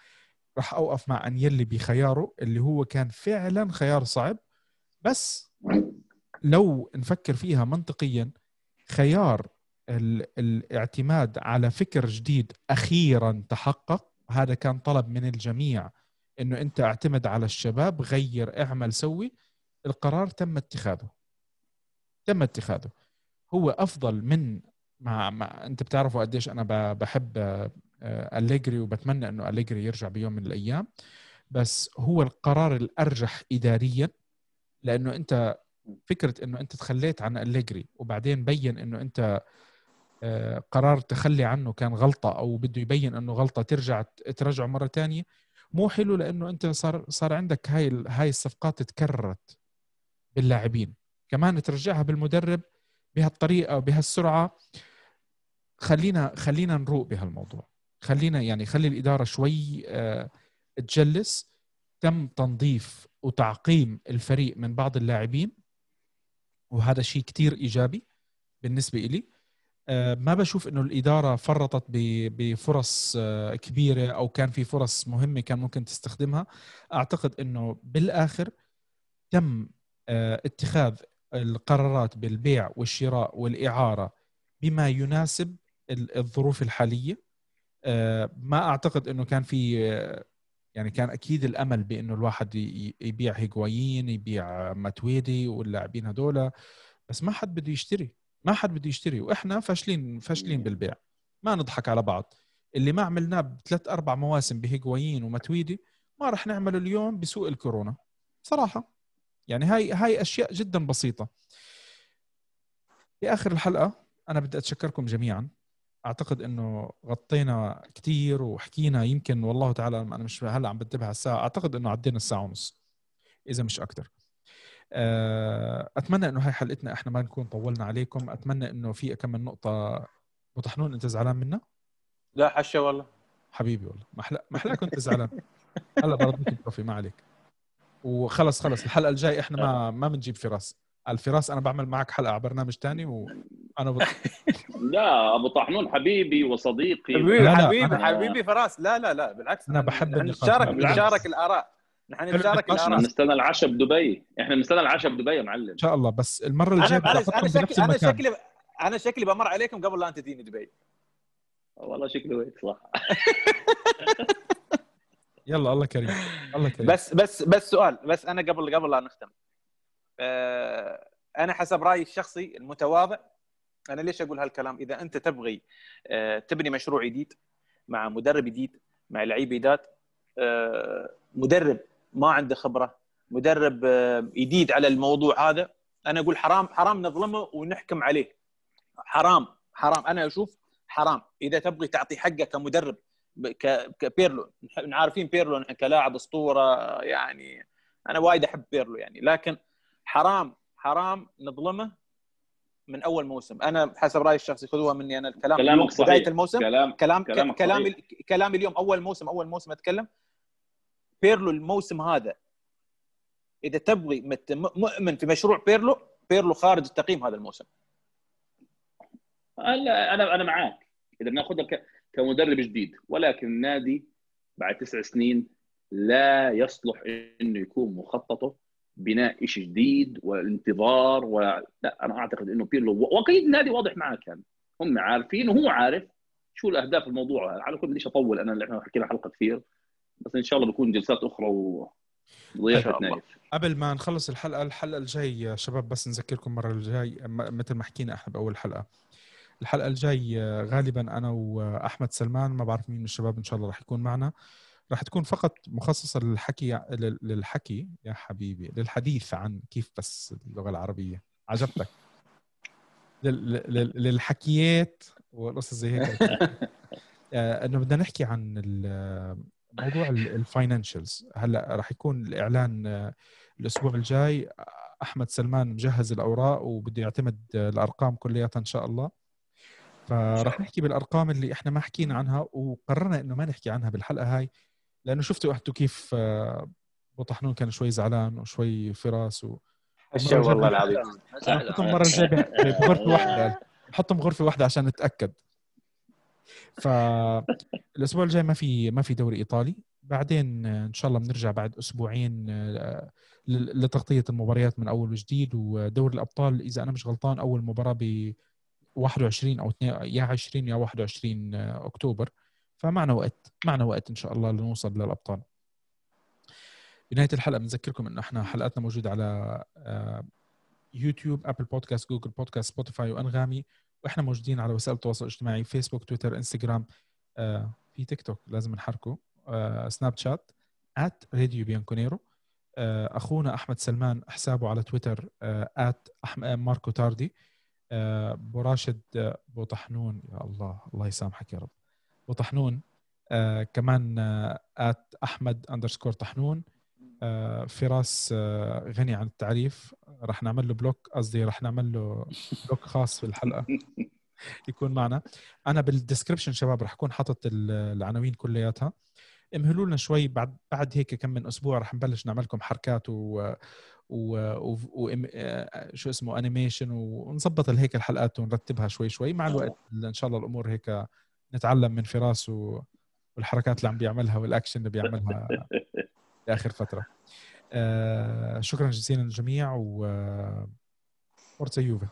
S1: راح أوقف مع انيلي بخياره اللي هو كان فعلا خيار صعب. بس لو نفكر فيها منطقيا خيار الاعتماد على فكر جديد أخيرا تحقق هذا كان طلب من الجميع إنه أنت اعتمد على الشباب غير اعمل سوي. القرار تم اتخاذه. تم اتخاذه. هو أفضل من مع, مع أنت بتعرفوا قديش أنا بحب أليجري وبتمنى إنه أليجري يرجع بيوم من الأيام. بس هو القرار الأرجح اداريا لأنه أنت فكرة إنه أنت تخليت عن أليجري وبعدين بين إنه أنت آه، قرار تخلي عنه كان غلطة أو بده يبين إنه غلطة ترجع ترجعه مرة ثانية مو حلو لأنه أنت صار صار عندك هاي هاي الصفقات تكررت. باللاعبين. كمان ترجعها بالمدرب بهالطريقة وبهالسرعه خلينا خلينا نروق بهالموضوع. خلينا يعني خلي الإدارة شوي آه، تجلس. تم تنظيف وتعقيم الفريق من بعض اللاعبين. وهذا شيء كتير إيجابي بالنسبة إلي. آه، ما بشوف إنه الإدارة فرطت بفرص آه، كبيرة أو كان في فرص مهمة كان ممكن تستخدمها. أعتقد إنه بالآخر تم اتخاذ القرارات بالبيع والشراء والإعارة بما يناسب الظروف الحالية. آه، ما أعتقد إنه كان في يعني كان أكيد الأمل بإنه الواحد يبيع هيغوايين يبيع ماتويدي واللاعبين هدول بس ما حد بده يشتري. ما حد بده يشتري وإحنا فاشلين فاشلين بالبيع. ما نضحك على بعض. اللي ما عملناه بثلاث أربع مواسم بهيغوايين وماتويدي ما راح نعمله اليوم بسوق الكورونا. صراحة. يعني هاي هاي أشياء جدا بسيطة. في آخر الحلقة أنا بدي أتشكركم جميعا. أعتقد إنه غطينا كثير وحكينا يمكن والله تعالى أنا مش هلأ عم بنتبه على الساعة أعتقد إنه عدينا الساعة ونص إذا مش أكثر آه، أتمنى إنه هاي حلقتنا إحنا ما نكون طولنا عليكم. أتمنى إنه في كم من نقطة مطحنون أنت زعلان منا
S3: لا حشة والله.
S1: حبيبي والله. محلا محلا كنت زعلان. هلا بردك التروفي ما عليك. وخلص خلص الحلقة الجاي إحنا ما ما بنجيب فراس. الفراس أنا بعمل معك حلقة على برنامج تاني وأنا بط...
S2: لا أبو طحنون حبيبي وصديقي.
S3: حبيبي لا حبيبي أنا... حبيبي فراس. لا لا لا بالعكس.
S1: أنا بحب
S3: نشارك نشارك الآراء. نحن نشارك الآراء.
S2: نستنى العشاء بدبي. إحنا بنستنى العشاء بدبي يا معلم. إن
S1: شاء الله بس المرة الجاية
S3: أنا أنا شكلي أنا شكلي أنا شكلي بمر عليكم قبل لا أنت تجيني دبي.
S2: والله شكله هيك صح.
S1: يلا الله كريم الله كريم.
S3: بس بس بس سؤال بس أنا قبل قبل لا نختم. آه، أنا حسب رأيي الشخصي المتواضع أنا ليش أقول هالكلام؟ إذا أنت تبغي آه، تبني مشروع جديد مع مدرب جديد مع لعيب جداد آه، مدرب ما عنده خبرة مدرب جديد على الموضوع هذا أنا أقول حرام حرام نظلمه ونحكم عليه. حرام حرام. أنا أشوف حرام. إذا تبغي تعطي حقه كمدرب كبيرلو عارفين بيرلو كلاعب أسطورة يعني أنا وايد أحب بيرلو يعني. لكن حرام حرام نظلمه من أول موسم. أنا حسب رأيي الشخصي خذوها مني أنا. الكلام
S2: كلامك صحيح
S3: بداية الموسم كلام كلام كلام كلامي كلامي اليوم أول موسم أول موسم أتكلم. بيرلو الموسم هذا إذا تبغي مؤمن في مشروع بيرلو بيرلو خارج التقييم هذا الموسم.
S2: لا أنا أنا معاك. إذا بناخذها كمدرب جديد. ولكن النادي بعد تسع سنين لا يصلح إنه يكون مخططه بناء شيء جديد والانتظار ولا أنا أعتقد إنه بيرلو وأكيد النادي واضح معه كان. هم عارفين وهو عارف شو الأهداف الموضوع. على كل بديش أطول أنا اللي إحنا حكينا حلقة كثير. بس إن شاء الله بكون جلسات أخرى نايف.
S1: قبل ما نخلص الحلقة الحلقة الجاي يا شباب بس نذكركم المرة الجاي مثل ما حكينا إحنا بأول حلقة. الحلقة الجاي غالبا أنا وأحمد سلمان ما بعرف مين من الشباب إن شاء الله راح يكون معنا. راح تكون فقط مخصصة للحكي للحكي يا حبيبي للحديث عن كيف بس اللغة العربية. عجبتك؟ للحكيات والقصص زي هيك. آه، إنه بدنا نحكي عن موضوع الفاينانشالز هلأ راح يكون الإعلان آه، الأسبوع الجاي. أحمد سلمان مجهز الأوراق وبده يعتمد الأرقام كلياتها إن شاء الله. فراح نحكي بالأرقام اللي إحنا ما حكينا عنها وقررنا إنه ما نحكي عنها بالحلقة هاي لأنه شفتوا أنتم كيف بطحنون كان شوي زعلان وشوي فراس و
S3: والله العظيم.
S1: حطهم المره الجايه بغرفة واحدة. حطهم بغرفة واحدة عشان نتأكد. فالاسبوع الجاي ما في ما في دوري إيطالي. بعدين إن شاء الله بنرجع بعد أسبوعين آه، لتغطية المباريات من أول وجديد. ودوري الأبطال إذا أنا مش غلطان أول مباراة ب 21 أو يا 20 يا 21 أكتوبر. فمعنا وقت معنا وقت إن شاء الله لنوصل للأبطال. بنهاية الحلقة بنذكركم إنه إحنا حلقاتنا موجودة على آه، يوتيوب أبل بودكاست جوجل بودكاست سبوتيفاي وأنغامي. وإحنا موجودين على وسائل التواصل الاجتماعي فيسبوك تويتر إنستغرام آه، في تيك توك لازم نحركه سناب شات راديو بيانكونيرو. أخونا أحمد سلمان حسابه على تويتر ماركو تاردي. أبو راشد أبو طحنون يا الله الله يسامحك يا رب. أبو طحنون آه كمان at آه أحمد underscore طحنون آه فراس آه غني عن التعريف. راح نعمل له block قصدي راح نعمل له block خاص في الحلقة. يكون معنا. أنا بال description شباب راح أكون حاطط العناوين كلياتها. امهلوا لنا شوي بعد بعد هيك كم من أسبوع رح نبلش نعمل لكم حركات و و, و... و... آه، شو اسمه animation ونظبط هيك الحلقات ونرتبها شوي شوي. مع الوقت إن شاء الله الأمور هيك نتعلم من فراس و... والحركات اللي عم بيعملها والاكشن اللي بيعملها في آخر فترة. آه شكرا جزيلا للجميع و forza يوفا